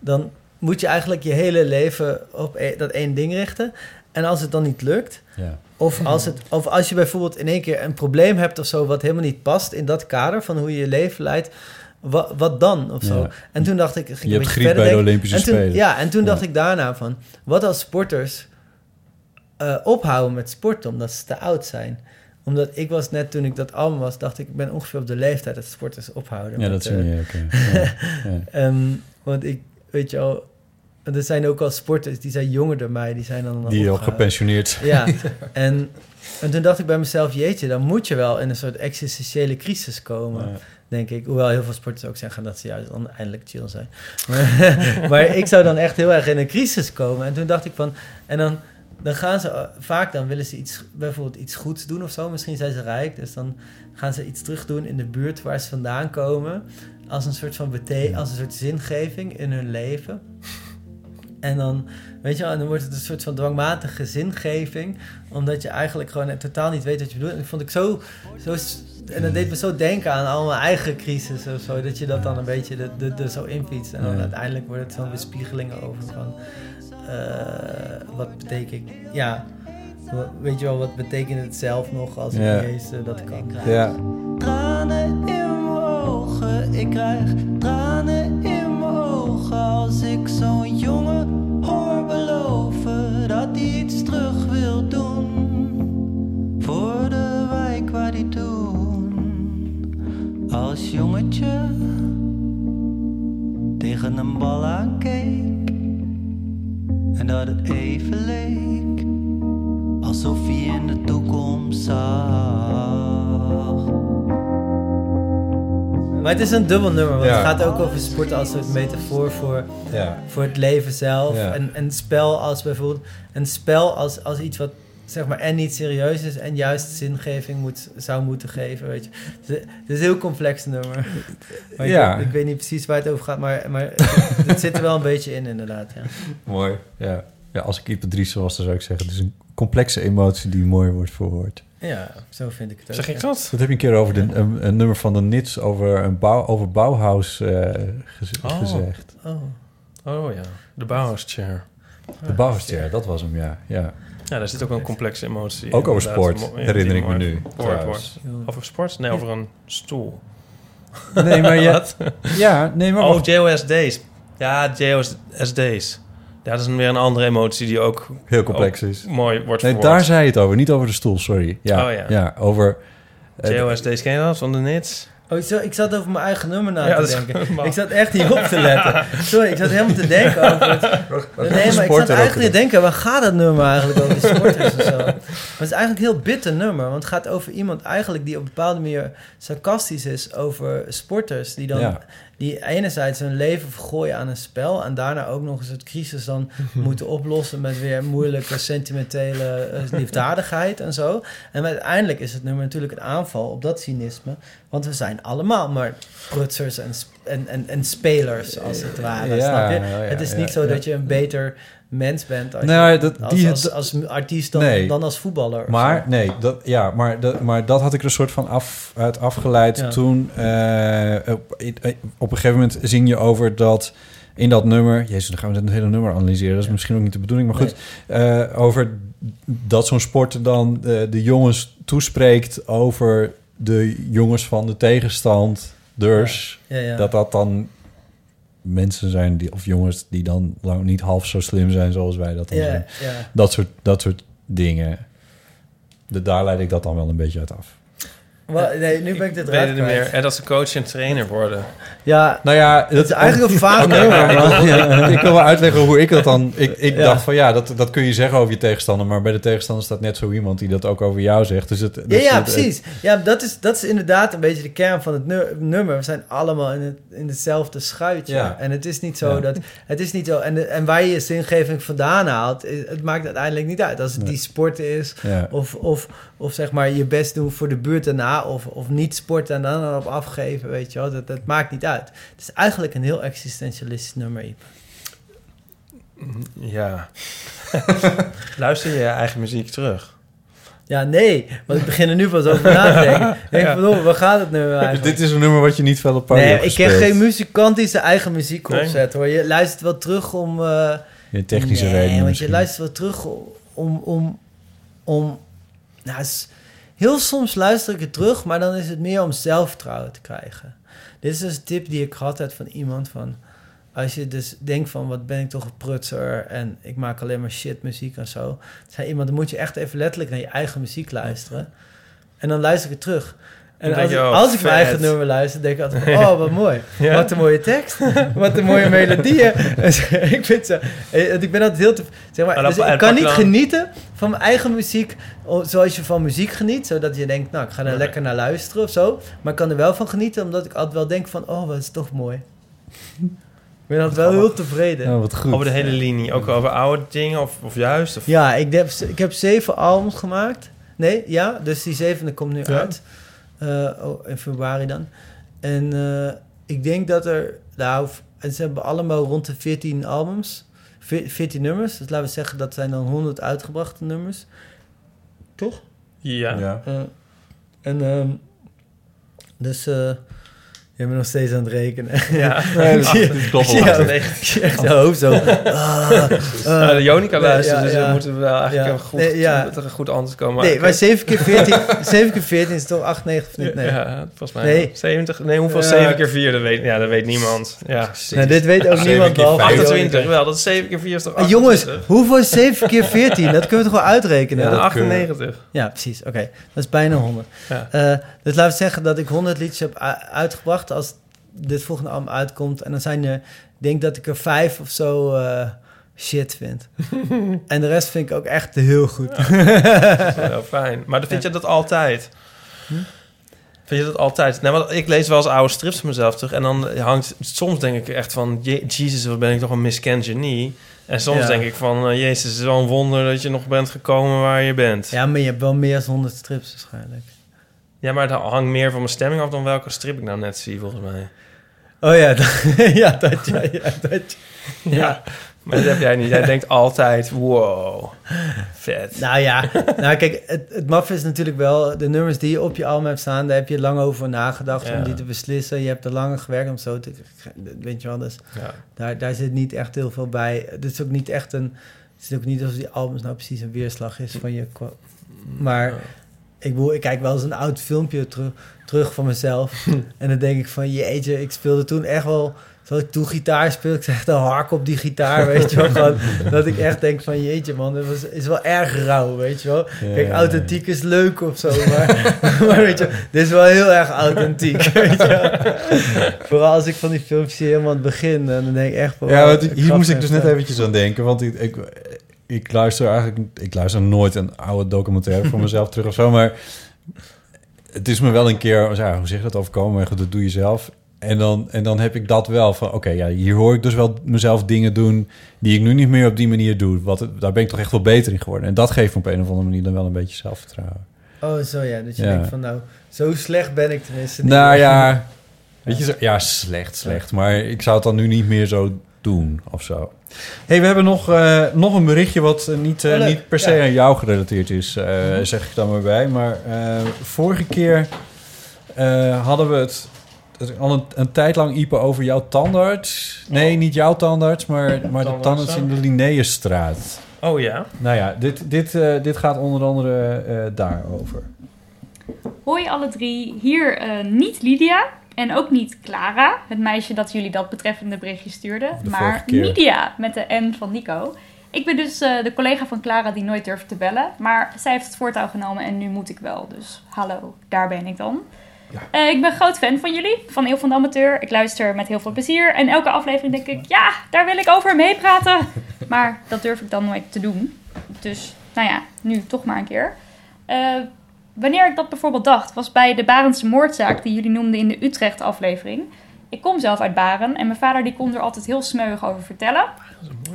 dan moet je eigenlijk je hele leven op e- dat één ding richten. En als het dan niet lukt... Ja. Of als, het, of als je bijvoorbeeld in één keer een probleem hebt of zo... wat helemaal niet past in dat kader van hoe je je leven leidt... Wat, wat dan of zo? Ja. En toen dacht ik... Ging Je hebt griep verder bij de denken. Olympische en toen, Spelen. Ja, en toen Ja. dacht ik daarna van... wat als sporters eh, ophouden met sporten omdat ze te oud zijn? Omdat ik was net toen ik dat album was... dacht ik, ik ben ongeveer op de leeftijd dat sporters ophouden. Ja, met, dat zie je. Ja. Ehm, want ik, weet je al... Er zijn ook al sporters die zijn jonger dan mij. Die zijn dan al Die al gepensioneerd. Ja, en, en toen dacht ik bij mezelf... jeetje, dan moet je wel in een soort existentiële crisis komen. Ja. Denk ik. Hoewel heel veel sporters ook zeggen dat ze juist dan eindelijk chill zijn. Maar, maar ik zou dan echt heel erg in een crisis komen. En toen dacht ik van... En dan, dan gaan ze... eh, Vaak dan willen ze iets, bijvoorbeeld iets goeds doen of zo. Misschien zijn ze rijk. Dus dan gaan ze iets terug doen in de buurt waar ze vandaan komen. Als een soort van bete als een soort zingeving in hun leven. En dan, weet je wel, en dan wordt het een soort van dwangmatige zingeving. Omdat je eigenlijk gewoon totaal niet weet wat je bedoelt. En dat vond ik zo, zo... En dat deed me zo denken aan al mijn eigen crisis of zo. Dat je dat dan een beetje er, zo infietst. En dan uiteindelijk wordt het zo'n bespiegeling over van... eh, wat betekent... Ja, weet je wel, wat betekent het zelf nog als ik eens dat kan. Ja. Tranen in mijn ogen, ik krijg tranen in mijn ogen als ik zo'n jongen hoor beloven dat hij iets terug wil doen voor de wijk waar hij toen als jongetje tegen een bal aankeek en dat het even leek alsof hij in de toekomst zag. Maar het is een dubbel nummer, want Ja. het gaat ook over sport als een metafoor voor, Ja. voor het leven zelf. Ja. En een spel als bijvoorbeeld een spel als, als iets wat zeg maar en niet serieus is en juist zingeving moet, zou moeten geven, weet je. Dus Het is een heel complex nummer. Maar Ja. ik, weet niet precies waar het over gaat, maar, maar het zit er wel een beetje in inderdaad. Ja. Mooi. Ja. ja, als ik Ipe Dries was, dan zou ik zeggen... het is een complexe emotie die mooi wordt verwoord. ja, zo vind ik het ook. Zeg ik ja. dat? Dat heb je een keer over de, een, een nummer van de Nits... over, een bouw, over Bauhaus eh, gez- Oh. gezegd. Oh. Oh ja, de Bauhaus Chair. De Bauhaus Chair, dat was hem, ja. ja. Ja, daar zit ook een complexe emotie. Ook over sport, ja, herinner ik me nu, wordt. Over sport? Nee, over een stoel. Nee, maar ja- ja, nee, maar Oh. JOSD's. Ja, JOSD's. Ja, dat is weer een andere emotie die ook... Heel complex ook is. Mooi wordt Nee, verwoord. daar zei je het over, niet over de stoel, sorry. Ja, Oh, ja. ja over... eh, JOSD's, ken je dat van de Nits? Oh, zo, ik zat over mijn eigen nummer na Ja, te dat denken. Ik zat echt niet op te letten. Sorry, ik zat helemaal te denken over het... Nee, maar ik zat eigenlijk te denken, waar gaat het nummer eigenlijk over? Die sporters en zo. Maar het is eigenlijk een heel bitter nummer. Want het gaat over iemand eigenlijk die op een bepaalde manier sarcastisch is over sporters. Die dan... Ja. Die enerzijds hun leven vergooien aan een spel... en daarna ook nog eens het crisis dan moeten oplossen... met weer moeilijke sentimentele eh, liefdadigheid en zo. En uiteindelijk is het nummer natuurlijk een aanval op dat cynisme. Want we zijn allemaal maar prutsers en, en, en, en spelers, als het ware. Ja, snap je? ja, ja, het is niet zo dat je een beter mens bent als, Nou, dat- als, die- als, als, artiest dan, Nee. dan als voetballer. Maar zo. nee, dat, ja, maar, dat, maar dat had ik er een soort van af, uit afgeleid Ja. toen. eh, op, op een gegeven moment zing je over dat in dat nummer. Jezus, dan gaan we het hele nummer analyseren. Dat is misschien ook niet de bedoeling, maar goed. eh, over dat zo'n sport dan de, de jongens toespreekt over de jongens van de tegenstand. Dus ja. dat dat dan mensen zijn die, of jongens die dan lang niet half zo slim zijn zoals wij dat dan zijn. Dat soort, dat soort dingen. De, daar leid ik dat dan wel een beetje uit af. Nee, nu ben ik dit weet eruit het niet meer. En dat ze coach en trainer worden. Ja, Nou ja, het is eigenlijk een vaag nummer. maar ik, wil, ik wil wel uitleggen hoe ik dat dan... Ik, ik Ja. dacht van ja, dat, dat kun je zeggen over je tegenstander... maar bij de tegenstander staat net zo iemand die dat ook over jou zegt. Dus het, Ja, dus ja, het- precies. Ja, dat is, dat is inderdaad een beetje de kern van het nu- nummer. We zijn allemaal in, het, in hetzelfde schuitje. Ja. En het is niet zo Ja. dat... Het is niet zo... En, de- en waar je je zingeving vandaan haalt... Het maakt uiteindelijk niet uit. Als het Nee. die sport is... Ja. Of, of, of zeg maar je best doen voor de buurt daarna... Of, of niet sporten en dan erop afgeven, weet je wel. Dat, dat maakt niet uit. Het is eigenlijk een heel existentialistisch nummer, Iep. Ja. Luister je je eigen muziek terug? Ja, nee. Want ik begin er nu pas over na te denken. Denk Ja. oh, waar gaat het nu eigenlijk? Dit is een nummer wat je niet veel op podium Nee, hebt ik ken gespeeld. geen muzikant die zijn eigen muziek Nee? opzet, hoor. Je luistert wel terug om... eh, Je technische nee, redenen want misschien. je luistert wel terug om... om, om nou, heel soms luister ik het terug, maar dan is het meer om zelfvertrouwen te krijgen. Dit is dus een tip die ik gehad heb van iemand van... Als je dus denkt van, wat ben ik toch een prutser... en ik maak alleen maar shit muziek en zo. Zei iemand, dan moet je echt even letterlijk naar je eigen muziek luisteren. En dan luister ik het terug. En als, je, oh, als ik mijn eigen nummer luister, denk ik altijd... van, oh, wat mooi. Ja. Wat een mooie tekst. Wat een mooie melodieën. ik vind zo... eh, Ik ben altijd heel... Te, zeg maar, dus ik kan niet genieten van mijn eigen muziek... zoals je van muziek geniet. Zodat je denkt, nou, ik ga er Nee. lekker naar luisteren of zo. Maar ik kan er wel van genieten, omdat ik altijd wel denk van... Oh, wat is toch mooi. Ik ben altijd wel heel tevreden. Ja, wat goed. Over de hele linie. Ook over oude dingen of, of juist? Of... Ja, ik heb, ik heb zeven albums gemaakt. Nee, ja, dus die zevende komt nu Ja. uit. Eh, oh, in februari dan. En eh, ik denk dat er... Nou, ze hebben allemaal rond de 14 albums. Ve- 14 nummers. Dus laten we zeggen, dat zijn dan 100 uitgebrachte nummers. Toch? Ja. Ja. Eh, en ehm, dus... eh je bent nog steeds aan het rekenen. Ja. Nee, dat is klopt ik zie echt hoofd zo. Ah, Nou, de Jonica ja, dus ja. we moeten wel eigenlijk Ja. een goed, ja. dat er een goed antwoord komen. Nee, maar 7 keer 14, 7 keer 14 is toch 8, 9 of niet? Nee. Ja, volgens mij. Nee. 70, nee, hoeveel? Ja. 7 keer 4, dat weet, ja, dat weet niemand. Ja. Nou, dit weet ook niemand behalve 28, Jonica. wel. Dat is 7 keer 4 is toch Ah, 28? jongens, hoeveel is 7 keer 14? Dat kunnen we toch wel uitrekenen? Ja, 98. Ja, precies. Oké, dat is bijna 100. Ja. Eh, dus laten we zeggen dat ik 100 liedjes heb u- als dit volgende album uitkomt. En dan zijn er, ik denk dat ik er vijf of zo eh, shit vind. en de rest vind ik ook echt heel goed. Dat is wel heel fijn. Maar dan vind Ja. je dat altijd? Hm? Vind je dat altijd? Nee, want ik lees wel eens oude strips van mezelf terug. En dan hangt... Soms denk ik echt van... Je, Jezus, wat ben ik toch een miskend genie. En soms Ja. denk ik van... eh, Jezus, het is wel een wonder dat je nog bent gekomen waar je bent. Ja, maar je hebt wel meer dan 100 strips waarschijnlijk. Ja, maar dat hangt meer van mijn stemming af dan welke strip ik nou net zie, volgens mij. Oh ja, dat, ja, dat, ja, ja, dat. Ja, maar dat heb jij niet. Jij denkt altijd, wow, vet. Nou ja, nou kijk, het, het maf is natuurlijk wel... de nummers die je op je album hebt staan... daar heb je lang over nagedacht Ja. om die te beslissen. Je hebt er langer gewerkt om zo te... weet je wel, dus Ja. daar, daar zit niet echt heel veel bij. Het is ook niet echt een... het is ook niet alsof die albums nou precies een weerslag is van je... kwa- Maar ik, bedoel, ik kijk wel eens een oud filmpje terug, terug van mezelf... en dan denk ik van, jeetje, ik speelde toen echt wel... dat ik toen gitaar speel, ik zeg de hark op die gitaar, weet je wel. Gewoon, dat ik echt denk van, jeetje man, het was, is wel erg rauw, weet je wel. Ja, Kijk, authentiek is leuk of zo, maar, maar weet je, dit is wel heel erg authentiek, weet je wel. Vooral als ik van die filmpjes zie helemaal aan het begin, en dan denk ik echt van... Ja, want ik hier moest ik dus net eventjes aan denken. Want ik, ik, ik luister eigenlijk... Ik luister nooit een oude documentaire voor mezelf terug of zo. Maar het is me wel een keer... Ja, hoe zeg je dat overkomen? Maar goed, dat doe je zelf. En dan, en dan heb ik dat wel van... Oké, ja, hier hoor ik dus wel mezelf dingen doen... die ik nu niet meer op die manier doe. Wat, daar ben ik toch echt wel beter in geworden. En dat geeft me op een of andere manier dan wel een beetje zelfvertrouwen. Oh, zo ja, dat je Ja. denkt van, nou, zo slecht ben ik tenminste niet. Nou ja, weet je, zo, ja, slecht, slecht. Maar ik zou het dan nu niet meer zo doen of zo. hey, we hebben nog, eh, nog een berichtje wat eh, niet, eh, Oh, niet per se Ja. aan jou gerelateerd is, eh, Mhm. zeg ik dan maar bij. Maar eh, vorige keer eh, hadden we het het- al een, een tijd lang iepen over jouw tandarts. Nee, niet jouw tandarts, maar, maar de tandarts in de Linnaeusstraat. Oh ja? Nou ja, dit, dit, eh, dit gaat onder andere eh, daarover. Hoi alle drie, hier eh, niet Lydia en ook niet Clara, het meisje dat jullie dat betreffende berichtje stuurde, De maar. Nidia met de N van Nico. Ik ben dus eh, de collega van Clara die nooit durft te bellen, maar zij heeft het voortouw genomen en nu moet ik wel. Dus hallo, daar ben ik dan. Eh, ik ben groot fan van jullie, van Eeuw van de Amateur. Ik luister met heel veel plezier en elke aflevering denk ik, ja, daar wil ik over meepraten. Maar dat durf ik dan nooit te doen. Dus, nou ja, nu toch maar een keer. Eh, wanneer ik dat bijvoorbeeld dacht, was bij de Barendse moordzaak die jullie noemden in de Utrecht-aflevering. Ik kom zelf uit Baren en mijn vader die kon er altijd heel smeuig over vertellen.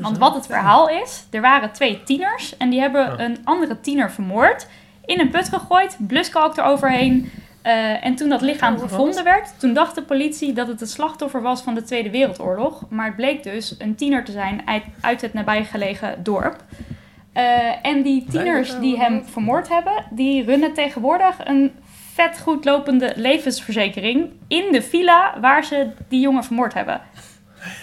Want wat het verhaal is, er waren twee tieners en die hebben een andere tiener vermoord. In een put gegooid, bluskalk eroverheen. Eh, en toen dat lichaam gevonden werd, toen dacht de politie dat het het slachtoffer was van de Tweede Wereldoorlog. Maar het bleek dus een tiener te zijn uit, uit het nabijgelegen dorp. Eh, en die tieners die hem vermoord hebben, die runnen tegenwoordig een vet goed lopende levensverzekering in de villa waar ze die jongen vermoord hebben.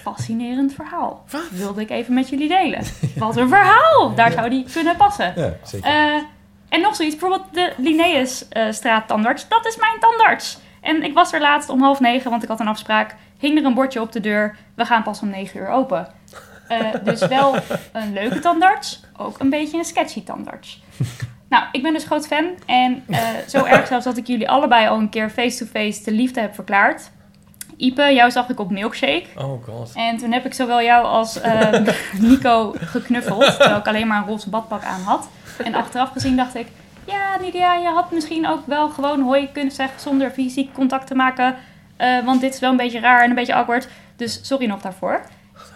Fascinerend verhaal. Wilde ik even met jullie delen. Wat een verhaal! Daar zou die kunnen passen. Ja, zeker. Eh, en nog zoiets, bijvoorbeeld de Linnaeus-straat tandarts. Dat is mijn tandarts. En ik was er laatst om half negen, want ik had een afspraak. Hing er een bordje op de deur. We gaan pas om negen uur open. Eh, dus wel een leuke tandarts. Ook een beetje een sketchy tandarts. Nou, ik ben dus groot fan. En eh, zo erg zelfs dat ik jullie allebei al een keer face-to-face de liefde heb verklaard. Ipe, jou zag ik op Milkshake. Oh god. En toen heb ik zowel jou als eh, Nico geknuffeld, terwijl ik alleen maar een roze badpak aan had. En achteraf gezien dacht ik, ja Nidia, je had misschien ook wel gewoon hoi kunnen zeggen zonder fysiek contact te maken. Want dit is wel een beetje raar en een beetje awkward. Dus sorry nog daarvoor.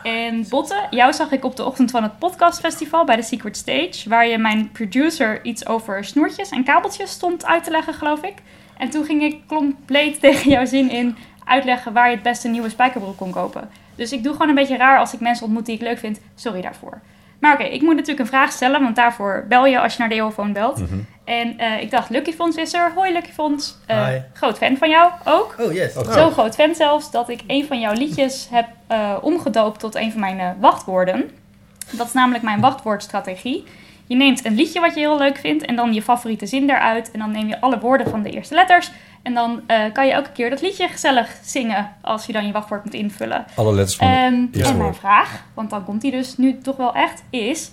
En Botte, jou zag ik op de ochtend van het podcastfestival bij de Secret Stage. Waar je mijn producer iets over snoertjes en kabeltjes stond uit te leggen, geloof ik. En toen ging ik compleet tegen jouw zin in uitleggen waar je het beste nieuwe spijkerbroek kon kopen. Dus ik doe gewoon een beetje raar als ik mensen ontmoet die ik leuk vind. Sorry daarvoor. Maar oké, ik moet natuurlijk een vraag stellen, want daarvoor bel je als je naar de Eeuwfoon belt. Mhm. En eh, ik dacht, Lucky Fonds is er. Hoi Lucky Fonds. Eh, groot fan van jou ook. Oh, yes. Zo groot fan zelfs dat ik een van jouw liedjes heb eh, omgedoopt tot een van mijn wachtwoorden. Dat is namelijk mijn wachtwoordstrategie. Je neemt een liedje wat je heel leuk vindt en dan je favoriete zin daaruit. En dan neem je alle woorden van de eerste letters. En dan eh, kan je elke keer dat liedje gezellig zingen als je dan je wachtwoord moet invullen. Alle letters van Ehm, eerste en mijn vraag, want dan komt die dus nu toch wel echt, is...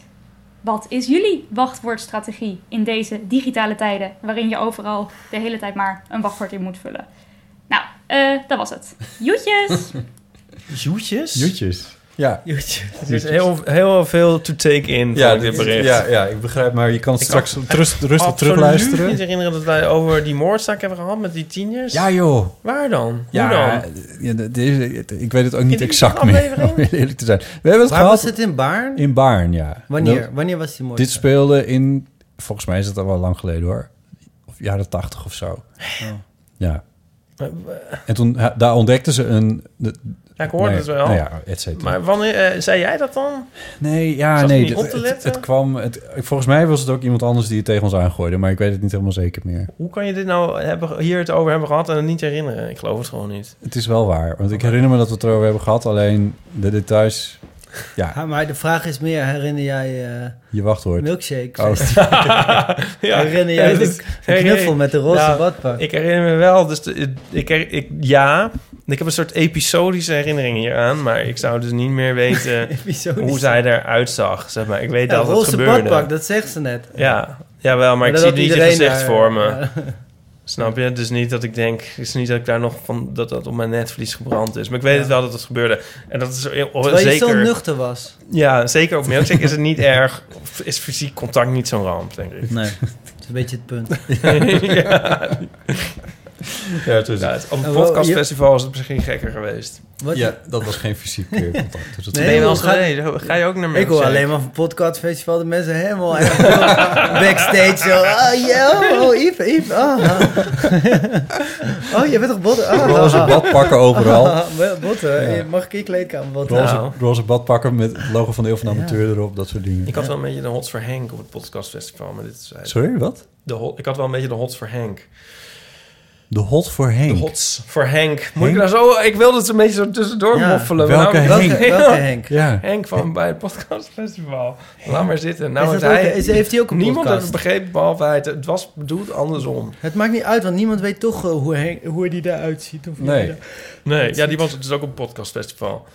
Wat is jullie wachtwoordstrategie in deze digitale tijden... waarin je overal de hele tijd maar een wachtwoord in moet vullen? Nou, eh, dat was het. Joetjes! Joetjes? Joetjes. Ja. Het is heel, heel veel to take in Ja, voor dit bericht. ja, ja, ik begrijp, maar je kan Ik straks kan rust- rustig terugluisteren. niet herinneren dat wij over die moordzaak hebben gehad met die tieners. Ja, joh. Waar dan? Ja, Hoe dan? ja, ik weet het ook niet exact meer, om eerlijk te zijn. We hebben het Waar gehad... was het in Baarn? In Baarn, ja. Wanneer? Dat- Wanneer was die moord? Dit speelde in... Volgens mij is het al wel lang geleden, hoor. Of jaren tachtig of zo. Oh. Ja. En toen, daar ontdekten ze een... de- Ja, ik hoorde nee, het wel. Nou ja, et cetera. Maar wanneer eh, zei jij dat dan? Nee, ja, Zat nee. niet Het, op te het, letten? het kwam... Het, volgens mij was het ook iemand anders die het tegen ons aangooide. Maar ik weet het niet helemaal zeker meer. Hoe kan je dit nou hebben, hier het over hebben gehad en het niet herinneren? Ik geloof het gewoon niet. Het is wel waar. Want ik herinner me dat we het erover hebben gehad. Alleen de details... Ja, Ja, maar de vraag is meer, herinner jij eh je wachtwoord. Milkshake? Oh. Herinner jij de, de knuffel met de roze Nou, badpak? Ik herinner me wel. Dus de- ik, ik, ja, ik heb een soort episodische herinnering hieraan, maar ik zou dus niet meer weten hoe zij eruit zag. Zeg maar. Ik weet Ja, dat het roze gebeurde. badpak, dat zegt ze net. Ja, jawel, maar, Maar ik zie niet je gezicht daar, voor me. ja. Snap je? Dus niet dat ik denk, het is niet dat ik daar nog van dat dat op mijn netvlies gebrand is. Maar ik weet het wel dat het gebeurde. En dat is Terwijl je zeker. zo nuchter was. Ja, zeker op milkshake is het niet erg. Is fysiek contact niet zo'n ramp, denk ik. Nee, dat is een beetje het punt. ja. Ja, het is- Ja, het- op een podcastfestival is het misschien gekker geweest. Wat? Ja, dat was geen fysiek eh, contact. Dus dat Nee, ben je wel ga-? Ga je ook naar Ik hoor alleen maar van podcastfestival de mensen helemaal echt backstage zo. Oh, yeah, oh, Yves, Yves, oh. oh, je bent toch botten? Oh, Roze badpakken overal. botten, Ja. mag ik je kleedkamer botten? Roze, Nou. roze badpakken met het logo van de Eeuw van de Amateur erop, dat soort dingen. Ik had wel een beetje de hots voor Henk op het podcastfestival, maar dit is Sorry, wat? De hot, ik had wel een beetje de hots voor Henk. De hot voor Henk. De hots voor Henk. Moet ik nou zo... Ik wilde het een beetje zo tussendoor Ja. moffelen. Welke nou- Henk? Welke, welke Henk? Ja. Henk van bij het podcastfestival. Laat maar zitten. Nou, Is ook- hij, is- heeft hij ook een Niemand podcast? heeft het begrepen, behalve hij. Het- was bedoeld andersom. Het maakt niet uit, want niemand weet toch eh, hoe, hij, hoe die eruit ziet. Of Nee. Nee, ja, die was dus ook op een podcastfestival.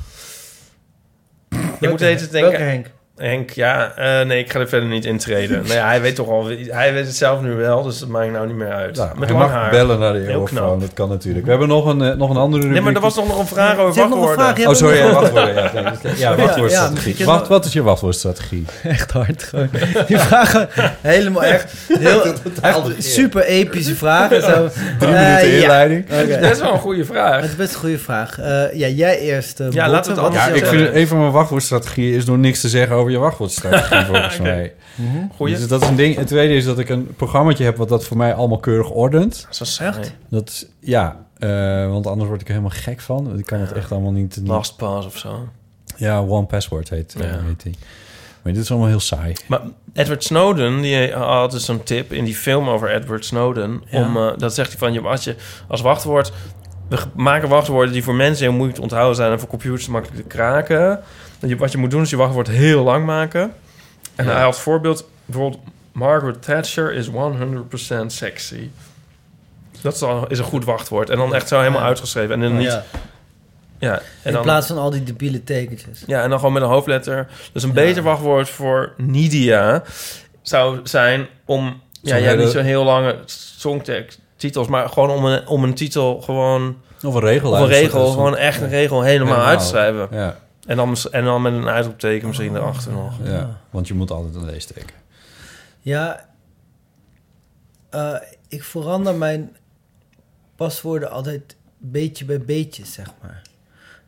ik Welke moet even denken... Welke Henk? Henk, ja, eh, nee, ik ga er verder niet intreden. nou ja, hij weet toch al, hij weet het zelf nu wel, dus dat maakt nou niet meer uit. Met hij lang mag haar. bellen naar de Eurofoon, dat kan natuurlijk. We hebben nog een, eh, nog een andere rubriek. Nee, maar er was toch nog een vraag over nog wachtwoorden. vraag, Oh, sorry, ja, Ja, wachtwoorden. Ja, ja, ja, wachtwoordstrategie. ja, Wacht, wat is je wachtwoordstrategie? Echt hard gewoon. Die vragen helemaal echt, heel, echt super epische vragen. Zo. Drie Eh, minuten ja. inleiding. Oké. Dat is best wel een goede vraag. Het is best een goede vraag. Eh, ja, jij eerst. eh, Ja, we het Ja, anders jouw- ik vind een van mijn wachtwoordstrategieën is door niks te zeggen over je wachtwoordstrategie, volgens mij. Goeie. Dus dat is een ding. Het tweede is dat ik een programmaatje heb wat dat voor mij allemaal keurig ordent. Dat is wel saai. Dat is, ja, eh, want anders word ik er helemaal gek van. Ik kan het echt allemaal niet... LastPass of zo. Ja, One Password heet, eh, Ja. heet die. Maar dit is allemaal heel saai. Maar Edward Snowden, die had dus zo'n tip in die film over Edward Snowden. Ja. Om, eh, dat zegt hij van, je, als je als wachtwoord... We maken wachtwoorden die voor mensen heel moeilijk te onthouden zijn... en voor computers makkelijk te kraken. Je, wat je moet doen is je wachtwoord heel lang maken. En Ja. hij had voorbeeld... Bijvoorbeeld, Margaret Thatcher is 100% sexy. Dat is, al, is een goed wachtwoord. En dan echt zo helemaal Ja. uitgeschreven. En dan niet... Ja, Ja, en in dan, plaats van al die debiele tekentjes. ja, en dan gewoon met een hoofdletter. Dus een beter wachtwoord voor Nidia zou zijn om... Ja, jij hebt niet zo'n heel lange songtekst titels, maar gewoon om een, om een titel gewoon... Of een regel. Of een regel, gewoon echt een regel helemaal, Helemaal. uit te schrijven. Ja, En dan, en dan met een uitroepteken misschien erachter nog. ja, want je moet altijd een leesteken. Ja, eh, ik verander mijn paswoorden altijd beetje bij beetje, zeg maar.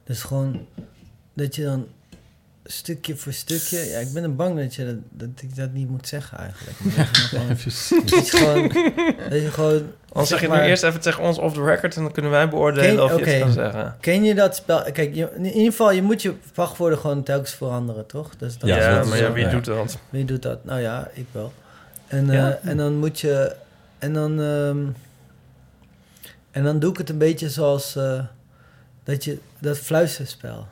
Dus gewoon dat je dan stukje voor stukje... Ja, ik ben er bang dat, je dat, dat ik dat niet moet zeggen eigenlijk. Dat je dan gewoon- dat je gewoon... Dat je gewoon Anders zeg je maar- nu eerst even tegen ons off the record... en dan kunnen wij beoordelen Ken- of je het kan zeggen. Ken je dat spel? Kijk, je, in ieder geval, je moet je wachtwoorden gewoon telkens veranderen, toch? Dus dat Ja, is- dat is maar ja, wie ja. doet dat? Wie doet dat? Nou ja, ik wel. En, Ja? eh, en dan moet je... En dan... ehm, en dan doe ik het een beetje zoals... eh, dat je... Dat fluisterspel.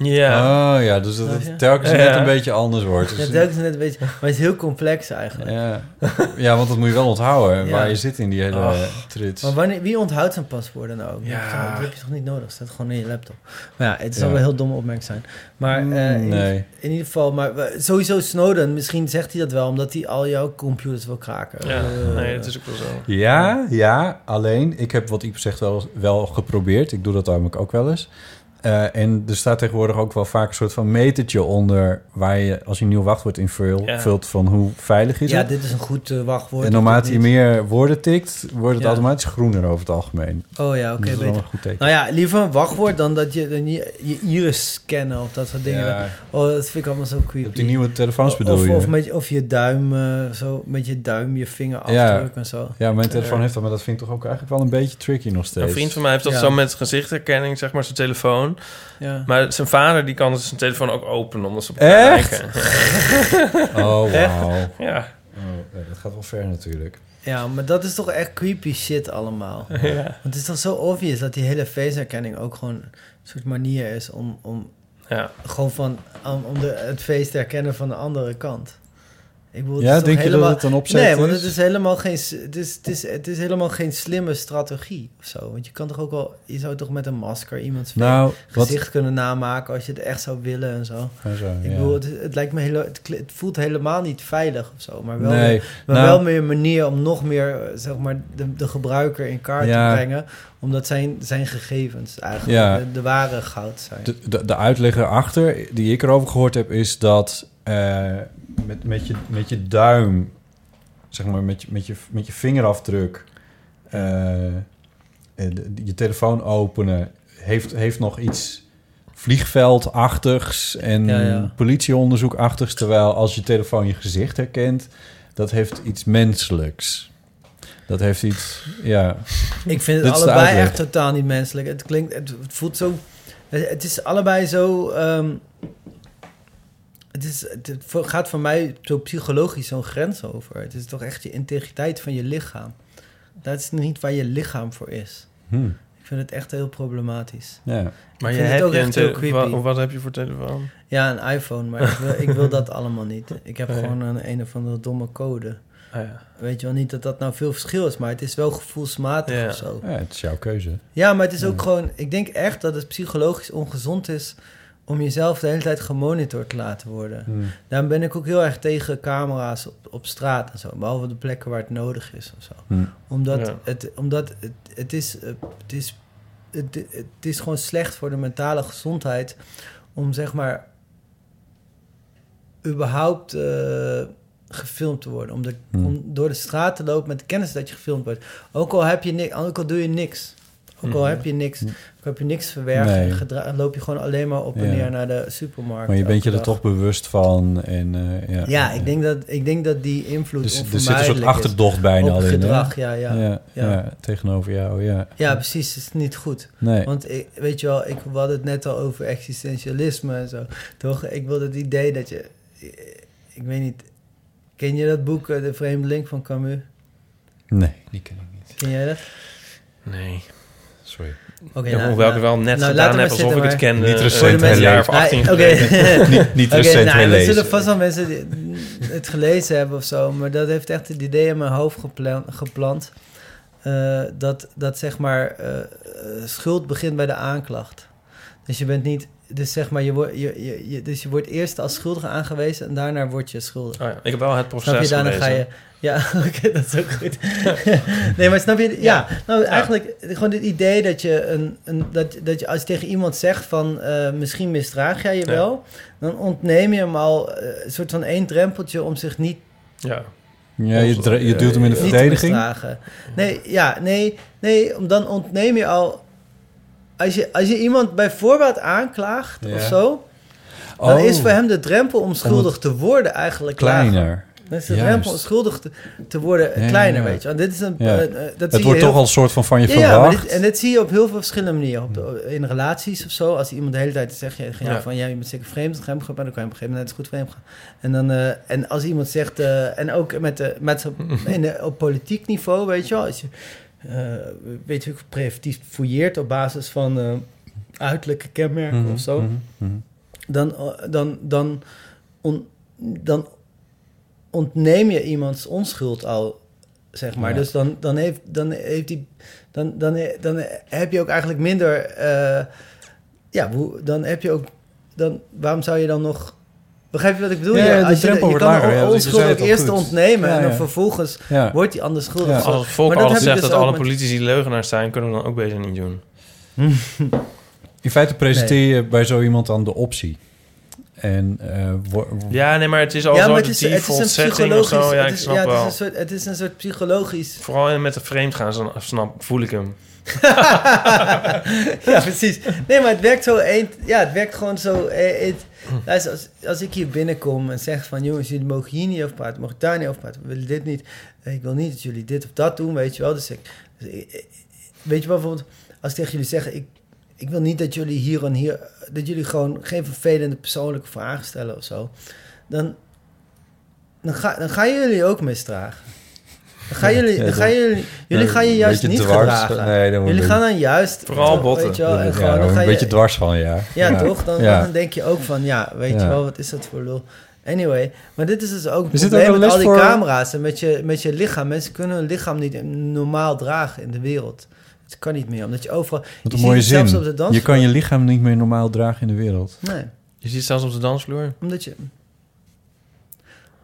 Ja. Oh ja, dus dat je? het telkens Ja. net een beetje anders wordt. Ja, Dus- telkens net een beetje... Maar het is heel complex eigenlijk. ja. ja, want dat moet je wel onthouden, Ja. waar je zit in die hele Oh. trits. Maar wanneer, wie onthoudt zijn paswoorden nou ook? Ja. Dat heb je toch niet nodig? Dat staat gewoon in je laptop. Maar ja, het Ja. zal wel heel domme opmerking zijn. Maar Mm, eh, in, nee. in ieder geval... Maar sowieso Snowden, misschien zegt hij dat wel... omdat hij al jouw computers wil kraken. Ja, Eh, nee, het is ook wel zo. Ja, ja, alleen ik heb wat Iep zegt wel, wel geprobeerd. Ik doe dat namelijk ook wel eens. Eh, en er staat tegenwoordig ook wel vaak een soort van metertje onder... waar je, als je een nieuw wachtwoord invult, Ja. vult van hoe veilig is Ja, het. dit is een goed eh, wachtwoord. en naarmate je meer woorden tikt, wordt het Ja. automatisch groener over het algemeen. Oh ja, oké, dat is wel beter. een goed teken. Nou ja, liever een wachtwoord dan dat je dan je, je iris scannen of dat soort dingen. Ja. Oh, dat vind ik allemaal zo creepy. Op die nieuwe telefoons bedoel of, je? Of met, of je duim, eh, zo met je duim je vinger ja. afdrukken en zo. ja, mijn telefoon Ja. heeft dat, maar dat vind ik toch ook eigenlijk wel een beetje tricky nog steeds. Een vriend van mij heeft dat Ja. zo met gezichtherkenning, zeg maar, zijn telefoon. Ja. Maar zijn vader die kan dus zijn telefoon ook openen, omdat ze op Echt? lijken. Oh, Echt? wauw. Ja. Oh, dat gaat wel ver natuurlijk. ja, maar dat is toch echt creepy shit allemaal. ja. Want het is toch zo obvious dat die hele face-herkenning ook gewoon een soort manier is om, om Ja. gewoon van om, om de, het face te herkennen van de andere kant. Ik bedoel, Ja, denk je dat het een opzet Nee, want is? het is helemaal geen, het is, het, is, het is helemaal geen slimme strategie of zo. Want je kan toch ook wel, je zou toch met een masker iemands Nou, wat- gezicht kunnen namaken als je het echt zou willen en zo. En zo, ik ja. bedoel, het, het lijkt me heel, het, voelt helemaal niet veilig of zo, maar wel, Nee, maar nou- wel meer een manier om nog meer, eh, zeg maar, de, de gebruiker in kaart Ja. te brengen, omdat zijn, zijn gegevens eigenlijk Ja. de, de ware goud zijn. De, de, de uitleg erachter die ik erover gehoord heb, is dat eh, met, met, je, met je duim, zeg maar met je, met je, met je vingerafdruk, eh, eh, je telefoon openen, heeft, heeft nog iets vliegveldachtigs en Ja, ja. politieonderzoekachtigs. Terwijl als je telefoon je gezicht herkent, dat heeft iets menselijks. Dat heeft iets, ja. Ik vind het allebei echt totaal niet menselijk. Het klinkt, het, voelt zo. Het, het is allebei zo. ehm, het, is, het, gaat voor mij zo psychologisch zo'n grens over. Het is toch echt je integriteit van je lichaam. Dat is niet waar je lichaam voor is. Hmm. Ik vind het echt heel problematisch. Ja. Maar Ik je hebt ook je echt een heel te- creepy. wa- wat heb je voor telefoon? Ja, een iPhone, maar ik wil, ik wil dat allemaal niet. Ik heb Nee. gewoon een een of andere domme code. Ah, ja. Weet je wel niet dat dat nou veel verschil is, maar het is wel gevoelsmatig Ja. of zo. ja, het is jouw keuze. Ja, maar het is ook Ja. gewoon... Ik denk echt dat het psychologisch ongezond is... om jezelf de hele tijd gemonitord te laten worden. Hmm. Daarom ben ik ook heel erg tegen camera's op, op straat en zo. Behalve de plekken waar het nodig is of zo. Hmm. Omdat, Ja. het, omdat het, het is... eh, Het is het, het is gewoon slecht voor de mentale gezondheid... om zeg maar... überhaupt eh, gefilmd te worden. Om, de, Hmm. om door de straat te lopen met de kennis dat je gefilmd wordt. Ook al, heb je ni- ook al doe je niks. Ook al Mhm. heb je niks, ook heb je niks verwerkt, Nee. gedra- loop je gewoon alleen maar op en Ja. neer naar de supermarkt. Maar je bent je er toch bewust van. En, eh, ja, Ja, ik denk, dat, ik denk dat die invloed Dus er zit een soort achterdocht bijna op al in. gedrag, ja, ja, ja, ja. ja, tegenover jou, ja. Ja, precies. Het is niet goed. Nee. Want ik, weet je wel, ik, we hadden het net al over existentialisme en zo. Toch? Ik wilde het idee dat je... Ik weet niet... Ken je dat boek, eh, De Vreemdeling van Camus? Nee, die ken ik niet. Ken jij dat? Nee. Sorry. Oké, Ja, nou, hoewel ik nou, het wel net nou, gedaan heb alsof ik het kende. Niet eh, recent herlezen. jaar of 18 Nee, Oké, geleden. Niet- niet Oké, recent nou, Er zullen vast wel mensen die het gelezen hebben of zo, maar dat heeft echt het idee in mijn hoofd geplan- geplant. eh, dat, dat zeg maar eh, schuld begint bij de aanklacht. Dus je bent niet, dus zeg maar, je, wordt je, je, je- dus je wordt eerst als schuldige aangewezen en daarna word je schuldig. Oh ja, ik heb wel het Snap proces je, daarna ga je. Ja, oké, dat is ook goed. nee, maar snap je? Ja, nou eigenlijk gewoon het idee dat je een, een dat, dat je als je tegen iemand zegt van eh, misschien misdraag jij je Ja. wel, dan ontneem je hem al eh, een soort van één drempeltje om zich niet Ja. Ja, je, je duwt hem in de verdediging. Nee, ja, nee, nee, om dan ontneem je al als je, als je iemand bij voorbaat aanklaagt Ja. of zo, dan Oh. is voor hem de drempel om schuldig het te worden eigenlijk lager. Kleiner. Dan is de Juist. drempel om schuldig te, te worden Ja, kleiner, ja. weet je. Want dit is een, eh, dat Het zie je wordt toch al een soort van van je verwacht. dit, en dit zie je op heel veel verschillende manieren. Op de- in relaties of zo. Als iemand de hele tijd zegt Ja. van ja, je bent zeker vreemd dan kan je op een gegeven moment goed vreemd gaan. En, dan, eh, en als iemand zegt, en ook met de, met zo, in op politiek niveau, weet je wel, als je weet je, preventief fouilleert op basis van eh, uiterlijke kenmerken Mhm, of zo, mhm, mhm. dan, eh, dan, dan, on- dan ontneem je iemands onschuld al, zeg maar. Ja. Dus dan, dan, heeft, dan, heeft die, dan, dan, dan heb je ook eigenlijk minder... eh, ja, dan heb je ook... Dan, waarom zou je dan nog... Begrijp je wat ik bedoel? Ja, als je, je wordt kan lager, de ja, want je onschuld zei ook het al eerst goed. ontnemen... Ja, en dan vervolgens Ja. wordt die ander schuldig. Als het volk Maar dat altijd heb ik zegt dus dat alle met- politici leugenaars zijn, kunnen we dan ook beter niet doen. In feite presenteer je bij zo iemand dan de optie. En eh, Ja, nee, maar het is al Ja, zo het is, het is default een psychologisch... zo. Ja, het ik is, snap ja, het, wel. is een soort, het is een soort psychologisch... Vooral met de vreemd gaan, zo snap, voel ik hem. ja, precies. Nee, maar het werkt zo... Een, ja, het werkt gewoon zo... eh, het- luister, als, als ik hier binnenkom en zeg van... jongens, jullie mogen hier niet over praten, mogen daar niet over praten. We willen dit niet. Eh, Ik wil niet dat jullie dit of dat doen, weet je wel. Dus ik... dus weet je bijvoorbeeld... Als ik tegen jullie zeg... Ik, ik wil niet dat jullie hier en hier... Dat jullie gewoon geen vervelende persoonlijke vragen stellen of zo. Dan... Dan, ga, dan gaan jullie ook misdragen. Gaan jullie, Ja, dan dan- gaan jullie, jullie gaan je een juist niet dwars. gedragen. Nee, dan jullie gaan dan juist... Vooral botten. Weet je wel, en ja, gewoon, dan een ga je, beetje dwars van, ja. ja, toch? Dan, Ja. dan denk je ook van, ja, weet Ja. je wel, wat is dat voor lul? Anyway, maar dit is dus ook het Er zit probleem ook een met al die voor- camera's en met je, met je lichaam. Mensen kunnen hun lichaam niet normaal dragen in de wereld. Het kan niet meer, omdat je overal... Wat je een ziet mooie zin. op de Je kan je lichaam niet meer normaal dragen in de wereld. Nee. Je ziet het zelfs op de dansvloer. Omdat je...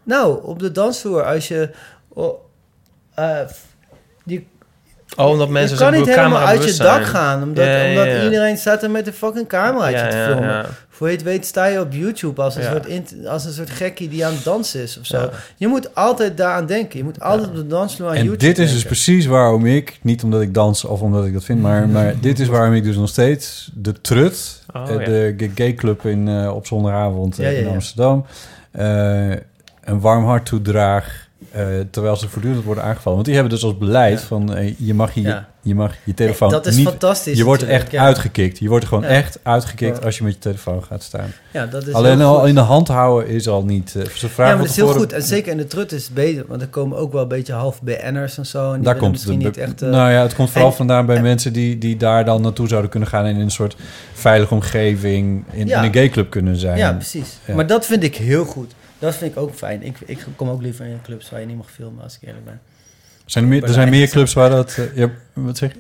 Nou, op de dansvloer, als je... oh, eh, je Oh, omdat mensen je kan niet helemaal uit je dak zijn. gaan. Omdat, Ja, ja, omdat ja. iedereen staat er met een fucking cameraatje Ja, te filmen. ja. Voor je het weet sta je op YouTube als een, Ja. soort, als een soort gekkie die aan het dansen is of zo. Ja. Je moet altijd daaraan denken. Je moet altijd op de dansvloer aan En YouTube dit is dus precies waarom ik, niet omdat ik dans of omdat ik dat vind, maar, maar dit is waarom ik dus nog steeds de Trut, Oh, eh, ja. de gay club in, eh, op zondagavond Ja, ja, in. Amsterdam, eh, een warm hart toedraag. Eh, terwijl ze voortdurend worden aangevallen. Want die hebben dus als beleid van eh, je, mag je, Ja. je mag je telefoon dat is niet... fantastisch Je wordt echt ja. uitgekikt. Je wordt gewoon Ja. echt uitgekikt Ja. als je met je telefoon gaat staan. Ja, dat is Alleen al goed. in de hand houden is al niet... eh, ze vragen Ja, maar dat is heel goed. En zeker in de trut is het beter. Want er komen ook wel een beetje half BN'ers en zo. En die Daar komt misschien het, niet echt... eh, nou ja, het komt vooral en- vandaan bij mensen die, die daar dan naartoe zouden kunnen gaan en in een soort veilige omgeving in, Ja. in een gayclub kunnen zijn. Ja, precies. Ja. Maar dat vind ik heel goed. Dat vind ik ook fijn. Ik, ik kom ook liever in clubs waar je niet mag filmen, als ik eerlijk ben. zijn er, meer, er zijn meer clubs waar dat. ja, wat zeg je?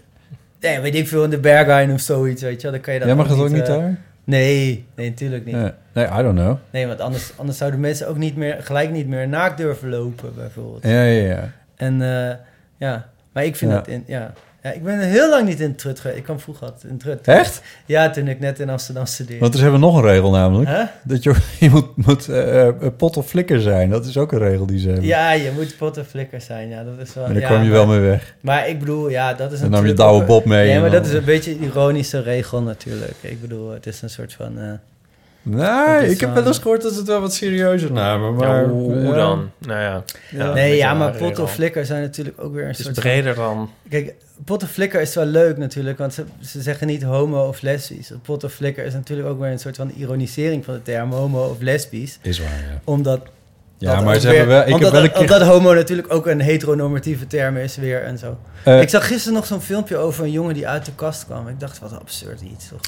Nee, weet ik veel, in de Berghain of zoiets, weet je wel. Dan kan je dat Jij mag dat ook niet eh, daar? Nee, nee, natuurlijk niet. Nee, nee, I don't know. Nee, want anders, anders zouden mensen ook niet meer, gelijk niet meer naakt durven lopen, bijvoorbeeld. Ja, ja, ja. En eh, ja, maar ik vind Ja. dat in, ja. Ja. Ik ben heel lang niet in Trut geweest. Ik kwam vroeger altijd in Trut. Echt? Ja, toen ik net in Amsterdam studeerde. Want er hebben we nog een regel namelijk. Huh? Dat je, je moet, moet eh, pot of flikker zijn. Dat is ook een regel die ze hebben. Ja, je moet pot en flikker zijn. Ja, dat is wel. En daar ja, kwam je maar- wel mee weg. Maar ik bedoel, ja, dat is Dan nam je Douwe Bob mee Nee, maar dat is een beetje een ironische regel natuurlijk. Ik bedoel, het is een soort van. eh, Nee, ik heb wel- eens gehoord dat ze het wel wat serieuzer namen. Maar, Ja, hoe dan? Nou ja. ja een nee, ja, een maar pot regel. of flikker zijn natuurlijk ook weer een Het is soort. breder van, dan... Kijk, pot of flikker is wel leuk natuurlijk, want ze, ze zeggen niet homo of lesbisch. Pot of flikker is natuurlijk ook weer een soort van ironisering van de term homo of lesbisch. Is waar, ja. Omdat. Ja, dat maar ze hebben wel- ik heb omdat, wel een keer- omdat homo natuurlijk ook een heteronormatieve term is weer en zo. Eh, ik zag gisteren nog zo'n filmpje over een jongen die uit de kast kwam. Ik dacht, wat absurd iets. Toch?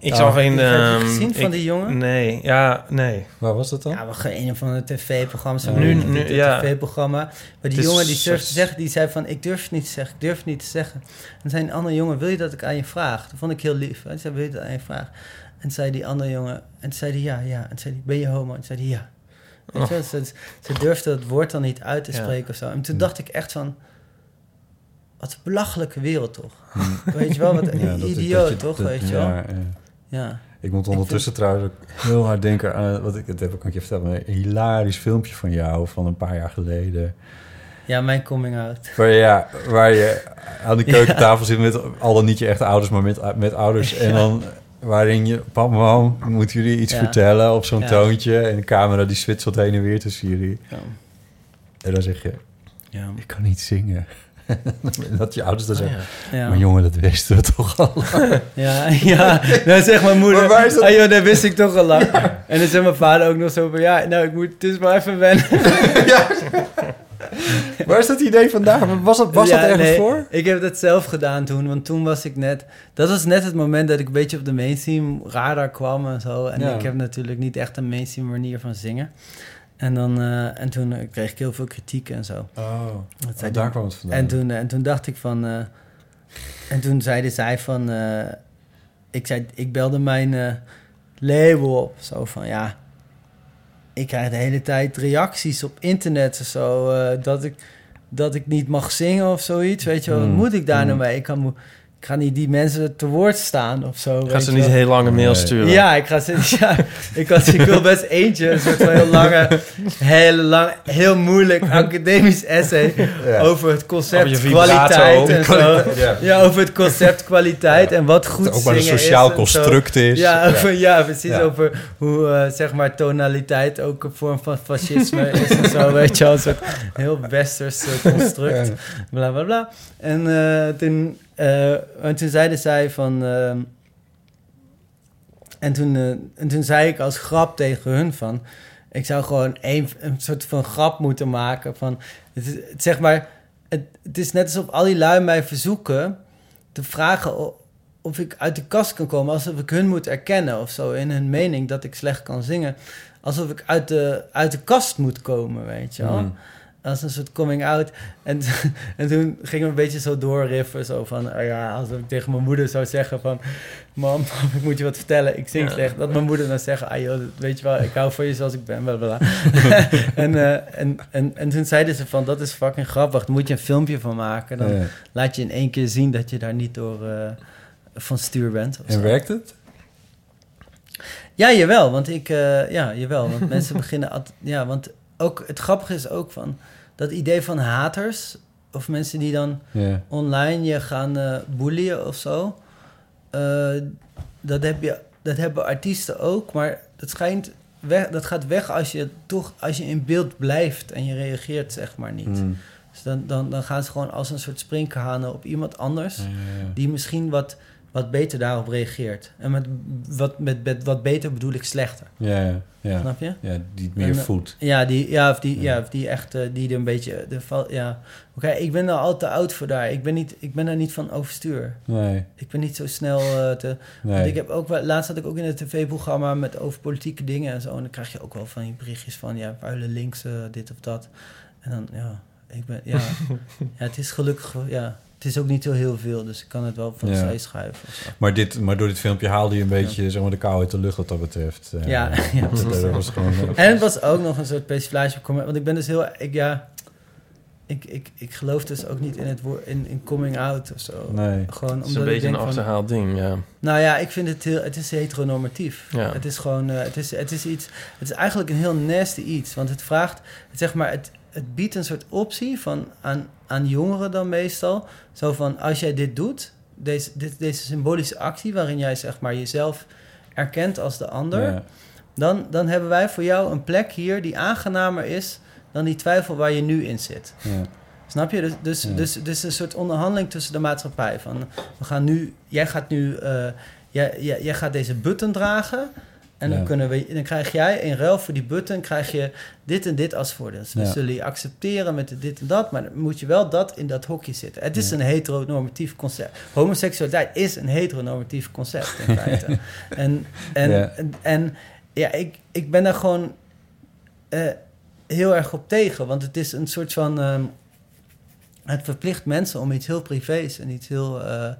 Ik Oh. zag een... Heb je ehm, gezien van ik- die jongen? Nee, ja, nee. Waar was dat dan? Ja, we gaan een of andere tv-programma. Ze Ja. nu, Nu- nu, tv-programma. Maar die jongen die durfde te zeggen, die zei van, ik durf het niet te zeggen, ik durf het niet te zeggen. En zei een andere jongen, wil je dat ik aan je vraag? Dat vond ik heel lief. En zei, wil je dat aan je vraag? En zei die andere jongen, en zei hij ja, ja. En zei hij, ben je homo? En zei hij ja. Weet je wel, Ze, ze durfde het woord dan niet uit te Ja. spreken of zo. En toen dacht ik echt van, wat een belachelijke wereld toch? Weet je wel, wat een Ja, idioot dat je- toch, dat- weet je wel? ja. Ja. Ik moet ondertussen trouwens ook heel hard denken aan... Wat ik, dat heb ik een keer verteld. Een hilarisch filmpje van jou van een paar jaar geleden. Ja, mijn coming out. Waar, ja, waar je aan de keukentafel zit met al dan niet je echte ouders, maar met, met ouders. En Ja. dan waarin je, pap, mam, moeten jullie iets Ja. vertellen op zo'n Ja. toontje. En de camera die switselt heen en weer tussen jullie. Ja. En dan zeg je, Ja. ik kan niet zingen. dat je ouders dan Oh, zeggen, ja. Ja. maar jongen, dat wisten we toch al lang. Ja, ja. Dan zegt mijn moeder, Maar waar is dat- ah joh, dat wist ik toch al lang. En dan zegt mijn vader ook nog zo van, ja, nou, ik moet het is maar even wennen. Waar is dat idee vandaan? Was dat, was Ja, dat ergens nee, voor? Ik heb dat zelf gedaan toen, want toen was ik net... Dat was net het moment dat ik een beetje op de mainstream radar kwam en zo. En Ja. ik heb natuurlijk niet echt een mainstream manier van zingen. En, dan, eh, en toen eh, kreeg ik heel veel kritiek en zo. Oh, Dat oh, daar kwam het vandaan. En toen, en toen dacht ik van... eh, en toen zeiden zij van... eh, ik, zei, ik belde mijn eh, label op. Zo van, ja... Ik krijg de hele tijd reacties op internet of zo... eh, dat, ik, dat ik niet mag zingen of zoiets. Weet je wel, wat Mm, moet ik daar nou mm. mee? Ik, kan, ik ga niet die mensen te woord staan of zo. Gaat weet ze niet wel. heel lange mails sturen? Ja, ik, ga ze, ja, ik, was, ik wil best eentje, een soort van heel lange, hele lang, heel moeilijk academisch essay Ja. over het concept kwaliteit en zo. Ja. Ja. over het concept kwaliteit en wat goed Het ook maar een sociaal is construct is. Ja, Ja. over, ja. precies. Ja. Over hoe, eh, zeg maar, tonaliteit ook een vorm van fascisme is en zo, weet je wel. Een soort heel westers eh, construct. Ja. Bla, bla, bla. En, eh, toen, eh, en toen zeiden zij van... ehm, en, toen, eh, en toen zei ik als grap tegen hun van... Ik zou gewoon een, een soort van grap moeten maken van... Het, is, zeg maar, het, is net alsof al die lui mij verzoeken te vragen... of ik uit de kast kan komen, alsof ik hun moet erkennen of zo in hun mening dat ik slecht kan zingen. Alsof ik uit de, uit de kast moet komen, weet je wel. Mm. Als een soort coming out. En, en toen gingen we een beetje zo doorriffen. Zo van, oh ja, alsof ik tegen mijn moeder zou zeggen van... Mam, ik moet je wat vertellen, ik zing slecht. Dat mijn moeder dan zeggen, ah joh, weet je wel, ik hou van je zoals ik ben, bla bla. bla. en, eh, en, en, en toen zeiden ze van, dat is fucking grappig. Daar moet je een filmpje van maken. Dan Ja. laat je in één keer zien dat je daar niet door eh, van stuur bent. En zo. werkt het? Ja, jawel, want ik, eh, ja, jawel, want mensen beginnen, ja, want ook het grappige is ook van dat idee van haters of mensen die dan online je gaan boeien of zo, eh, dat heb je, dat hebben artiesten ook, maar dat schijnt weg, dat gaat weg als je toch, als je in beeld blijft en je reageert zeg maar niet. Mm. Dus dan, dan, dan gaan ze gewoon als een soort sprinkhanen op iemand anders Ja, ja, ja. die misschien wat, wat beter daarop reageert. En met wat, met, met wat beter bedoel ik slechter. Ja, ja, ja. Snap je? Ja, die het meer En, eh, voedt. Ja, die, ja, of die, Ja. ja. of die echt, eh, die er een beetje, de, val- ja. Oké, ik ben er al te oud voor daar. Ik ben, niet, ik ben er niet van overstuur. Nee. Ik ben niet zo snel eh, te... Nee. Want ik heb ook wel, laatst zat ik ook in een tv-programma met over politieke dingen en zo. En dan krijg je ook wel van die berichtjes van, ja, vuile links, dit of dat. En dan, ja, ik ben, ja, ja, het is gelukkig, ja, het is ook niet zo heel veel, dus ik kan het wel van Ja. zij schuiven. of zo. Maar, dit, maar door dit filmpje haalde je een beetje zeg maar, de kou uit de lucht wat dat betreft. Eh, Ja, ja, dat, was gewoon, eh, En het was ook nog een soort persiflage. comment- Want ik ben dus heel... Ik, ja, ik, ik, ik geloof dus ook niet in het woord in, in coming out of zo. Nee. Gewoon Het is omdat een ik beetje een achterhaald ding, ja. Nou ja, ik vind het heel... Het is heteronormatief. Ja. Het is gewoon... eh, het, is, het is iets... Het is eigenlijk een heel nasty iets. Want het vraagt... Het, zeg maar, het, het biedt een soort optie van aan, aan jongeren dan meestal. Zo van, als jij dit doet... Deze, dit, deze symbolische actie waarin jij zeg maar jezelf erkent als de ander... Ja. Dan, dan hebben wij voor jou een plek hier die aangenamer is dan die twijfel waar je nu in zit. Ja. Snap je? Dus, dus, Ja. dus, dus een soort onderhandeling tussen de maatschappij. Van, we gaan nu, jij gaat nu, jij, jij, jij gaat deze button dragen. En dan, Ja. kunnen we, dan krijg jij in ruil voor die button krijg je dit en dit als voordeel. Dus we Ja. zullen je accepteren met dit en dat, maar dan moet je wel dat in dat hokje zitten. Het is Ja. een heteronormatief concept. Homoseksualiteit is een heteronormatief concept in feite. en, en, en, en ja, ik, ik ben daar gewoon eh, heel erg op tegen. Want het is een soort van. ehm, het verplicht mensen om iets heel privés en iets heel, eh,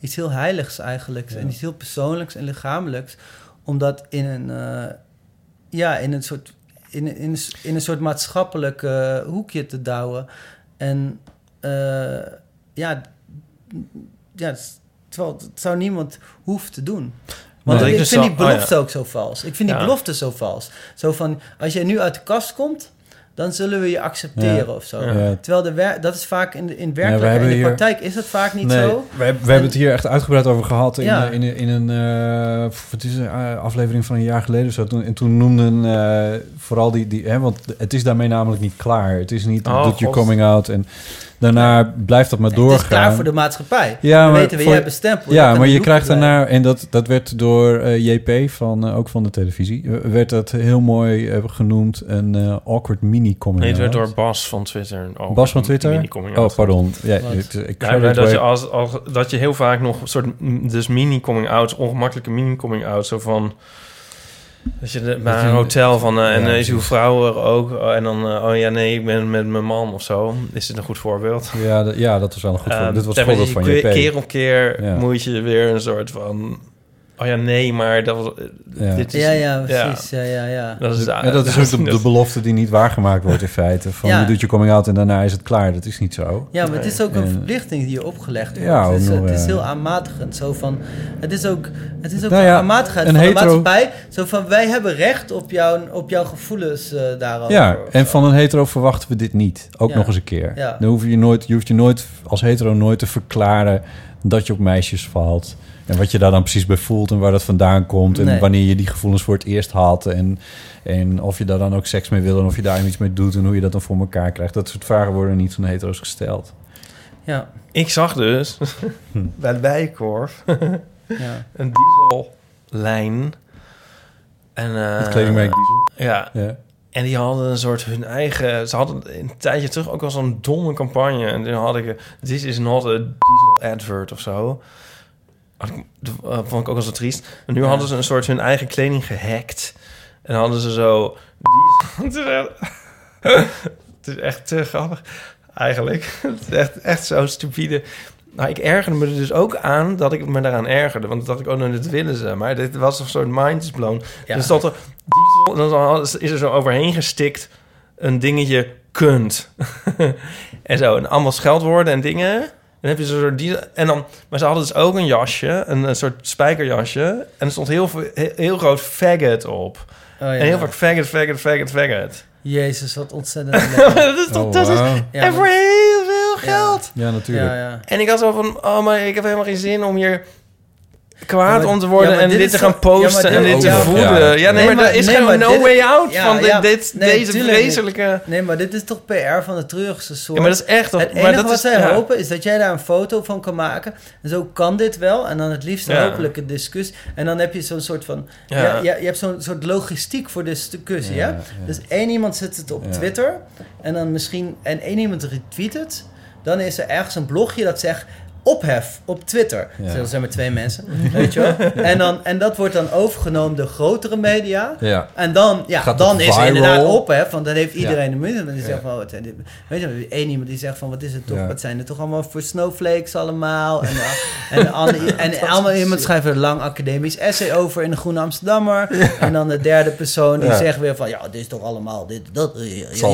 iets heel heiligs eigenlijk. En iets heel persoonlijks en lichamelijks. Om dat in een, eh, ja, in een soort. In, in, in, in een soort maatschappelijk eh, hoekje te douwen. En eh, ja, ja, terwijl het zou niemand hoeven te doen. Want Nee. ik Dus vind die oh, belofte ja. ook zo vals. Ik vind die Ja. belofte zo vals. Zo van, als jij nu uit de kast komt, dan zullen we je accepteren Ja. of zo. Ja. Terwijl de wer- dat is vaak in de in we werkelijkheid, in de hier- praktijk is dat vaak niet nee, zo. We, hebben- het hier echt uitgebreid over gehad in, eh, in, in een eh, het is een eh, aflevering van een jaar geleden of zo. Toen, en toen noemden eh, vooral die, die hè, want het is daarmee namelijk niet klaar. Het is niet Oh, doet je coming out en daarna blijft dat maar doorgaan. Het is klaar voor de maatschappij. Ja, we maar weten wie voor- jij bestempelt. Ja, maar je krijgt daarna, en dat, dat werd door eh, JP, van, eh, ook van de televisie, werd dat heel mooi eh, genoemd een eh, awkward mini coming Nee, het werd door Bas van Twitter. ook Bas van Twitter? mini-coming Oh, pardon. Ja, ik Ja, maar dat, way- je als, als, dat je heel vaak nog een soort dus mini-coming out, ongemakkelijke mini-coming out, zo van dat je Dat een hotel van eh, en Ja, eh, is uw vrouw er ook Oh, en dan eh, oh ja nee ik ben met mijn man of zo is dit een goed voorbeeld? Ja, dat, ja, dat was wel een goed voorbeeld. Ehm, Dit was maar, voorbeeld van je-. Keer op keer moet je weer een soort van oh ja nee maar dat was, Ja. dit is Ja, ja, precies. Ja, ja, ja. Dat is, Ja, dat is ook de, de belofte die niet waargemaakt wordt in feite. Van Ja. je doet je coming out en daarna is het klaar. Dat is niet zo. Ja, maar het is ook een En- verplichting die je opgelegd wordt. Ja, het, is, nog, het is heel aanmatigend. Zo van, het is ook, het is ook Nou een ja, aanmatigheid een van hetero- de maatschappij. Zo van, wij hebben recht op, jouw op jouw gevoelens eh, daarover. Ja, en van een hetero verwachten we dit niet. Ook Ja. nog eens een keer. Ja. Dan hoef je, nooit, je hoeft je nooit als hetero nooit te verklaren dat je op meisjes valt. En wat je daar dan precies bij voelt en waar dat vandaan komt. En Nee. wanneer je die gevoelens voor het eerst had. En, en of je daar dan ook seks mee wil en of je daar iets mee doet en hoe je dat dan voor elkaar krijgt. Dat soort vragen worden niet van hetero's gesteld. Ja. Ik zag dus bij de Bijenkorf Ja. een diesellijn. En, eh, Het kledingmerk Diesel. Ja. Ja. En die hadden een soort hun eigen... Ze hadden een tijdje terug ook al zo'n domme campagne. En toen had ik... This is not a diesel advert of zo. Dat eh, vond ik ook wel zo triest. En nu hadden ze een soort hun eigen kleding gehackt. En hadden ze zo... Het, is echt, te grappig, eigenlijk. Het is echt, echt zo stupide. Nou, ik ergerde me er dus ook aan dat ik me daaraan ergerde. Want dat ik ook nog dit willen ze. Maar dit was een soort mind is blown. Ja. Dus dat er... Dan is er zo overheen gestikt een dingetje kunt. en zo. En allemaal scheldwoorden en dingen. Dan heb je zo'n soort die en dan, maar ze hadden dus ook een jasje, een, een soort spijkerjasje, en er stond heel, veel- heel, heel groot faggot op. Oh, ja. En heel vaak faggot, faggot, faggot, faggot. Jezus, wat ontzettend. dat is toch, Oh. Ja, en voor heel veel geld. Ja, natuurlijk. Ja, ja. En ik had zo van, oh, maar ik heb helemaal geen zin om hier kwaad Ja, maar- om te worden ja, maar en dit te gaan toch- ja, maar posten en dit- te ja, voeden. ja. Ja, nee, Nee, maar, maar- er is nee, maar no dit- way out Ja, van dit, ja, dit, nee, deze tuurlijk vreselijke... Nee, maar dit is toch PR van de treurigste soort. Ja, maar dat is echt... Het maar enige dat wat is, zij ja. hopen is dat jij daar een foto van kan maken. En zo kan dit wel. En dan het liefst Ja. hopelijk een discussie. En dan heb je zo'n soort van... Ja. Je hebt zo'n soort logistiek voor discussie, Ja, ja? ja. Dus één iemand zet het op Ja. Twitter. En dan misschien... En één iemand retweet het. Dan is er ergens een blogje dat zegt... Ophef op Twitter. Ja. Dat zijn maar twee mensen, weet je wel? En, dan, en dat wordt dan overgenomen door grotere media. Ja. En dan, ja, Gaat dan het is er inderdaad ophef. Want dan heeft Ja. iedereen de minute. Die Ja. zegt van, oh, wat zijn dit? Weet je, wel, één iemand die zegt van, wat is het toch? Ja. Wat zijn er toch allemaal voor snowflakes allemaal? En, uh, en, en allemaal iemand schrijft er een lang academisch essay over in de Groene Amsterdammer. En dan de derde persoon die Ja. zegt weer van, ja, dit is toch allemaal dit, dat. eh, Ja, weet je,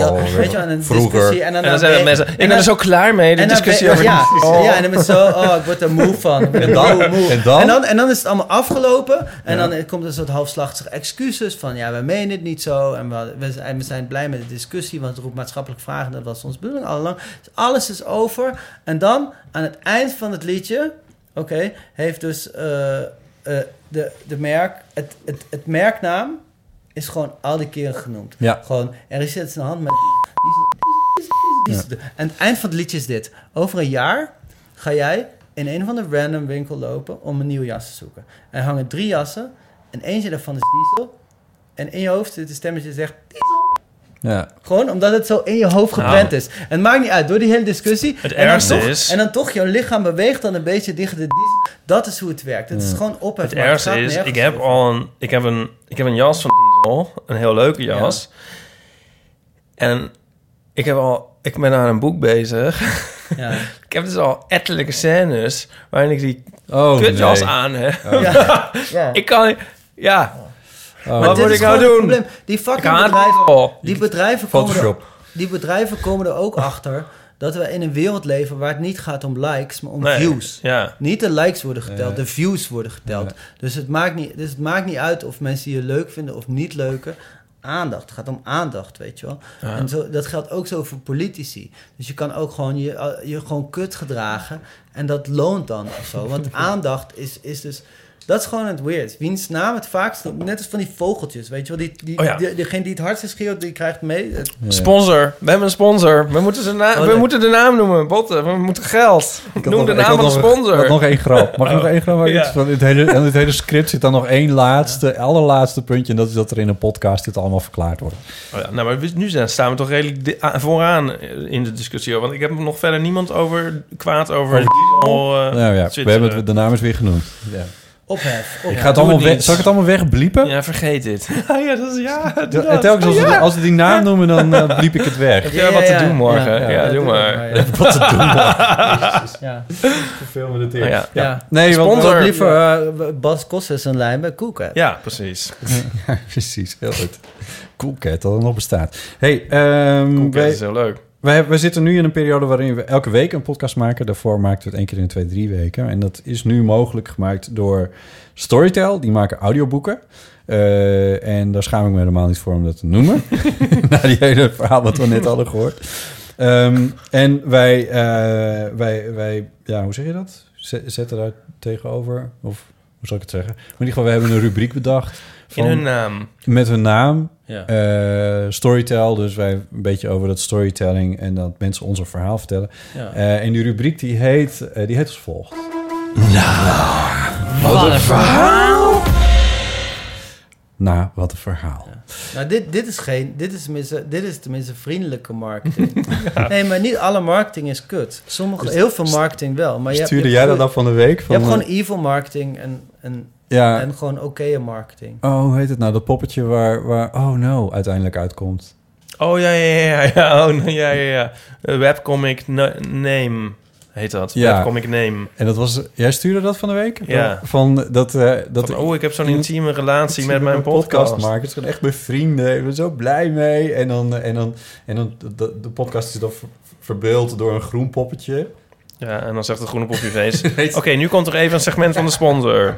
wel, en een vroeger. discussie. En dan, En dan zijn er mensen... en Ik ben dan- er zo klaar mee, de en discussie over... ja, Oh. ja, en dan je zo, oh, ik word er moe van. Er En dan? moe. En dan? En dan, en dan is het allemaal afgelopen. En Ja. dan komt er een soort halfslachtige excuses van... ja, we menen het niet zo. En we, we, zijn, we zijn blij met de discussie... want het roept maatschappelijke vragen. Dat was onze bedoeling al lang. Dus alles is over. En dan, aan het eind van het liedje... oké, heeft dus eh, eh, de, de merk... Het, het, het merknaam is gewoon al die keren genoemd. Ja. Gewoon, er is iets in de hand met... En het eind van het liedje is dit. Over een jaar ga jij in een of andere random winkel lopen om een nieuwe jas te zoeken. En er hangen drie jassen en eentje daarvan is diesel. En in je hoofd zit een stemmetje dat zegt diesel. Ja. Gewoon omdat het zo in je hoofd geprent Nou. is. En het maakt niet uit, door die hele discussie. Het en dan ergste toch, is- En dan toch, jouw lichaam beweegt dan een beetje tegen de diesel. Dat is hoe het werkt. Het is gewoon ophef. Het maar ergste gaat is, ik heb over. al een, ik heb een, ik heb een jas van Diesel, een heel leuke jas. En ik heb al, ik ben aan een boek bezig. Ja. ik heb dus al ettelijke scènes waarin ik die Oh, kutjas nee. aan heb. Oh. Ja. Ja. ik kan, ja. Oh. Wat moet ik nou doen? probleem. Die fucking bedrijven, die bedrijven, komen er, Photoshop. die bedrijven komen er ook achter dat we in een wereld leven waar het niet gaat om likes, maar om Nee, views. Ja. Niet de likes worden geteld, Ja. de views worden geteld. Ja. Dus, het maakt niet, dus het maakt niet uit of mensen je leuk vinden of niet leuke. Aandacht. Het gaat om aandacht, weet je wel. Ja. En zo, dat geldt ook zo voor politici. Dus je kan ook gewoon je, je gewoon kut gedragen. En dat loont dan of zo. Want aandacht is, is dus... Dat is gewoon het weird. Wiens naam het vaakst... Net als van die vogeltjes, weet je wel. Die, die, Oh ja. die- degene die het hardst schreeuwt, die krijgt mee. Het- Sponsor. We hebben een sponsor. We moeten, zijn Oh, we moeten de naam noemen. Botten. We moeten geld. Noem nog- de naam van de nog sponsor. ik had nog één grap. Mag ik nog Oh. één grap? Ja. Van dit hele, en hele script zit dan nog één laatste, allerlaatste puntje. En dat is dat er in een podcast dit allemaal verklaard wordt. Oh ja, nou, maar we- nu zijn, staan we toch redelijk vooraan in de discussie. Want ik heb nog verder niemand over kwaad over. Eh, nou ja, we hebben het, de naam is weer genoemd. Ja. Ophef. Ik ophef. ga het allemaal het weg. Zal ik het allemaal wegbliepen? Ja, vergeet dit. ja, dat is ja. doe dat. telkens als, Ja. we, als we die naam noemen, dan eh, bliep ik het weg. Heb jij wat te doen morgen? Ja, ja. doe maar. Heb ik wat te doen morgen? Ja. Me dit Oh, ja. Ja. Nee, want... Liever eh, Bas Kossen zijn lijn bij Koeken. Ja, precies. Ja, precies. Heel goed. Cool Cat, dat het nog bestaat. Hey, ehm, Cool, dat wij, is heel leuk. Wij, wij zitten nu in een periode waarin we elke week een podcast maken. Daarvoor maakten we het één keer in de twee, drie weken. En dat is nu mogelijk gemaakt door Storytel. Die maken audioboeken. Eh, en daar schaam ik me helemaal niet voor om dat te noemen. Na die hele verhaal wat we net hadden gehoord. Ehm, en wij, eh, wij, wij, ja, hoe zeg je dat? Zet- Zetten daar tegenover? Of hoe zal ik het zeggen? Maar in ieder geval, we hebben een rubriek bedacht. In hun naam. Met hun naam. Ja. Eh, storytel, dus wij een beetje over dat storytelling en dat mensen ons een verhaal vertellen. Ja. Eh, en die rubriek die heet, eh, die heet als volgt. Wat een verhaal. Nou, wat een verhaal. Nou, dit, dit, is geen, dit, is tenminste, dit is tenminste vriendelijke marketing. Nee, maar niet alle marketing is kut. Sommige, heel veel marketing wel. Maar je hebt- Stuurde je jij dat dan van de week? je Van, hebt gewoon evil marketing en, en, Ja. en gewoon oké marketing. Oh, hoe heet het nou? Dat poppetje waar, waar Oh No uiteindelijk uitkomt. Oh ja, ja, ja, ja. Oh, ja, ja, ja. Eh, Webcomic na- Name heet dat. Webcomic Name. En dat was... Jij stuurde dat van de week? Ja. Van dat... eh dat Van, oh, ik heb zo'n intieme relatie met mijn podcast. podcast. maken. Het is echt mijn vrienden. Ik ben zo blij mee. En dan... En dan, en dan de, de podcast is dan ver- verbeeld door een groen poppetje. Ja, en dan zegt het groene popje face. Oké, nu komt er even een segment van de sponsor.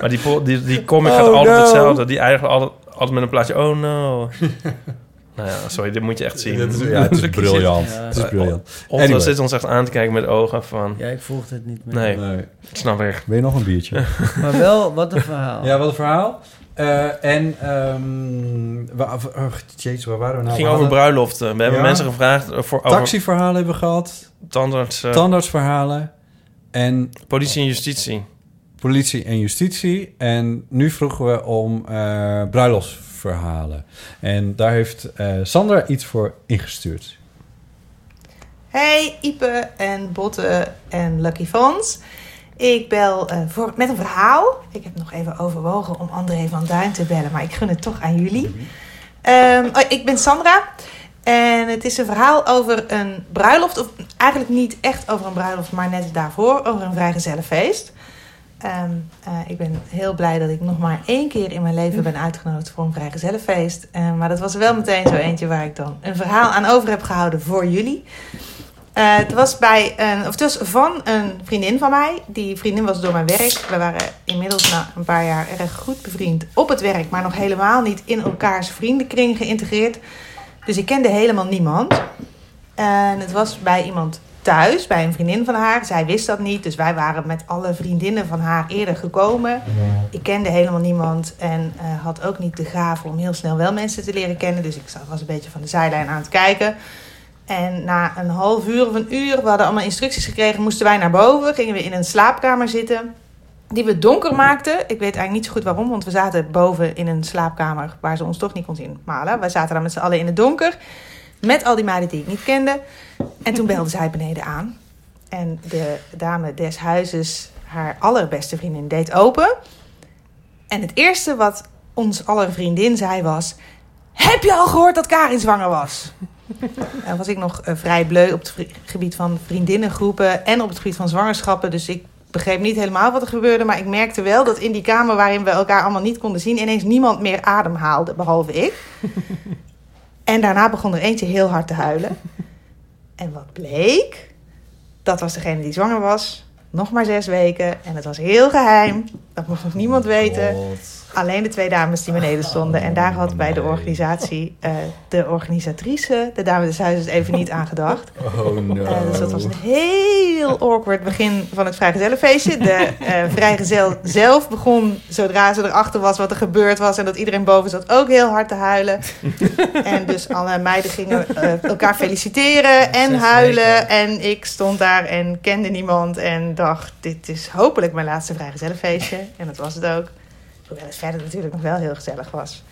Maar die, die, die comic gaat Oh, altijd no. hetzelfde. Die eigenlijk altijd, altijd met een plaatje. Oh no. nou ja, sorry, dit moet je echt zien. Dit is- ja, het is briljant. Het is briljant. Otto Anyway. zit ons echt aan te kijken met ogen van... Ja, ik volgde het niet meer. Nee, Nee. snap ik. Wil je nog een biertje? Maar wel, wat een verhaal. Ja, wat een verhaal. Eh, en, ehm waar, oh, jezus, waar waren we nou? Het ging We over bruiloften. We hebben Ja. mensen gevraagd voor... over Taxiverhalen hebben we gehad. Tandarts, eh, Tandartsverhalen. En politie en justitie. politie en justitie. En nu vroegen we om eh bruiloftsverhalen. En daar heeft eh, Sandra iets voor ingestuurd. Hey Ipe en Botte en Lucky Fons. Ik bel eh, voor, met een verhaal. Ik heb nog even overwogen om André van Duin te bellen, maar ik gun het toch aan jullie. Ehm, oh, ik ben Sandra en het is een verhaal over een bruiloft. Of eigenlijk niet echt over een bruiloft, maar net daarvoor over een vrijgezellenfeest. Eh, ik ben heel blij dat ik nog maar één keer in mijn leven ben uitgenodigd voor een vrijgezellenfeest. Eh, maar dat was wel meteen zo eentje waar ik dan een verhaal aan over heb gehouden voor jullie. Eh, het was bij een, of het was van een vriendin van mij. Die vriendin was door mijn werk. We waren inmiddels na een paar jaar erg goed bevriend op het werk, maar nog helemaal niet in elkaars vriendenkring geïntegreerd. Dus ik kende helemaal niemand. En het was bij iemand thuis, bij een vriendin van haar. Zij wist dat niet, dus wij waren met alle vriendinnen van haar eerder gekomen. Ik kende helemaal niemand en eh, had ook niet de gave om heel snel wel mensen te leren kennen. Dus ik zat- was een beetje van de zijlijn aan het kijken. En na een half uur of een uur, we hadden allemaal instructies gekregen, moesten wij naar boven. Gingen we in een slaapkamer zitten, die we donker maakten. Ik weet eigenlijk niet zo goed waarom, want we zaten boven in een slaapkamer waar ze ons toch niet kon zien. Maar wij zaten daar met z'n allen in het donker, met al die meiden die ik niet kende. En toen belde zij beneden aan. En de dame des huizes, haar allerbeste vriendin, deed open. En het eerste wat ons aller vriendin zei was... Heb je al gehoord dat Karin zwanger was? En was ik nog eh, vrij bleu op het gebied van vriendinnengroepen en op het gebied van zwangerschappen. Dus ik begreep niet helemaal wat er gebeurde. Maar ik merkte wel dat in die kamer waarin we elkaar allemaal niet konden zien, ineens niemand meer adem haalde, behalve ik. En daarna begon er eentje heel hard te huilen. En wat bleek? Dat was degene die zwanger was. Nog maar zes weken. En het was heel geheim. Dat mocht nog niemand weten. Alleen de twee dames die beneden stonden. En daar had bij de organisatie eh, de organisatrice, de dame des huizes, even niet aan gedacht. Oh no. Eh, dus dat was een heel awkward begin van het vrijgezellenfeestje. De eh vrijgezel zelf begon, zodra ze erachter was wat er gebeurd was... en dat iedereen boven zat, ook heel hard te huilen. en dus alle meiden gingen elkaar feliciteren en huilen. En ik stond daar en kende niemand en dacht... dit is hopelijk mijn laatste vrijgezellenfeestje. En dat was het ook. Hoewel het verder natuurlijk nog wel heel gezellig was.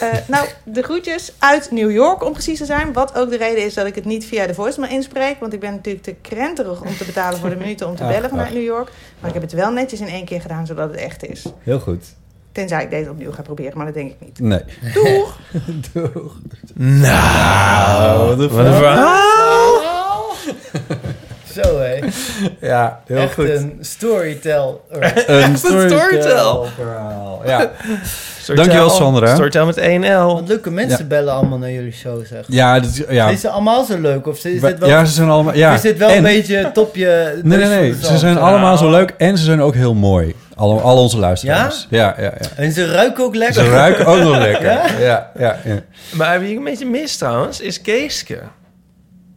Eh, nou, de groetjes uit New York om precies te zijn. Wat ook de reden is dat ik het niet via de voicemail inspreek. Want ik ben natuurlijk te krenterig om te betalen voor de minuten om te Ach, bellen vanuit ach. New York. Maar ik heb het wel netjes in één keer gedaan, zodat het echt is. Heel goed. Tenzij ik deze opnieuw ga proberen, maar dat denk ik niet. Nee. Doeg! Doeg. Nou, wat een wat een verhaal. Ja, heel Echt goed. een storytell. Een storytell. verhaal. Ja. Storytel. Dankjewel, Sandra. Storytel met 1L. Want leuke mensen Ja. bellen allemaal naar jullie show, zeg. Ja, dat, is- ja. Zijn ze allemaal zo leuk? Of is dit wel, ja, ze zijn allemaal... Ja. is dit wel En- een beetje topje... Nee, nee, nee. Ze zijn allemaal zo leuk en ze zijn ook heel mooi. Al, al onze luisteraars. Ja? Ja, ja, En ze ruiken ook lekker. Ze ruiken ook nog lekker. Ja? Ja, ja, ja. Maar wie ik een beetje mis trouwens, is Geeske.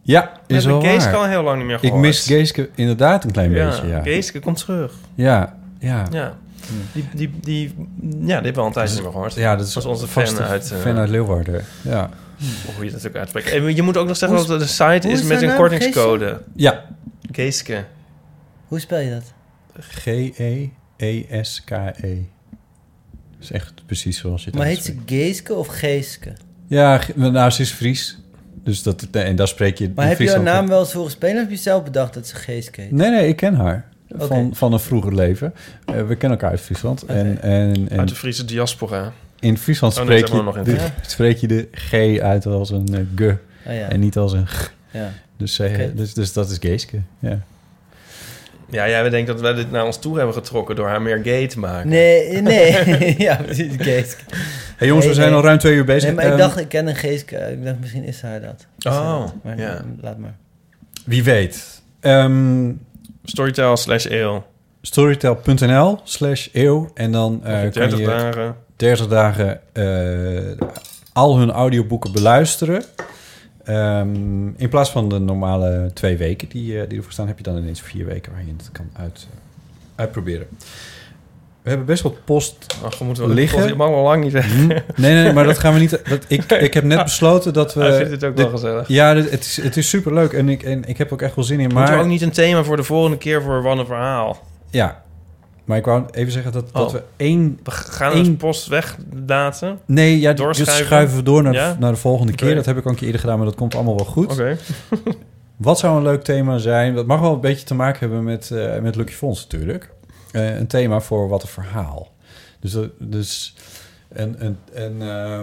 Ja, We is hebben wel Geeske waar. al heel lang niet meer Ik gehoord. mis Geeske inderdaad een klein Ja, beetje, ja. Geeske komt terug. Ja, ja. Ja. Die, die, die, ja, die hebben we al een tijdje niet meer gehoord. Ja, dat is was onze fan uit... eh, fan uit Leeuwarden. Ja. Hoe je dat ook uitspreekt. En je moet ook nog zeggen Hoe dat de site is is met een naam? kortingscode. Ja. Geeske. Hoe spel je dat? E G-E-E-S-K-E. is echt precies zoals je het Maar heet ze Geeske of Geeske? Ja, nou, ze is Fries. Dus dat, en daar spreek je Maar heb je haar naam wel eens horen spelen? Of heb je zelf bedacht dat ze Geeske heet? Nee, nee, ik ken haar. Van, van een vroeger leven. Eh, we kennen elkaar uit Friesland. En, en, en Uit de Friese diaspora. in Friesland Oh, nee, spreek, je nog de, spreek je de G uit als een eh, G. Oh, ja. En niet als een G. Ja. Dus, eh, Oké. dus, dus dat is Geeske. Ja. Ja, jij denkt dat wij dit naar ons toe hebben getrokken door haar meer gay te maken. Nee, nee. ja, precies, Geeske. Hey jongens, we zijn al ruim twee uur bezig. Nee, maar ik Ehm, dacht, ik ken een Geeske. Ik dacht, misschien is haar dat. Is haar Oh, dat. Maar, ja. Laat maar. Wie weet. Ehm Storytel slash eeuw. Storytel.nl slash eeuw. En dan eh, Mag je kan 30 je dagen. 30 dagen eh, al hun audioboeken beluisteren. Ehm, in plaats van de normale twee weken die, eh, die ervoor staan... heb je dan ineens vier weken waar je het kan uit, uitproberen. We hebben best wat post Ach, we moeten wel liggen. Je mag al lang niet zeggen. Hm? Nee, nee, nee, maar dat gaan we niet... Dat, ik, ik heb net besloten dat we... Hij vindt het ook wel gezellig. Ja, dit- het is, het is superleuk en ik, en ik heb ook echt wel zin in. Maar Moeten we ook niet een thema voor de volgende keer voor Wat een Verhaal? Ja, maar ik wou even zeggen dat, dat Oh. we één... We gaan één een post wegdaten? Nee, ja, dat schuiven we door naar, Ja? de, naar de volgende keer. Dat heb ik al een keer eerder gedaan, maar dat komt allemaal wel goed. Oké. Wat zou een leuk thema zijn? Dat mag wel een beetje te maken hebben met, eh, met Lucky Fonds natuurlijk. Eh, een thema voor wat een verhaal. Dus, dat- dus een... een, een eh,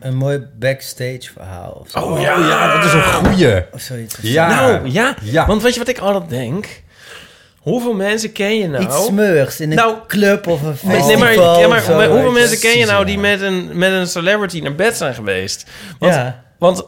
Een mooi backstage verhaal. Of zo. Oh, ja, ja, dat is een goeie. Of zoiets. Ja. Nou, ja. Ja. Want weet je wat ik altijd denk? Hoeveel mensen ken je nou? Iets smeurs in een Nou, club of een festival. nee, maar, ja, maar of zo. maar hoeveel mensen ken je nou die met een, met een celebrity naar bed zijn geweest? Want, Ja. want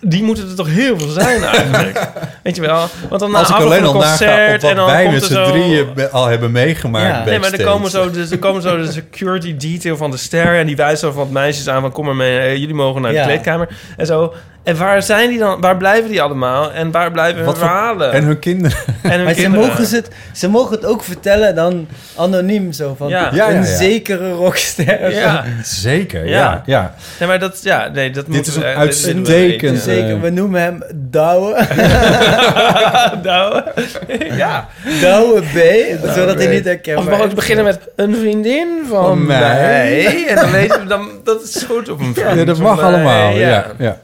die moeten er toch heel veel zijn eigenlijk. Weet je wel? Want dan na als ik afloop alleen van al naga concert op wat en dan wij met er z'n drieën al hebben meegemaakt Ja. Nee, maar er backstage. komen, zo de, er komen zo de security detail van de ster... en die wijst zo wat meisjes aan van... kom maar mee, eh, jullie mogen naar de Ja. kleedkamer. En zo. En waar zijn die dan? Waar blijven die allemaal? En waar blijven hun Wat voor- verhalen? En hun kinderen. En hun Maar ze kinderen. mogen, ze, het, ze mogen het ook vertellen dan anoniem zo van Ja. Ja, ja, een ja. zekere rockster. Ja. Zeker, Ja. ja. ja. Nee, maar dat... Ja, nee, dat Dit is een we- dit uitstekend- we Zeker, eh, we noemen hem Douwe. nou, ja. Douwe B, zodat hij B. niet herkenbaar Of mag ook is. beginnen met een vriendin van, Van mij. mij. En dan weten we dan, dat is goed op een vriend Ja, dat mag mij, allemaal. Ja. Ja,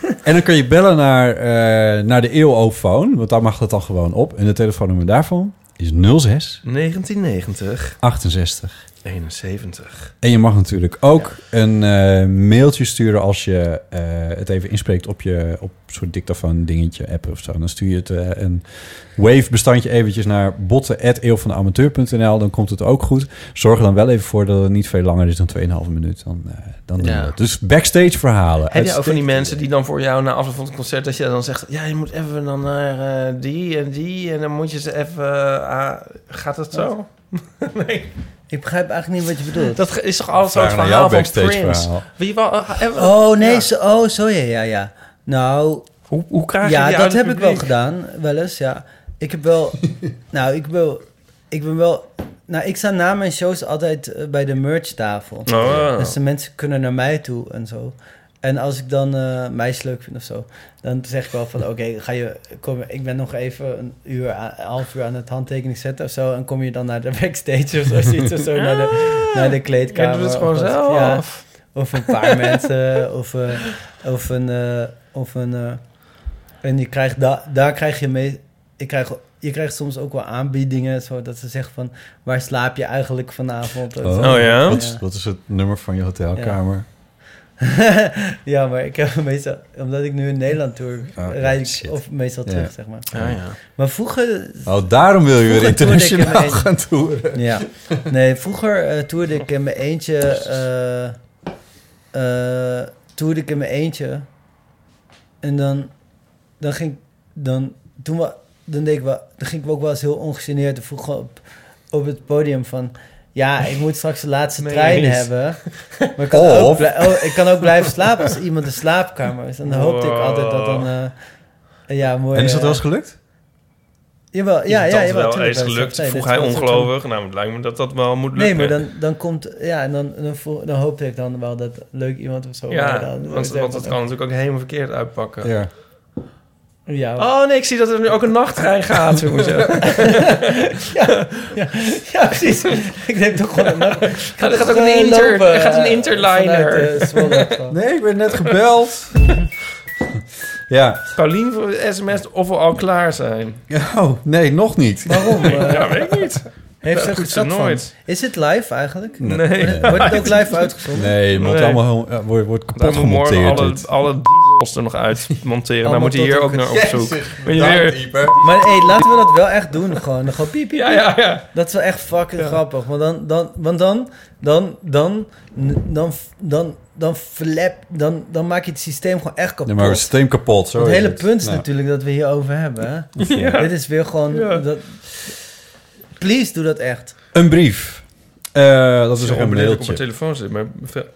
En dan kun je bellen naar, eh, naar de eeuwofoon, want daar mag dat dan gewoon op. En de telefoonnummer daarvan is 06 1990, 68. 71. En je mag natuurlijk ook een eh, mailtje sturen als je eh, het even inspreekt op je op soort dictafoon dingetje app of zo. Dan stuur je het eh, een wave bestandje eventjes naar botten@eeuwvandeamateur.nl. Dan komt het ook goed. Zorg er dan wel even voor dat het niet veel langer is dan 2,5 minuut. Dan, eh, dan doen we Ja. dat. Dus backstage verhalen. Heb je ook van die mensen die dan voor jou na afloop van het concert... dat je dan zegt, ja, je moet even dan naar eh, die en die... en dan moet je ze even... gaat het zo? nee. Ik begrijp eigenlijk niet wat je bedoelt. Dat is toch altijd zo'n verhaal jouw van Prince? verhaal. Wie eh, hebben we- Oh, nee, Ja. zo, oh, zo ja, ja, ja. Nou, Hoe, hoe krijg je ja, die dat heb ik wel gedaan, wel eens, ja. Ik heb wel, nou, ik wil, ik ben wel, nou, ik sta na mijn shows altijd eh, bij de merchtafel. Oh. Dus de mensen kunnen naar mij toe en zo. En als ik dan eh meisjes leuk vind of zo, dan zeg ik wel van, oké, ga je, kom, ik ben nog even een uur, een half uur aan het handtekening zetten of zo, en kom je dan naar de backstage of zo, zoiets of zo, naar de, naar de kleedkamer. Je doet het gewoon of zelf. Ja, of een paar mensen, of, eh, of een, eh, of een, en je krijgt da daar krijg je mee, ik krijg, je krijgt soms ook wel aanbiedingen, zo dat ze zeggen van, waar slaap je eigenlijk vanavond? Zo. Oh ja? Wat, is- wat is het nummer van je hotelkamer? ja, maar ik heb meestal, omdat ik nu in Nederland tour, Oh, rijd ik of meestal Ja. terug, zeg maar. Ja, ja. Maar vroeger... Oh, daarom wil je weer internationaal gaan toeren. Ja. Nee, vroeger eh toerde ik in mijn eentje... eh eh, toerde ik in mijn eentje. En dan, dan ging dan, toen we, dan deed ik wel, dan ging ik ook wel eens heel ongegeneerd en vroeg op, op het podium van... Ja, ik moet straks de laatste Nee, trein eens. hebben. Maar ik kan, ook, Of- oh, ik kan ook blijven slapen als iemand een slaapkamer is. En dan hoopte ik altijd dat dan... eh, ja, mooi, En is dat eh, wel eens gelukt? Jawel, Is ja, ja, dan jawel, wel eens gelukt? Nee, Vroeg hij ongelovig? Nou, het lijkt me dat dat wel moet lukken. Nee, maar dan, dan komt... Ja, en dan, dan, dan hoopte ik dan wel dat leuk iemand of zo... Ja, dan, want, want het kan natuurlijk ook helemaal verkeerd uitpakken. Ja. Ja. Oh nee, ik zie dat er nu ook een nachttrein gaat. ja, ja, ja, precies. Ik denk toch gewoon... Er gaat ook een inter- er gaat een interliner. Nee, ik ben net gebeld. ja. Paulien voor sms of we al klaar zijn. Oh, nee, nog niet. Waarom? Eh, ja, weet ik niet. Heeft ze goed, nooit. Is het live eigenlijk? Nee. Wordt- Wordt het ook live uitgezonden? Nee, het Nee. allemaal wordt, wordt kapot gemonteerd. alle, alle diesels er nog uit monteren. Dan moet hij hier ook naar op weer... Maar hey, laten we dat wel echt doen. Gewoon, dan gewoon piep, piep, Ja, piep. ja, ja. Dat is wel echt fucking grappig. Want dan, dan, want dan, dan, dan, dan, dan, dan, verlep, dan, dan maak je het systeem gewoon echt kapot. Nee, maar het systeem kapot. Zo het hele het. punt is Nou. natuurlijk dat we hierover hebben. Hè? Ja. Dit is weer gewoon... Ja. Dat, please, doe dat echt. Een brief. Eh, dat is een onbeleefd op mailtje. mijn telefoon zit. Maar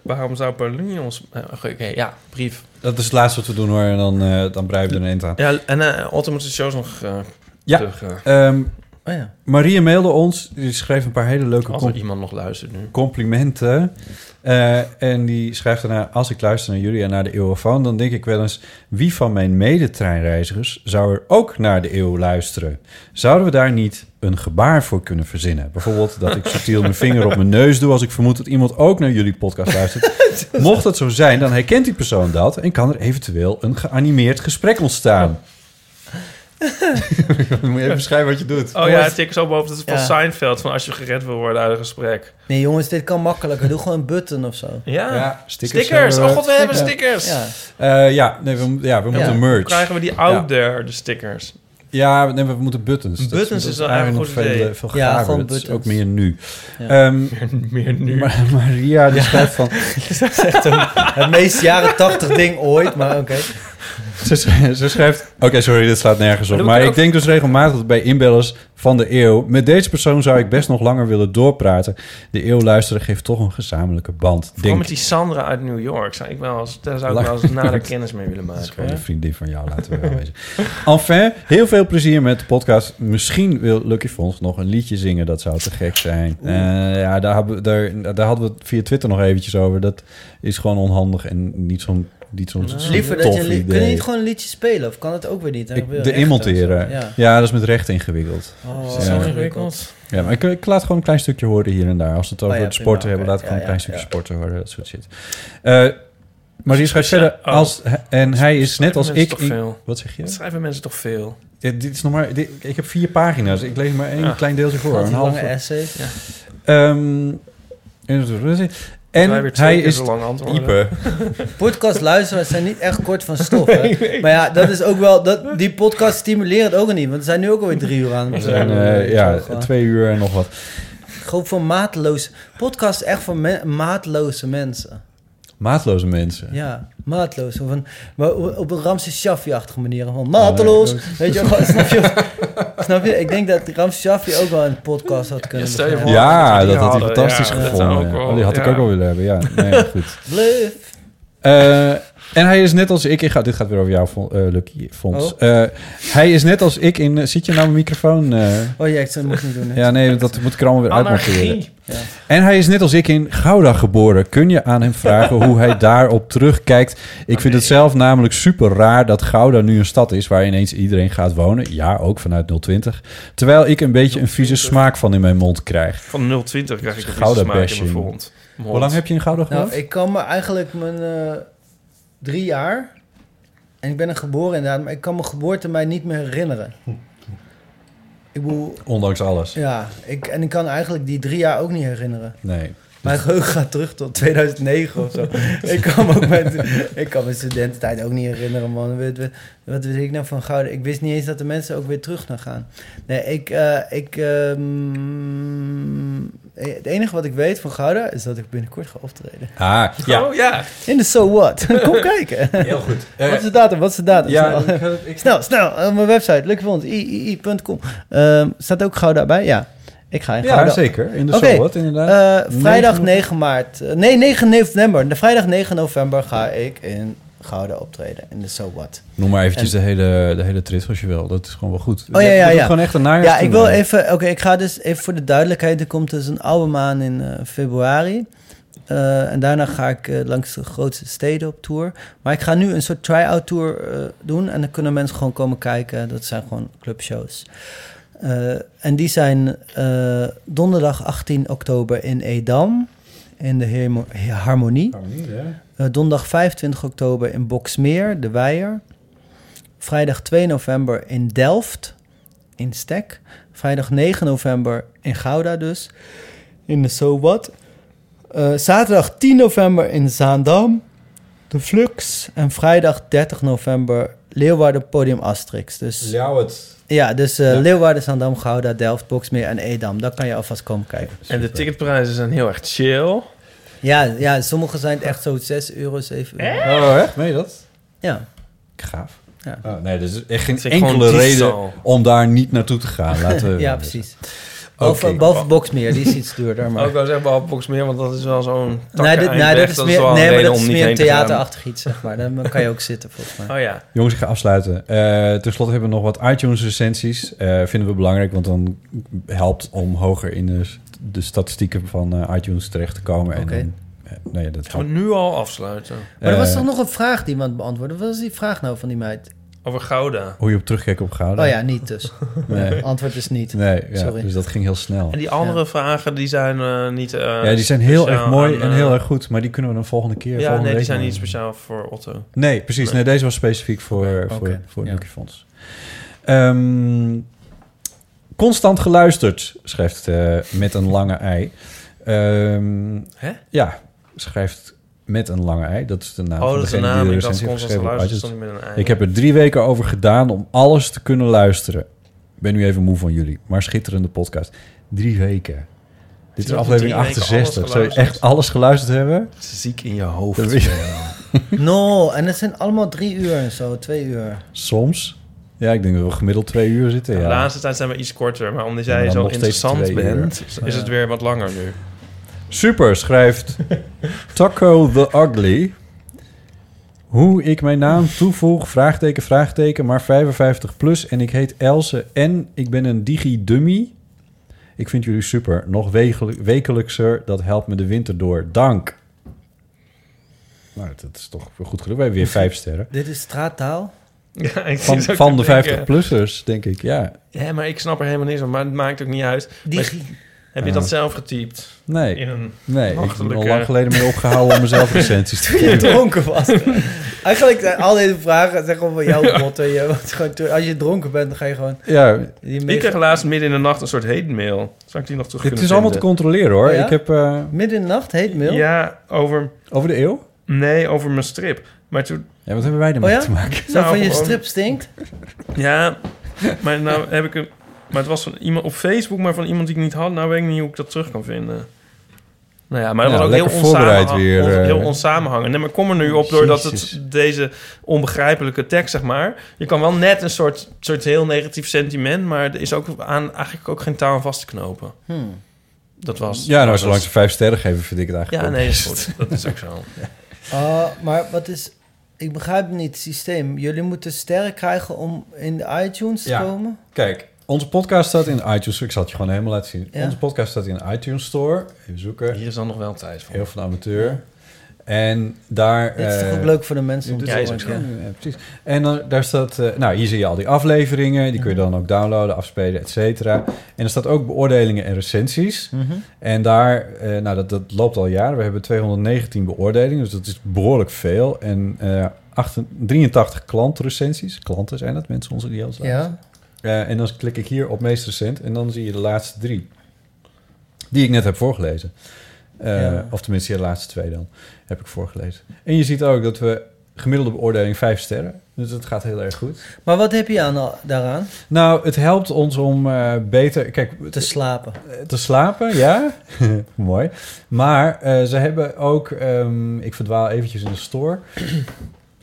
waarom zou Paulien ons... eh, Oké, ja, brief. Dat is het laatste wat we doen hoor. En dan, eh dan breien we er een eind aan. Ja, en uh, Otto moet de shows nog eh, Ja. terug... eh. Ehm, Oh ja. Maria mailde ons. Die schreef een paar hele leuke Als er iemand nog luistert nu. complimenten. Eh, en die schrijft daarna... Als ik luister naar jullie en naar de eeuwofoon... dan denk ik wel eens... wie van mijn medetreinreizigers zou er ook naar de eeuw luisteren? Zouden we daar niet een gebaar voor kunnen verzinnen? Bijvoorbeeld dat ik subtiel mijn vinger op mijn neus doe... als ik vermoed dat iemand ook naar jullie podcast luistert. Mocht dat zo zijn, dan herkent die persoon dat... en kan er eventueel een geanimeerd gesprek ontstaan. Moet je even beschrijven wat je doet. Oh ja, tik zo boven. Dat is van Ja. Seinfeld. Van als je gered wil worden uit een gesprek. Nee jongens, dit kan makkelijker. Doe gewoon een button of zo. Ja, Ja, stickers. stickers Oh we. god, we hebben Stickers. stickers. Ja. Eh, ja, nee, we, ja, we moeten merch. Hoe krijgen we die out there, de stickers? Ja, nee, we moeten buttons. Dat- Buttons dat is wel eigenlijk nog een goed veel, idee. veel Ja, gewoon Dat is buttons. ook meer nu. Ja. Ehm, meer nu. maar, Maria, die schrijft van... Het meest jaren tachtig ding ooit, maar oké. Ze, schrijft- ze schrijft... Oké, sorry, dit slaat nergens op. Maar ik denk dus regelmatig bij inbellers van de eeuw... met deze persoon zou ik best nog langer willen doorpraten. De eeuw luisteren geeft toch een gezamenlijke band. Vooral Denk, met die Sandra uit New York. Zou ik wel eens, daar zou ik wel eens nader kennis mee willen Dat is maken. gewoon hè? een vriendin van jou, laten we wel wezen. Enfin, heel veel plezier met de podcast. Misschien wil Lucky Fons nog een liedje zingen. Dat zou te gek zijn. Eh, ja, daar, daar, daar hadden we het via Twitter nog eventjes over. Dat is gewoon onhandig en niet zo'n zo'n zo'n Liever dat je een li- idee. Kun je niet gewoon een liedje spelen? Of kan het ook weer niet? Ik, de inmonteren. Ja. Ja. dat is met recht ingewikkeld. Oh, Ja. Zo Ja. ingewikkeld. Ja, maar ik, ik laat gewoon een klein stukje horen hier en daar. Als we het over Oh ja, het sporten prima, hebben, laat ik gewoon een klein ja, stukje ja. sporten horen. Dat soort shit. Eh maar die schrijft verder Oh. als... En hij is net Schrijven als mensen ik... toch in- veel? Wat zeg je? Dat schrijven mensen toch veel? Ja, dit is nog maar, dit- ik heb vier pagina's. Ik lees maar één Ja. klein deeltje voor. Een die half. lange essays. Ja. Ehm, en hij is. Ipe. Podcast luisteraars zijn niet echt kort van stof. Hè? Maar ja, dat is ook wel. Dat, die podcast stimuleren het ook niet. Want we zijn nu ook alweer drie uur aan het zijn eh, eh, ja, gewoon- twee uur en nog wat. Gewoon voor maatloze. Podcast echt voor me- maatloze mensen. Maatloze mensen. Ja, maatloos. Of een, maar op een Ramses Shaffi-achtige manier. Van mateloos. Oh, Weet je, gewoon, snap je? snap je? Ik denk dat Ramses Shaffi ook wel een podcast had kunnen Ja. Ja, dat had hij fantastisch Ja, gevonden. ja. Oh, die had ik ook wel willen hebben, ja. Nee, goed. Bluff. Eh, en hij is net als ik... ik ga, dit gaat weer over jou, eh, Lucky Fons. Oh. Eh, hij is net als ik in... zit je nou mijn microfoon? eh? Oh ja, ik zou moet niet doen. ja, nee, dat moet ik er allemaal weer uitmonteren. Ja. En hij is net als ik in Gouda geboren. Kun je aan hem vragen hoe hij daarop terugkijkt? Ik vind het zelf namelijk super raar dat Gouda nu een stad is... waar ineens iedereen gaat wonen. Ja, ook vanuit 020. Terwijl ik een beetje een vieze smaak van in mijn mond krijg. Van 020 krijg ik een Gouda Gouda smaak in mijn bashing. Mond. Hoe lang heb je in Gouda gewoond? Nou, ik kan me eigenlijk mijn eh, drie jaar. En ik ben er geboren inderdaad, maar ik kan mijn geboorte mij niet meer herinneren. Ik bedoel, Ondanks alles. ja, ik, en ik kan eigenlijk die drie jaar ook niet herinneren. Nee. Mijn geheugen gaat terug tot 2009 of zo. ik, kan me ook mijn, ik kan mijn studententijd ook niet herinneren, man. Wat, wat, wat weet ik nou van Gouden? Ik wist niet eens dat de mensen ook weer terug naar gaan. Nee, ik... eh, ik ehm, het enige wat ik weet van Gouda is dat ik binnenkort ga optreden. Ah, ja. Oh ja. In de So What. Kom kijken. Heel goed. Eh, Wat is de datum? Wat is de datum? Ja, snel. ik ga het- ik- snel, snel. Op mijn website, luckyfonds, iii.com. Ehm staat ook Gouda bij? Ja. Ik ga in Ja, Gouda. zeker. In de Oké. So What, inderdaad. Eh, vrijdag 9 9 maart. eh, nee, 9 november. De vrijdag 9 november ga ik in Gouda optreden. In de So What. Noem maar eventjes En- de hele, de hele trit als je wil. Dat is gewoon wel goed. Oh ja, ja, ja. gewoon echt een Ja, ik wil even... Oké, ik ga dus even voor de duidelijkheid. Er komt dus een album aan in eh, februari. En daarna ga ik langs de grootste steden op tour. Maar ik ga nu een soort try-out tour doen. En dan kunnen mensen gewoon komen kijken. Dat zijn gewoon clubshows. Eh, en die zijn eh, donderdag 18 oktober in Edam. In de Hemo- Harmonie. Eh, donderdag 25 oktober in Boksmeer, de Weijer. Vrijdag 2 november in Delft, in Stek. Vrijdag 9 november in Gouda dus, in de So What. Eh, zaterdag 10 november in Zaandam, de Flux. En vrijdag 30 november Leeuwarden Podium Asterix. Dus, Ljouwert. Ja, dus eh, Ja. Leeuwarden, Zaandam, Gouda, Delft, Boksmeer en Edam. Daar kan je alvast komen kijken. En de ticketprijzen zijn heel erg chill. Ja, ja sommige zijn echt zo 6 euro, 7 euro. Oh, echt? Meen je dat? Ja. Gaaf. Ja. Oh, nee, is echt geen enkele reden om daar niet naartoe te gaan. Laten we ja, precies. Behalve, Oké. behalve Boksmeer, die is iets duurder. Maar... Ook wel zeggen behalve Boxmeer, want dat is wel zo'n Nee, dit, nee, dit is meer, nee maar dat is meer een theaterachtig iets, zeg maar. Dan kan je ook zitten, volgens mij. Oh ja. Jongens, ik ga afsluiten. Eh Ten slotte hebben we nog wat iTunes-recensies. Eh, vinden we belangrijk, want dan helpt om hoger in de, de statistieken van eh, iTunes terecht te komen. Oké. En dan, ja, dat Gaan we nu al afsluiten? Maar er was toch nog een vraag die iemand beantwoordde? Wat was die vraag nou van die meid? Over Gouda. Hoe je op terugkijkt op Gouda. Oh ja, niet dus. Nee. Antwoord is niet. Nee, ja, Sorry. dus dat ging heel snel. En die andere vragen, die zijn eh, niet... eh, ja, die zijn heel erg mooi aan, en eh, heel erg goed. Maar die kunnen we dan volgende keer, Ja, volgende nee, die zijn niet speciaal voor Otto. Nee, precies. Nee. deze was specifiek voor, voor, voor het Fonds. Ehm, constant geluisterd, schrijft eh, met een lange ei. Ehm, Hè? Ja, schrijft met een lange ei. Dat is de naam Oh, van dat is de degene naam. die de constant geschreven met een ei. Ik heb er drie weken over gedaan om alles te kunnen luisteren. Ik ben nu even moe van jullie, maar schitterende podcast. Drie weken. Dit is aflevering drie weken 68. alles Zou je echt alles geluisterd hebben? Ziek in je hoofd. Dat weet je- No, en het zijn allemaal drie uur en zo, twee uur. Soms. Ja, ik denk dat we gemiddeld twee uur zitten. De Ja. laatste tijd zijn we iets korter, maar omdat jij zo interessant uur. bent, is het weer wat langer nu. Super, schrijft Taco the Ugly. Hoe ik mijn naam toevoeg, vraagteken, vraagteken, maar 55 plus en ik heet Else en ik ben een digi-dummy. Ik vind jullie super. Nog wekelijk, wekelijkser, dat helpt me de winter door. Dank. Nou, dat is toch goed genoeg. We hebben weer vijf sterren. Dit is straattaal. Ja, ik Van, van de denken. 50-plussers, denk ik, ja. Ja, maar ik snap er helemaal niks van, maar het maakt ook niet uit. Digi. Heb je dat zelf getypt? Nee, In een nee ik ben al nachtelijke- lang geleden mee opgehouden om mezelf recensies te Toen je geven. dronken was. Eigenlijk zijn al deze vragen zeggen gewoon van jouw botten. Je, wordt gewoon te- als je dronken bent, dan ga je gewoon... Ja, Die Ik kreeg laatst midden in de nacht een soort hate mail. Zou ik die nog terug het is allemaal te controleren hoor. Oh ja? Ik heb eh, Midden in de nacht, heet mail? Ja, over... over de eeuw. Nee, over mijn strip. Maar toen... Ja, wat hebben wij ermee Oh ja? te maken? Zo Nou, van je strip stinkt? Ja, maar nou heb ik een... Maar het was van iemand op Facebook, maar van iemand die ik niet had. Nou weet ik niet hoe ik dat terug kan vinden. Nou ja, maar dat Ja, was ook heel, lekker voorbereid onsamenhang- weer, on- eh. heel onsamenhangend. Nee, maar kom er nu op doordat het deze onbegrijpelijke tekst, zeg maar... Je kan wel net een soort, soort heel negatief sentiment... maar er is ook aan, eigenlijk ook geen taal aan vast te knopen. Hmm. Dat was... Ja, nou, dat zolang ze vijf sterren geven, vind ik het eigenlijk Ja, ook nee, is best. goed. Dat is ook zo. Oh, maar wat is... Ik begrijp niet het systeem. Jullie moeten sterren krijgen om in de iTunes te Ja. komen? Kijk, onze podcast staat in iTunes. Ik zal het je gewoon helemaal laten zien. Ja. Onze podcast staat in de iTunes Store. Even zoeken. Hier is dan nog wel tijd voor. Heel van de amateur. En daar... Dit is toch eh, ook leuk voor de mensen om te Ja, precies. En dan, daar staat... eh, nou, hier zie je al die afleveringen. Die kun je dan ook downloaden, afspelen, et cetera. En er staat ook beoordelingen en recensies. Mhm. En daar, eh, nou dat, dat loopt al jaren. We hebben 219 beoordelingen, dus dat is behoorlijk veel. En eh, 8 83 klantrecensies. Klanten zijn dat, mensen onze die heel Ja. Eh, en dan klik ik hier op meest recent en dan zie je de laatste drie. Die ik net heb voorgelezen. Eh, Ja. Of tenminste de laatste twee dan, heb ik voorgelezen. En je ziet ook dat we gemiddelde beoordeling vijf sterren. Dus het gaat heel erg goed. Maar wat heb je aan, daaraan? Nou, het helpt ons om eh, beter... Kijk, Te slapen. te slapen, ja. Mooi. Maar ze hebben ook... ehm, ik verdwaal eventjes in de store.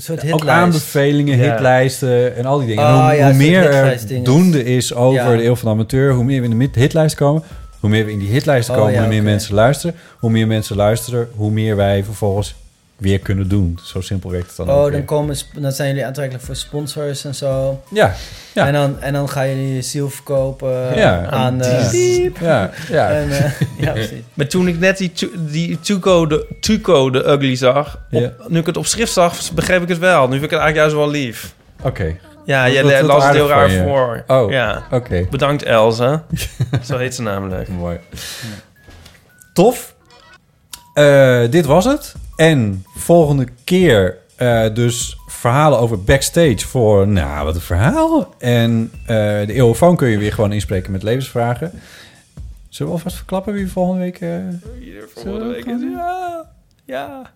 Soort Ook aanbevelingen, Ja. hitlijsten en al die dingen. En hoe, ja, meer er doende is over Ja. de eeuw van de amateur... hoe meer we in de hitlijst komen... hoe meer we in die hitlijst Oh, komen, ja, hoe meer mensen luisteren. Hoe meer mensen luisteren, hoe meer wij vervolgens weer kunnen doen. Zo simpel werkt het dan ook Oh, dan, komen, dan zijn jullie aantrekkelijk voor sponsors en zo. Ja, ja. En, dan, en dan gaan jullie je ziel verkopen Ja. aan... eh, Diep. Ja, ja. En, eh, ja, precies. Maar toen ik net die, die Tuco, de, Tuco de Ugly zag... op- Ja. nu ik het op schrift zag, begreep ik het wel. Nu vind ik het eigenlijk juist wel lief. Oké. Ja, Dat- jij dat- dat las het heel raar voor. Oh, ja. oké. Bedankt, Elze. Zo heet ze namelijk. Mooi. Tof. Eh, dit was het. En volgende keer eh, dus verhalen over backstage voor... Nou, wat een verhaal. En eh, de eeuwofoon kun je weer gewoon inspreken met levensvragen. Zullen we alvast verklappen wie volgende week... eh Volgende week is ja. Ja.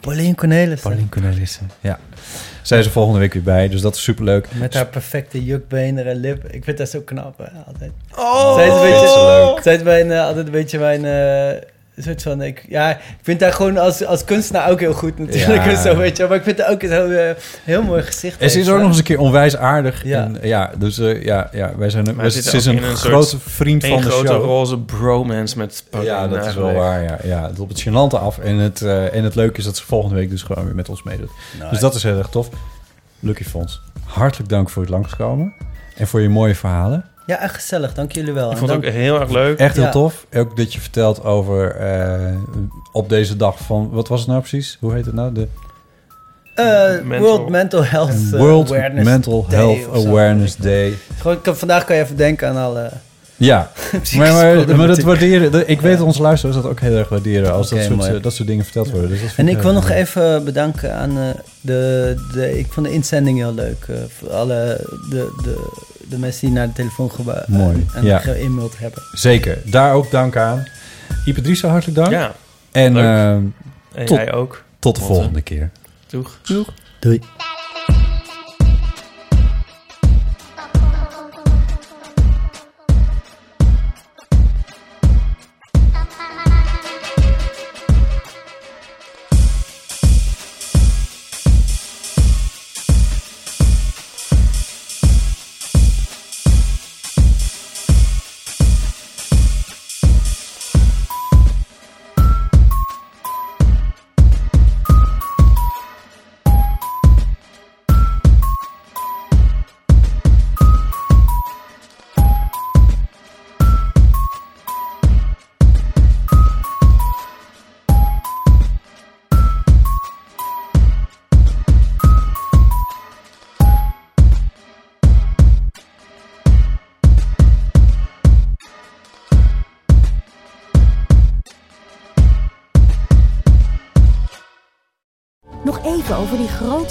Pauline Cornelissen. Pauline Cornelissen. Ja. Zij is er volgende week weer bij, dus dat is superleuk. Met haar perfecte jukbenen en lip. Ik vind dat zo knap, hè, altijd. Oh, zij is een beetje, leuk. Zij is mijn, altijd een beetje mijn... soort van, ik, ja, ik vind haar gewoon als, als kunstenaar ook heel goed natuurlijk. Ja. en Zo, weet je, maar ik vind haar ook zo eh, heel mooi gezicht. En ze is ook nog eens een keer onwijs aardig. Ja. En, ja, dus eh, ja, ja, wij zijn, wij, ze is een, in een grote vriend een van de grote show. roze bromance met Ja, dat is wel waar. Ja, ja, het op het gênante af. En het, eh, en het leuke is dat ze volgende week dus gewoon weer met ons meedoet. Nice. Dus dat is heel erg tof. Lucky Fonds, hartelijk dank voor het langskomen. En voor je mooie verhalen. Ja, echt gezellig. Dank jullie wel. Ik vond het dank- ook heel erg leuk. Echt heel Ja. tof. Ook dat je vertelt over eh, op deze dag van... Wat was het nou precies? Hoe heet het nou? De Eh, Mental- World Mental Health World Awareness Mental Day Health. Awareness Day. Gewoon, ik kan- vandaag kan je even denken aan alle... Ja, maar, maar, maar dat waarderen... dat- Ik weet dat onze luisteraars dat ook heel erg waarderen... als dat, soort, mooi. eh, dat soort dingen verteld worden. Dus dat En ik wil nog even bedanken aan eh, de, de... Ik vond de inzending heel leuk. eh, voor alle de, de, de mensen die naar de telefoon gebouwd Mooi, en ja. hebben. Zeker. Daar ook dank aan. Ipe Driessen, hartelijk dank. Ja, En, eh, En tot, jij ook. tot de volgende keer. Doeg. Doeg. Doei.